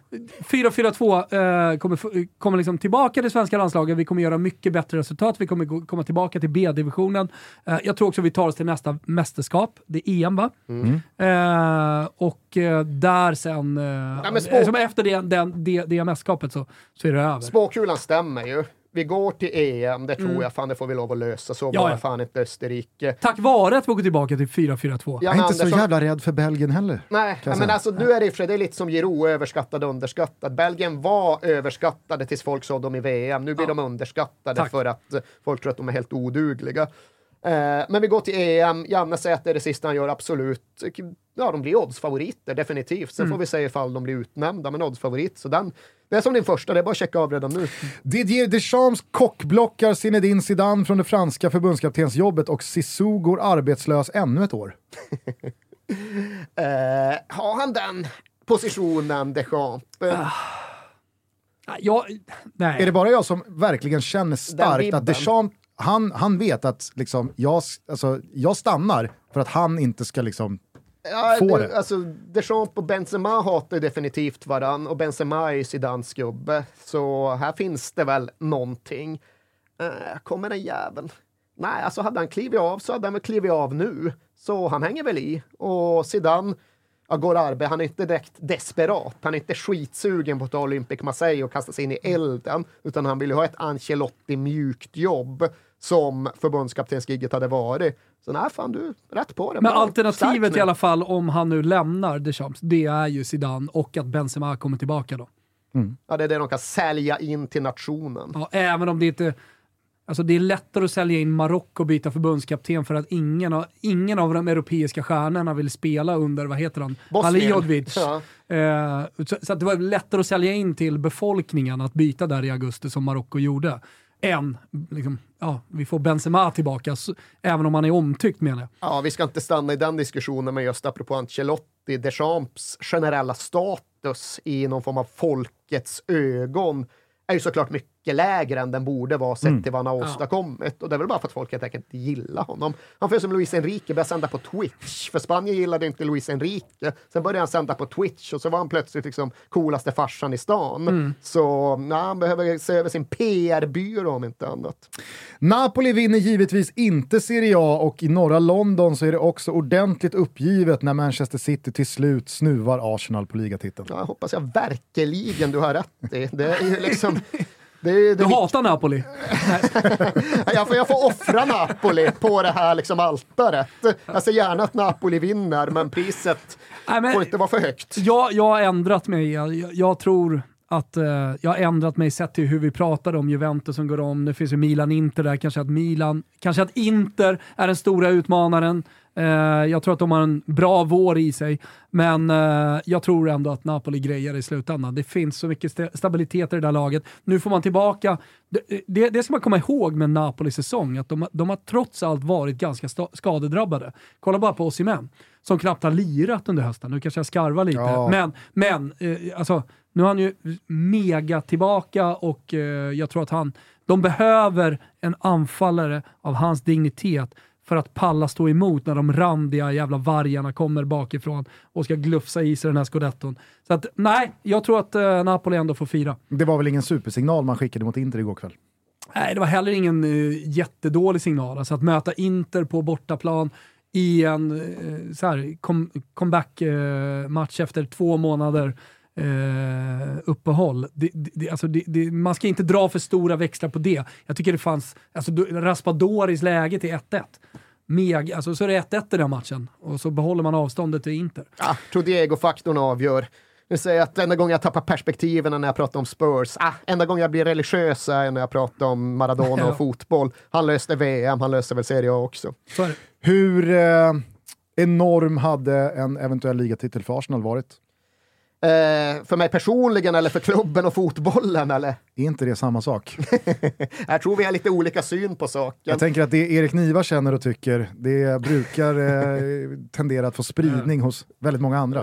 4-4-2 eh, kommer, kommer liksom tillbaka till svenska landslaget, vi kommer göra mycket bättre resultat, vi kommer gå, komma tillbaka till B-divisionen. Eh, jag tror också vi tar oss till nästa mästerskap, det är EM va? Eh, och eh, där sen, eh, men spår- som efter det, den, det, det mästerskapet så, så är det över. Spåkulan stämmer ju. Vi går till EM, det tror jag fan det får vi lov att lösa. Så Mm. Ja, bara ja. fan inte Österrike. Tack vare att vi går tillbaka till 4-4-2. Jan jag är inte så Andersson- jävla rädd för Belgien heller. Nej, men säga. alltså nu är det för det är lite som Giro, överskattad och underskattad. Belgien var överskattade tills folk såg dem i VM. Nu blir de underskattade Tack. för att folk tror att de är helt odugliga. Eh, men vi går till EM. Janne säger att det är det sista han gör, absolut. Ja, de blir oddsfavoriter, definitivt. Sen får vi se ifall de blir utnämnda, men oddsfavorit. Så den, det är som din första, det är bara att checka av redan nu. Didier Deschamps kockblockar Zinedine Zidane från det franska förbundskaptensjobbet och Sissou går arbetslös ännu ett år. Eh, har han den positionen, Deschamps? Eh, Ja, nej. Är det bara jag som verkligen känner starkt att Deschamps han, han vet att liksom, jag, alltså, jag stannar för att han inte ska liksom... Ja, Får det, det. Alltså, Deschamps och Benzema hatar definitivt varann och Benzema är ju Zidans gubbe. Så här finns det väl någonting. Eh, kommer den jäveln? Nej, alltså hade han klivit av så hade han väl klivit av nu. Så han hänger väl i. Och Zidane, ja, går Arbe, han är inte direkt desperat. Han är inte skitsugen på att ta Olympic Marseille och kasta sig in i elden. Utan han vill ju ha ett Ancelotti mjukt jobb som förbundskaptensgigget hade varit. Så nej, fan du, rätt på det. Men Bra. alternativet i alla fall om han nu lämnar Deschamps, det är ju Zidane och att Benzema kommer tillbaka då. Ja, det är det de kan sälja in till nationen. Ja, även om det inte... Alltså det är lättare att sälja in Marocko och byta förbundskapten för att ingen av, ingen av de europeiska stjärnorna vill spela under, vad heter han? Bosnien. Alihodzic. Ja. Eh, så, så det var lättare att sälja in till befolkningen att byta där i augusti som Marocko gjorde. Än, liksom, ja, vi får Benzema tillbaka, så, även om han är omtyckt menar jag. Ja, vi ska inte stanna i den diskussionen, men just apropå Ancelotti, Deschamps generella status i någon form av folkets ögon är ju såklart mycket lägre än den borde vara sett till vad han har åstadkommit. Och det är väl bara för att folk helt enkelt gillar honom. Han får som Luis Enrique börja sända på Twitch, för Spanien gillade inte Luis Enrique. Sen började han sända på Twitch och så var han plötsligt liksom coolaste farsan i stan. Så nej, han behöver se över sin PR-byrå om inte annat. Napoli vinner givetvis inte Serie A och i norra London så är det också ordentligt uppgivet när Manchester City till slut snuvar Arsenal på ligatiteln. Ja, hoppas jag verkligen du har rätt i. Det är ju liksom... Det det Du hatar Napoli? jag, får, jag får offra Napoli på det här liksom altaret. Jag ser gärna att Napoli vinner, men priset Nej, men- får inte vara för högt. Jag, jag har ändrat mig. Jag, jag, tror att eh, jag har ändrat mig sett till hur vi pratade om Juventus som går om. Det finns ju Milan-Inter där. Kanske att Milan, kanske att Inter är den stora utmanaren. Eh, jag tror att de har en bra vår i sig, men eh, jag tror ändå att Napoli grejer i slutändan. Det finns så mycket sta- stabilitet i det där laget. Nu får man tillbaka, det, det, det ska man komma ihåg med Napolis säsong, att de, har- de har trots allt varit ganska skadedrabbade. Kolla bara på Osimhen som knappt har lirat under hösten. Nu kanske jag skarvar lite, Ja. men, men eh, alltså, nu är han ju mega tillbaka och eh, jag tror att han, de behöver en anfallare av hans dignitet för att palla stå emot när de randiga jävla vargarna kommer bakifrån och ska glufsa i sig den här scudetton. Så att nej, jag tror att eh, Napoli ändå får fira. Det var väl ingen supersignal man skickade mot Inter igår kväll? Nej, det var heller ingen eh, jättedålig signal. Alltså att möta Inter på bortaplan i en eh, så här, com comeback-match efter två månader eh, uppehåll. Det, det, alltså det, det, man ska inte dra för stora växlar på det. Jag tycker det fanns, alltså då- Raspadoris läge till 1-1. Meg, alltså så är det 1-1 i den matchen och så behåller man avståndet till Inter. Ah, tror Diego-faktorn avgör. Jag säger att enda gången jag tappar perspektiven är när jag pratar om Spurs. Ah, enda gången jag blir religiös är när jag pratar om Maradona och fotboll. Han löste VM, han löste väl Serie A också. Hur eh, enorm hade en eventuell ligatitel för Arsenal varit? Eh, för mig personligen eller för klubben och fotbollen eller? Är inte det samma sak? Jag tror vi har lite olika syn på saken. Jag tänker att det Erik Niva känner och tycker, det brukar eh, tendera att få spridning hos väldigt många andra.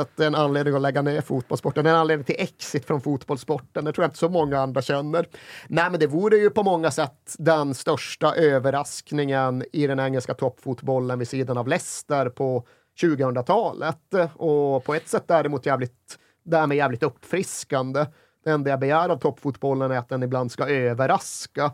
Att det är en anledning att lägga ner fotbollssporten, det är en anledning till exit från fotbollssporten. Det tror jag inte så många andra känner. Nej, men det vore ju på många sätt den största överraskningen i den engelska toppfotbollen vid sidan av Leicester på 2000-talet. Och på ett sätt däremot jävligt, därmed jävligt uppfriskande. Det enda jag begär av toppfotbollen är att den ibland ska överraska.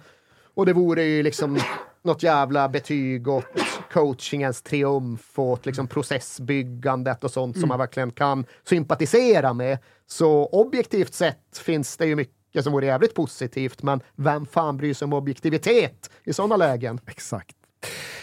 Och det vore ju liksom något jävla betyg åt coachingens triumf och åt liksom processbyggandet och sånt som man verkligen kan sympatisera med. Så objektivt sett finns det ju mycket som vore jävligt positivt, men vem fan bryr sig om objektivitet i sådana lägen? Exakt.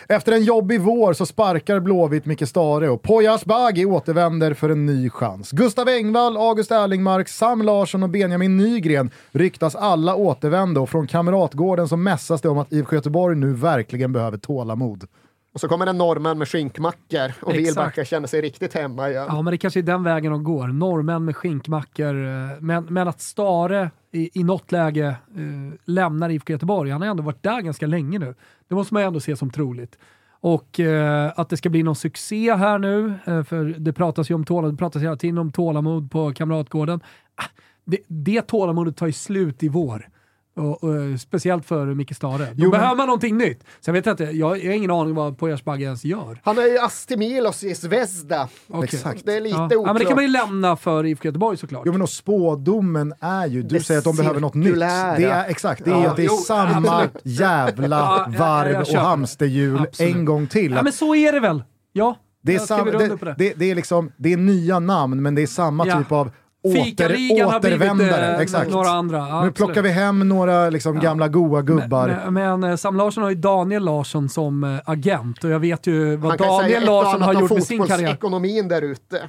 Efter en jobbig vår så sparkar Blåvitt Micke Stare och Poya Asbaghi återvänder för en ny chans. Gustav Engvall, August Erlingmark, Sam Larsson och Benjamin Nygren ryktas alla återvända och från Kamratgården så mässas det om att IFK Göteborg nu verkligen behöver tålamod. Och så kommer en norrmän med skinkmackor och. Wilbacher känner sig riktigt hemma igen. Ja, men det kanske är den vägen de går. Norrmän med skinkmackor. eh, Men, men att Stare i, i något läge eh, lämnar IFK Göteborg, han har ändå varit där ganska länge nu. Det måste man ju ändå se som troligt. Och eh, att det ska bli någon succé här nu, eh, för det pratas ju om tålamod, det pratas hela tiden om tålamod på Kamratgården. Ah, det, det tålamodet tar ju slut i vår. Och, och, eh, speciellt för Micke Stare. Då Jo, men- behöver man någonting nytt. Så jag vet inte, jag, jag har ingen aning vad Poyas Bagge ens gör. Han är ju Astemilos i Zvezda. Okej. Exakt. Det är lite Ja. oklart. ja, men det kan man ju lämna för IFK Göteborg såklart. Jo men och spådomen är ju, du Det säger att de behöver något nytt. Det är, exakt, det är Ja, att det är jo, samma absolut. jävla varv jag och hamsterhjul Absolut. en gång till. ja, men så är det väl? Ja, det, är jag sam, det, på det. det, det, är liksom, det är nya namn men det är samma Ja. typ av åter, Fikaligan har blivit återvändare. eh, Exakt. några andra. Ja, Nu absolut. plockar vi hem några liksom, gamla goa gubbar. Men, men, men eh, Sam Larsson har ju Daniel Larsson som eh, agent och jag vet ju vad Daniel Larsson har gjort med sin karriär. fotbollsekonomin där ute.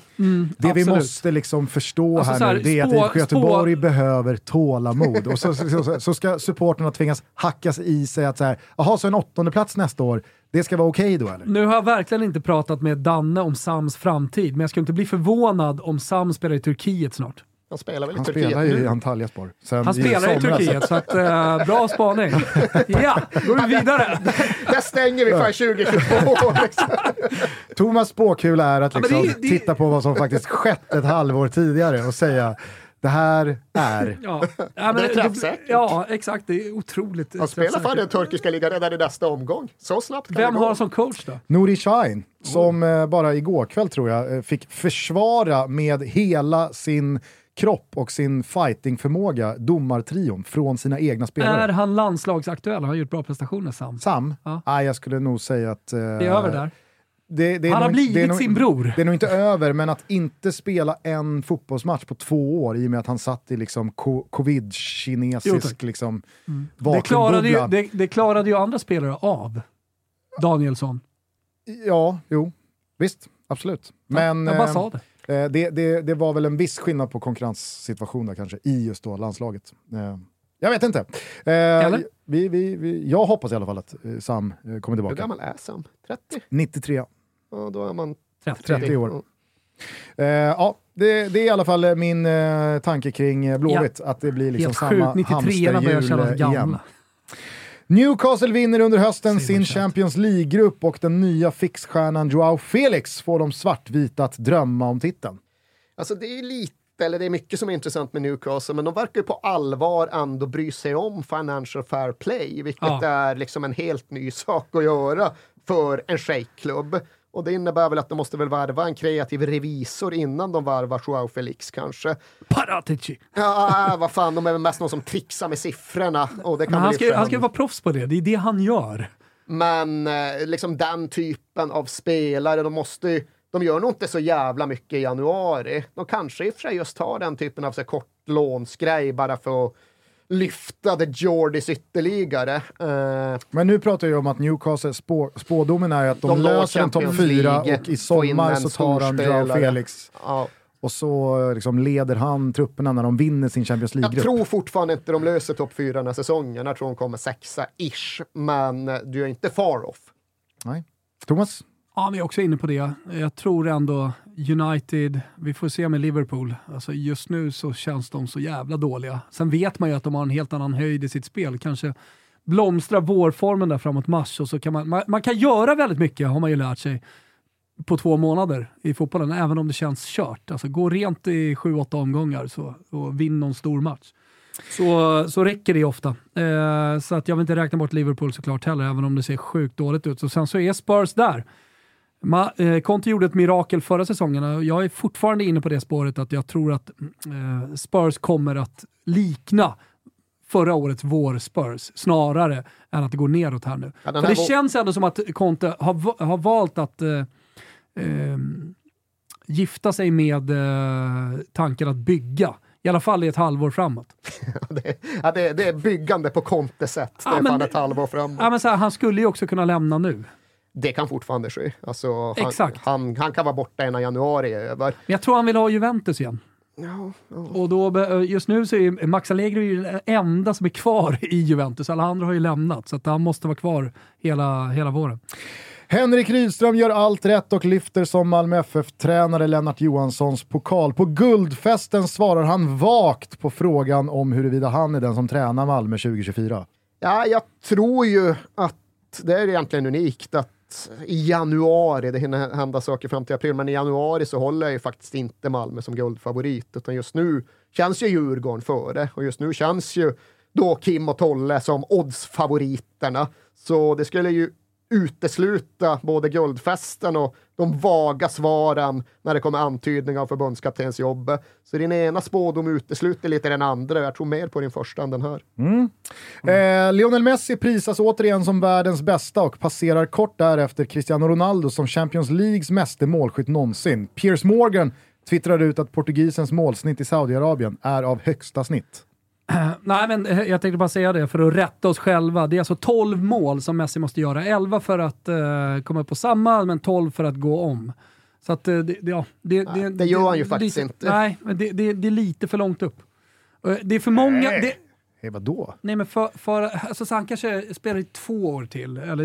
Det vi måste liksom förstå Alltså här, här, nu, det är att spå- IFK Göteborg spå- behöver tålamod. Och så, så, så, så ska supporterna tvingas hackas i sig att så här, jaha, så en åttonde plats nästa år, det ska vara okej då eller? Nu har jag verkligen inte pratat med Danne om Sams framtid, men jag skulle inte bli förvånad om Sam spelar i Turkiet snart. Han spelar väl i Han Turkiet spelar ju i nu? Antalyaspor. Han spelar i. Turkiet, så att, eh, bra spaning. Ja, går vi vidare. Där stänger vi för 2022. liksom. Thomas spåkula är att Ja, liksom det- det- titta på vad som faktiskt skett ett halvår tidigare och säga det här är... Ja, ja, men Det är träffsäkert. Ja, exakt. Det är otroligt Han spelar för träffsäkert. den turkiska ligan redan i nästa omgång. Så snabbt kan Vem det har gå. han som coach då? Nouri Sahin, som eh, bara igår kväll tror jag eh, fick försvara med hela sin kropp och sin fightingförmåga domartrion från sina egna spelare. Är han landslagsaktuell? Har han gjort bra prestationer, Sam? Sam? Ja. Ah, jag skulle nog säga att... eh, Det är över där. Det- det Han har blivit det är nog- sin bror. Det är nog inte över, men att inte spela en fotbollsmatch på två år i och med att han satt i liksom co- covid-kinesisk liksom, Det klarade, ju, det, det klarade ju andra spelare av. Danielsson. Ja, jo, visst, absolut. Men jag bara eh, sa det. eh, det, det, det var väl en viss skillnad på konkurrenssituationer kanske i just då landslaget. Eh, jag vet inte. Eh, Eller? vi, vi, vi, jag hoppas i alla fall att eh, Sam eh, kommer Hur tillbaka. gammal är Sam? 30? 93. Ja, då är man 30 år. Eh, ja, det, det är i alla fall eh, min eh, tanke kring eh, Blåvitt, att det blir liksom samma sjukt. 93 börjar hamsterhjul eh, igen. Newcastle vinner under hösten sin. Champions League-grupp och den nya fixstjärnan Joao Felix får de svartvita att drömma om titeln. Alltså det är lite, eller det är mycket som är intressant med Newcastle, men de verkar ju på allvar ändå bry sig om financial fair play, vilket Ja. är liksom en helt ny sak att göra för en shejkklubb. Och det innebär väl att de måste väl värva en kreativ revisor innan de värvar Joao Felix kanske. Paratici. Ja, vad fan, de är väl mest någon som trixar med siffrorna. Och det kan Men han ska, han ska vara proffs på det. Det är det han gör. Men eh, liksom den typen av spelare, de måste ju, de gör nog inte så jävla mycket i januari. De kanske i och för sig just tar den typen av så kort lånsgrej bara för att lyfta the Jordis ytterligare. Eh, Men nu pratar jag om att Newcastle, spå, spådomen är att de, De löser en topp fyra och i sommar så tar han Joao. Felix ja. och så liksom leder han trupperna när de vinner sin Champions Jag League-grupp. tror fortfarande inte de löser topp fyra den här säsongen. Jag tror de kommer sexa-ish, men du är inte far off. Nej. Thomas? Ja, vi är också inne på det. Jag tror ändå United, vi får se med Liverpool. Alltså just nu så känns de så jävla dåliga. Sen vet man ju att de har en helt annan höjd i sitt spel. Kanske blomstrar vårformen där framåt mars och så kan man, man, man kan göra väldigt mycket har man ju lärt sig på två månader i fotbollen, även om det känns kört. Alltså gå rent i sju, åtta omgångar så, och vinn någon stor match. Så, så räcker det ofta. Eh, så att jag vill inte räkna bort Liverpool såklart heller, även om det ser sjukt dåligt ut. Så sen så är Spurs där. Ma, eh, Conte gjorde ett mirakel förra säsongen och jag är fortfarande inne på det spåret att jag tror att eh, Spurs kommer att likna förra årets vår-Spurs snarare än att det går neråt här nu. Ja, För det känns ändå som att Conte har, har valt att eh, eh, gifta sig med eh, tanken att bygga. I alla fall i ett halvår framåt. det, ja, det, det är byggande på Conte-sätt. Det Ja, är men fan ett halvår framåt. Ja, men så här, han skulle ju också kunna lämna nu. Det kan fortfarande ske. Alltså, han, Exakt. Han, han kan vara borta innan januari är över. Men jag tror han vill ha Juventus igen. Ja, ja. Och då, just nu så är Max Allegri ju den enda som är kvar i Juventus. Alla andra har ju lämnat, så att han måste vara kvar hela, hela våren. Henrik Rydström gör allt rätt och lyfter som Malmö FF-tränare Lennart Johanssons pokal. På guldfesten svarar han vagt på frågan om huruvida han är den som tränar Malmö 2024. ja, jag tror ju att det är egentligen unikt att i januari, det hinner hända saker fram till april, men i januari så håller jag ju faktiskt inte Malmö som guldfavorit, utan just nu känns ju Djurgården före och just nu känns ju då Kim och Tolle som oddsfavoriterna. Så det skulle ju utesluta både guldfesten och de vaga svaren när det kommer antydningar av förbundskaptensjobbet. Så din ena spådom utesluter lite den andra. Jag tror mer på din första än den här. Eh, Lionel Messi prisas återigen som världens bästa och passerar kort därefter Cristiano Ronaldo som Champions Leagues meste målskytt någonsin. Piers Morgan twittrar ut att portugisens målsnitt i Saudiarabien är av högsta snitt. Nej, men eh, jag tänkte bara säga det för att rätta oss själva. Det är alltså 12 mål som Messi måste göra. 11 för att eh, komma upp på samma, men 12 för att gå om. Så att, eh, det, det, ja, det, Nej, det gör han ju faktiskt lite, inte. Nej, men det, det, det är lite för långt upp. Eh, Det är för många... Det, Hey, vadå? nej, men för, för, alltså, så han kanske spelar i två år till, eller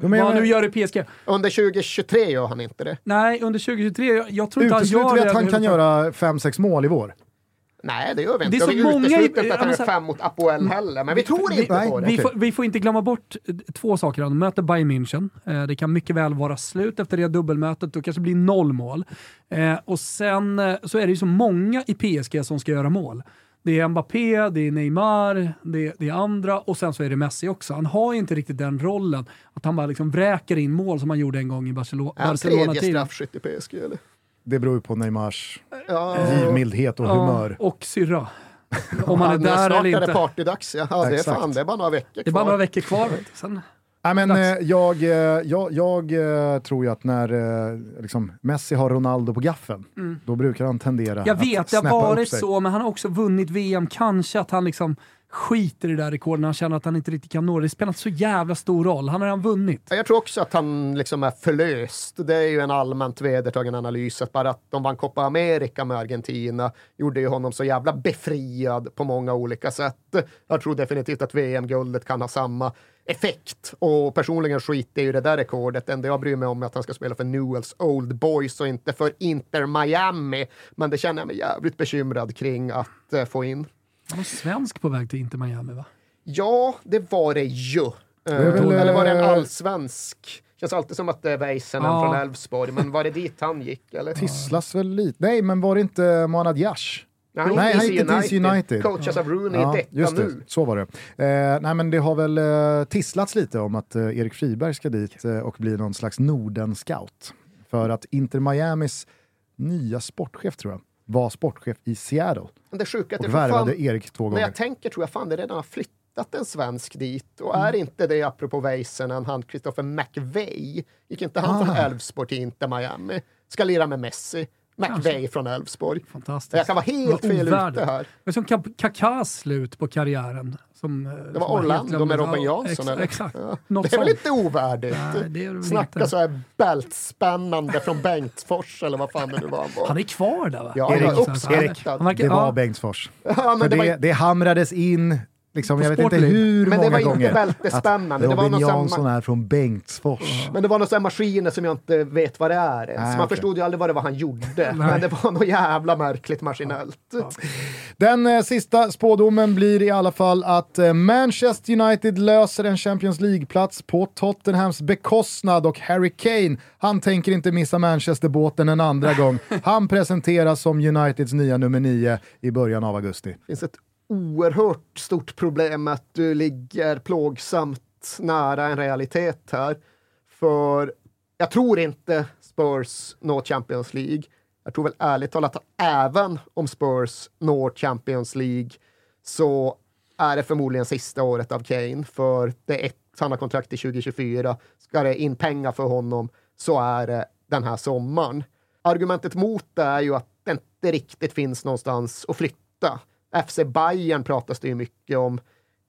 men vad han nu gör i PSG. Under 2023 gör han inte det. Nej, under 2023, jag, jag tror inte han Utesluter gör vi det. att han kan göra 5-6 mål i vår? Nej, det gör vi Det inte. är Och så vi många utesluter inte att han är fem mot Apoel heller, men vi tror vi- inte nej, på det. Vi, får, vi får inte glömma bort eh, två saker. De möter Bayern München. Eh, det kan mycket väl vara slut efter det dubbelmötet. Då kanske det blir noll mål. Eh, och sen så är det ju så många i PSG som ska göra mål. Det är Mbappé, det är Neymar, det, det är andra och sen så är det Messi också. Han har ju inte riktigt den rollen att han bara liksom vräker in mål som han gjorde en gång i Barcelo- Är han tredje straffskytt i PSG eller? Det beror ju på Neymars Ja, givmildhet och humör. Ja, och syrra. Om han är Ja, där snart eller är det inte. partydags. Ja, ja det, är fan, det är bara några veckor Det är bara kvar. några veckor kvar. vet. Sen, Nej, men, Dags. eh, jag, eh, jag, jag eh, tror ju att när eh, liksom, Messi har Ronaldo på gaffeln, då brukar han tendera Mm. Jag att vet, det har snäppa upp varit sig. så, men han har också vunnit VM. Kanske att han liksom skiter i det där rekordet när han känner att han inte riktigt kan nå det. Det spelar inte så jävla stor roll. Han har redan vunnit. Jag tror också att han liksom är förlöst. Det är ju en allmänt vedertagen analys att bara att de vann Copa America med Argentina gjorde ju honom så jävla befriad på många olika sätt. Jag tror definitivt att VM-guldet kan ha samma effekt och personligen skiter jag i det där rekordet. Det enda jag bryr mig om är att han ska spela för Newells Old Boys och inte för Inter Miami. Men det känner jag mig jävligt bekymrad kring att eh, få in. Han var svensk på väg till Inter Miami va? Ja, det var det ju. väl, Eh, Eller var det en eh, allsvensk? Känns alltid som att det är Väisänen Ja. från Elfsborg, men var det dit han gick? Eller? Tisslas väl lite? Nej, men var det inte Mohanad Yash? Nej, Nej, han gick till DC United. Coachas av Rooney Ja, i detta just det. nu. Så var det. Eh, nej, men det har väl eh, tisslats lite om att eh, Erik Friberg ska dit eh, och bli någon slags Norden-scout. För att Inter Miamis nya sportchef, tror jag, var sportchef i Seattle Men det sjuka och värvade fan, Erik två när gånger. jag tänker tror jag fan det redan har flyttat en svensk dit. Och Mm. är inte det, apropå Väisänen, han Christopher McVeigh, gick inte han Ah. från Elfsborg till Inter Miami? Ska lira med Messi. McVeigh från Elfsborg. Fantastiskt. Jag kan vara helt fel ute här. Är som Ka- Kakas slut på karriären. Som, eh, Det var Orlando med Robin Ja, Jansson, ex-? Exakt. Ja. Något Det är väl inte ovärdigt? Nej, det är det Snacka inte. så här bältspännande från Bengtsfors eller vad fan det nu var han var. Han är kvar där va? Ja, Erik, han var uppskattad. Han verkar- Det var ja. Bengtsfors. Ja, men det, det, var, det hamrades in, liksom, jag vet inte hur Men det många var inte gånger, bältespännande. att Det var Robin någon sån- Jansson är från Bengtsfors. men det var några maskiner som jag inte vet vad det är ens. Nej, Man okej. förstod ju aldrig vad det var han gjorde. Men det var något jävla märkligt maskinellt. Den eh, sista spådomen blir i alla fall att eh, Manchester United löser en Champions League-plats på Tottenhams bekostnad och Harry Kane, han tänker inte missa Manchester-båten en andra gång. Han presenteras som Uniteds nya nummer nio i början av augusti. Det finns ett oerhört stort problem att du ligger plågsamt nära en realitet här. För jag tror inte Spurs når Champions League. Jag tror väl ärligt talat att även om Spurs når Champions League så är det förmodligen sista året av Kane. För det är ett, han har kontrakt till 2024. Ska det in pengar för honom så är det den här sommaren. Argumentet mot det är ju att det inte riktigt finns någonstans att flytta. FC Bayern pratas det ju mycket om.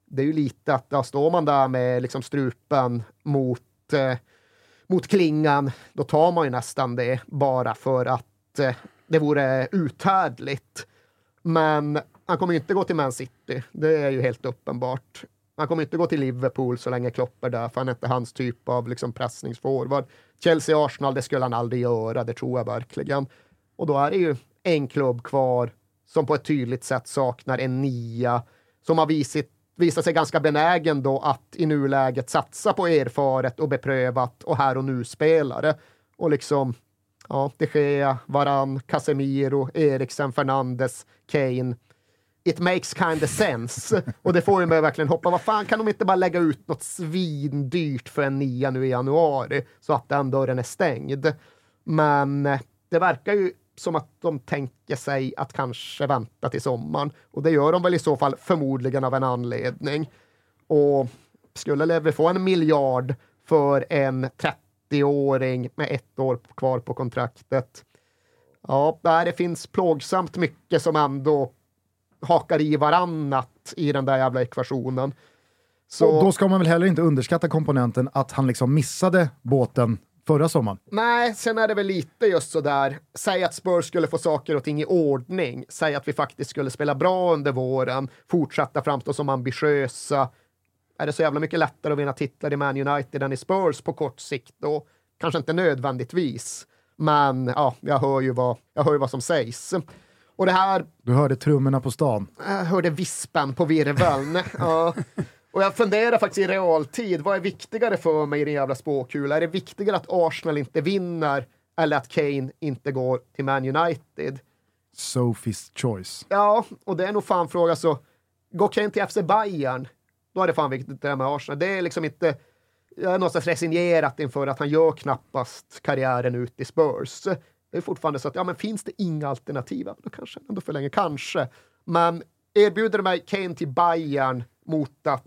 Det är ju lite att då står man där med liksom strupen mot, eh, mot klingan, då tar man ju nästan det bara för att Eh, det vore uthärdligt. Men han kommer inte gå till Man City, det är ju helt uppenbart. Han kommer inte gå till Liverpool så länge Klopp är där, för han är inte hans typ av liksom pressningsforward. Chelsea-Arsenal, det skulle han aldrig göra, det tror jag verkligen. Och då är det ju en klubb kvar som på ett tydligt sätt saknar en nia, som har visat, visat sig ganska benägen då att i nuläget satsa på erfaret och beprövat och här och nu-spelare. Och liksom, ja, De Gea, Varan, Casemiro, Eriksen, Fernandes, Kane. it makes kind of sense. Och det får ju mig verkligen hoppa, vad fan kan de inte bara lägga ut något svindyrt för en nia nu i januari så att den dörren är stängd. Men eh, det verkar ju som att de tänker sig att kanske vänta till sommaren. Och det gör de väl i så fall förmodligen av en anledning. Och skulle Levi få en miljard för en 30-åring med ett år kvar på kontraktet. Ja, det finns plågsamt mycket som ändå hakar i varannat i den där jävla ekvationen. Så, Och då ska man väl heller inte underskatta komponenten att han liksom missade båten förra sommaren. Nej, sen är det väl lite just sådär, säg att Spurs skulle få saker och ting i ordning, säg att vi faktiskt skulle spela bra under våren, fortsätta framstå som ambitiösa. Är det så jävla mycket lättare att vinna titlar i Man United än i Spurs på kort sikt då? Kanske inte nödvändigtvis, men ja, jag hör ju vad, jag hör ju vad som sägs. Och det här Du hörde trummorna på stan. jag hörde vispen på virveln. ja. Och jag funderar faktiskt i realtid, vad är viktigare för mig i den jävla spåkulan? Är det viktigare att Arsenal inte vinner eller att Kane inte går till Man United? Sophie's choice. Ja, och det är nog fan fråga så, går Kane till FC Bayern, då är det fan viktigt det här med Arsenal. Det är liksom inte, jag är någonstans resignerat inför att han gör knappast karriären ut i Spurs. Det är fortfarande så att, ja men finns det inga alternativ, då kanske ändå förlänger, kanske. Men erbjuder mig Kane till Bayern mot att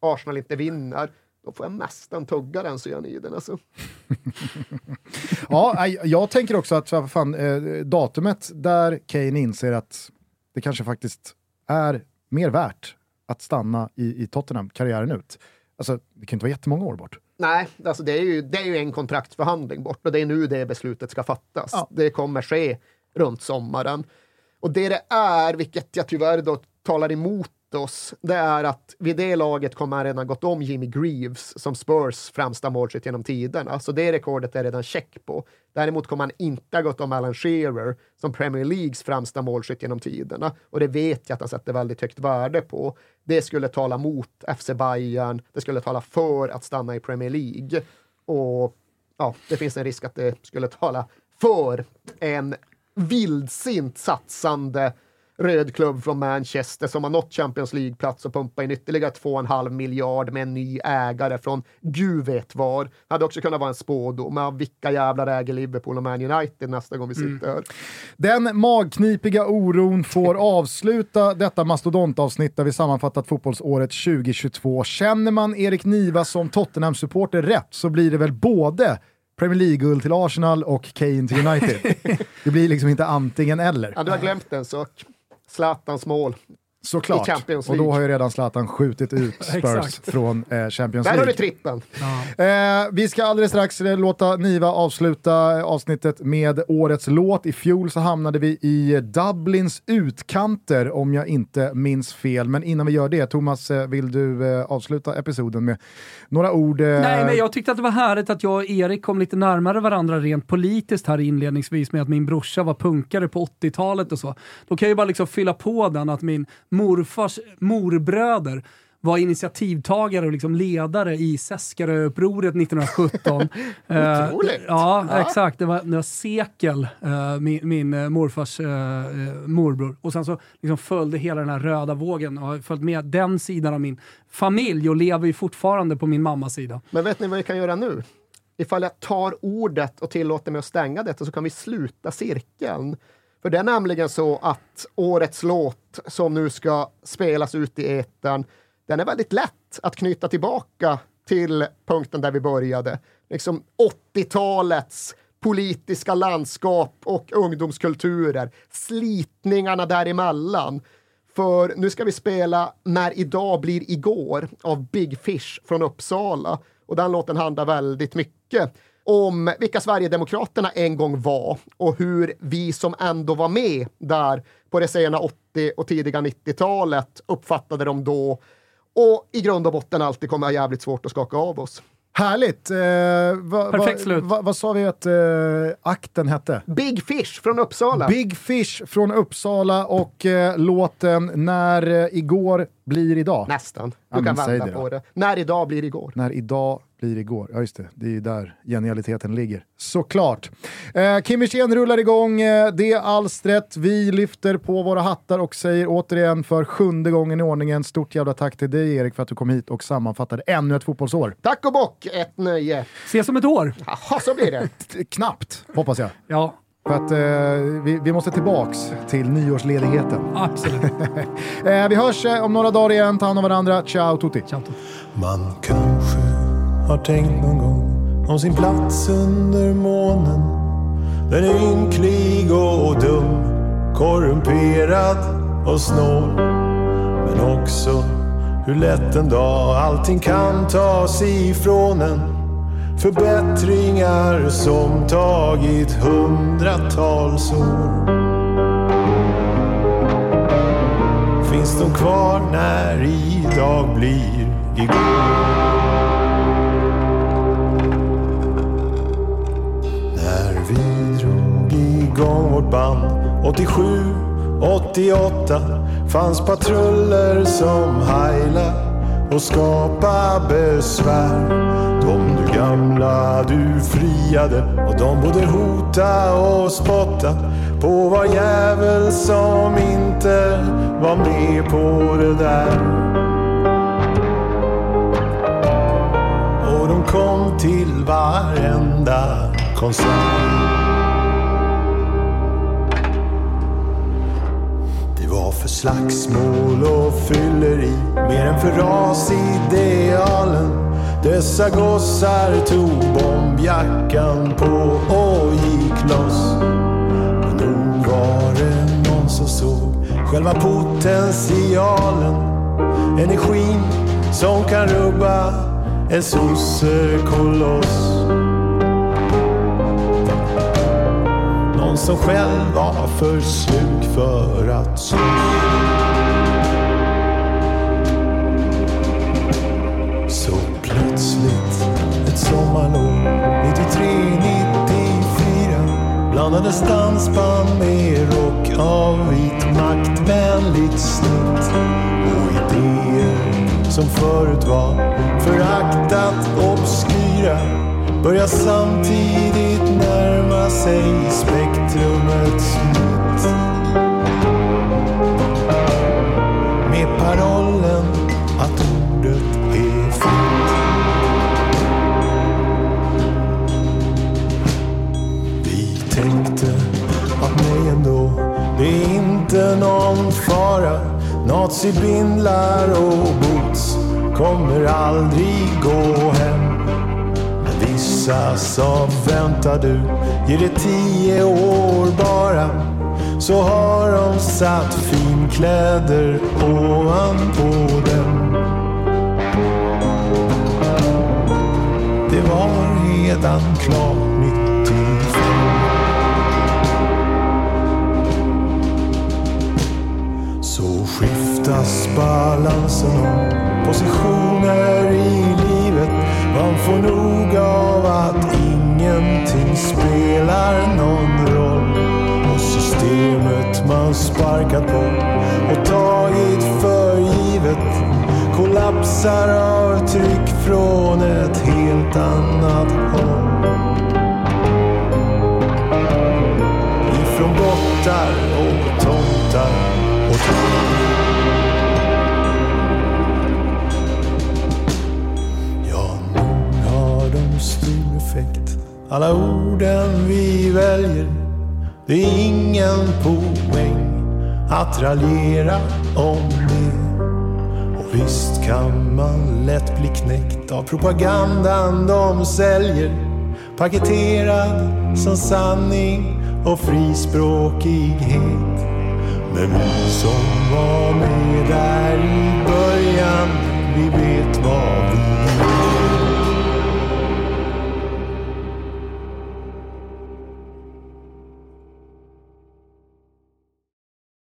Arsenal inte vinner, då får jag nästan tugga den cyaniden alltså. Ja, jag tänker också att fan, eh, datumet där Kane inser att det kanske faktiskt är mer värt att stanna i, i Tottenham karriären ut. Alltså, det kan inte vara jättemånga år bort. Nej, alltså det är, ju, det är ju en kontraktsförhandling bort och det är nu det beslutet ska fattas. Ja. Det kommer ske runt sommaren. Och det det är, vilket jag tyvärr då talar emot oss, det är att vid det laget kommer han redan gått om Jimmy Greaves som Spurs främsta målskytt genom tiderna. Så det rekordet är redan check på. Däremot kommer han inte ha gått om Alan Shearer som Premier Leagues främsta målskytt genom tiderna. Och det vet jag att han sätter väldigt högt värde på. Det skulle tala mot FC Bayern, det skulle tala för att stanna i Premier League. Och ja, det finns en risk att det skulle tala för en vildsint satsande röd klubb från Manchester som har nått Champions League-plats och pumpar in ytterligare 2,5 miljard med en ny ägare från gud vet var. Hade också kunnat vara en spådom. Men vilka jävlar äger Liverpool och Man United nästa gång vi sitter här? Den magknipiga oron får avsluta detta mastodontavsnitt där vi sammanfattat fotbollsåret 2022. Känner man Erik Niva som Tottenham-supporter rätt så blir det väl både Premier League-guld till Arsenal och Kane till United. det blir liksom inte antingen eller. Ja, du har glömt en sak. Zlatans mål. Såklart. i Champions Och då League. har ju redan Zlatan skjutit ut Spurs från eh, Champions Där har du League. trippen. Eh, vi ska alldeles strax eh, låta Niva avsluta avsnittet med årets låt. I fjol så hamnade vi i Dublins utkanter om jag inte minns fel. Men innan vi gör det, Thomas, eh, vill du eh, avsluta episoden med några ord? Eh, Nej, men jag tyckte att det var härligt att jag och Erik kom lite närmare varandra rent politiskt här inledningsvis med att min brorsa var punkare på 80-talet och så. Då kan jag ju bara liksom fylla på den att min morfars morbröder var initiativtagare och liksom ledare i Seskaröupproret 1917. Eh, Otroligt. ja, Ja. exakt. Det var, var Sekel, eh, min, min eh, morfars eh, eh, morbror. Och sen så liksom följde hela den här röda vågen och har följt med den sidan av min familj och lever ju fortfarande på min mammas sida. Men vet ni vad vi kan göra nu? Ifall jag tar ordet och tillåter mig att stänga detta så kan vi sluta cirkeln. För det är nämligen så att årets låt som nu ska spelas ut i etern, den är väldigt lätt att knyta tillbaka till punkten där vi började. Liksom 80-talets politiska landskap och ungdomskulturer, slitningarna däremellan. För nu ska vi spela När idag blir igår av Big Fish från Uppsala. Och den låten handlar väldigt mycket om vilka Sverigedemokraterna en gång var och hur vi som ändå var med där på det sena 80 och tidiga 90-talet uppfattade dem då och i grund och botten alltid kommer ha jävligt svårt att skaka av oss. Härligt! Eh, va, Perfekt va, slut. va, vad sa vi att eh, akten hette? Big Fish från Uppsala. Big Fish från Uppsala och eh, låten När eh, igår blir idag? Nästan. Ja, Du kan men säg vända det på det. När idag blir igår. När idag blir igår. Ja just det, det är ju där genialiteten ligger. Såklart. Eh, Kim Wirsén rullar igång eh, det alstret. Vi lyfter på våra hattar och säger återigen för sjunde gången i ordningen stort jävla tack till dig Erik för att du kom hit och sammanfattade ännu ett fotbollsår. Tack och bock, ett nöje. Ses om ett år. Jaha, så blir det. Knappt, hoppas jag. Ja, För att eh, vi, vi måste tillbaks till nyårsledigheten. absolut. Eh, vi hörs eh, om några dagar igen, ta hand om varandra. Ciao tutti! Ciao, Toto. Man kanske har tänkt någon gång om sin plats under månen. Den är ynklig och dum, korrumperad och snål. Men också hur lätt en dag allting kan tas ifrån en. Förbättringar som tagit hundratals år. Finns de kvar när idag blir igår? När vi drog igång vårt band 87, 88 fanns patruller som heila och skapa besvär. Gamla du friade och de både hota och spotta på var jävel som inte var med på det där. Och de kom till varenda konsert. Det var för slagsmål och fylleri mer än för rasidealen. Dessa gossar tog bombjackan på och gick loss. Men nog var det någon som såg själva potentialen. Energin som kan rubba en sossekoloss. Någon som själv var för slug för att slåss. Ett sommarlov 93-94 blandades dansband med rock av vitt maktvänligt snitt och idéer som förut var föraktat obskyra börjar samtidigt närma sig spektrumets mitt. Med parollen att i bindlar och boots kommer aldrig gå hem. Men vissa sa vänta du, ge det tio år bara. Så har de satt finkläder ovanpå dem. Det var redan klart hittas balansen och positioner i livet. Man får nog av att ingenting spelar någon roll. Och systemet man sparkat på och tagit för givet kollapsar av tryck från ett helt annat håll. Ifrån bottar Alla orden vi väljer. Det är ingen poäng att raljera om det. Och visst kan man lätt bli knäckt av propagandan de säljer. Paketerad som sanning och frispråkighet. Men vi som var med där i början, vi vet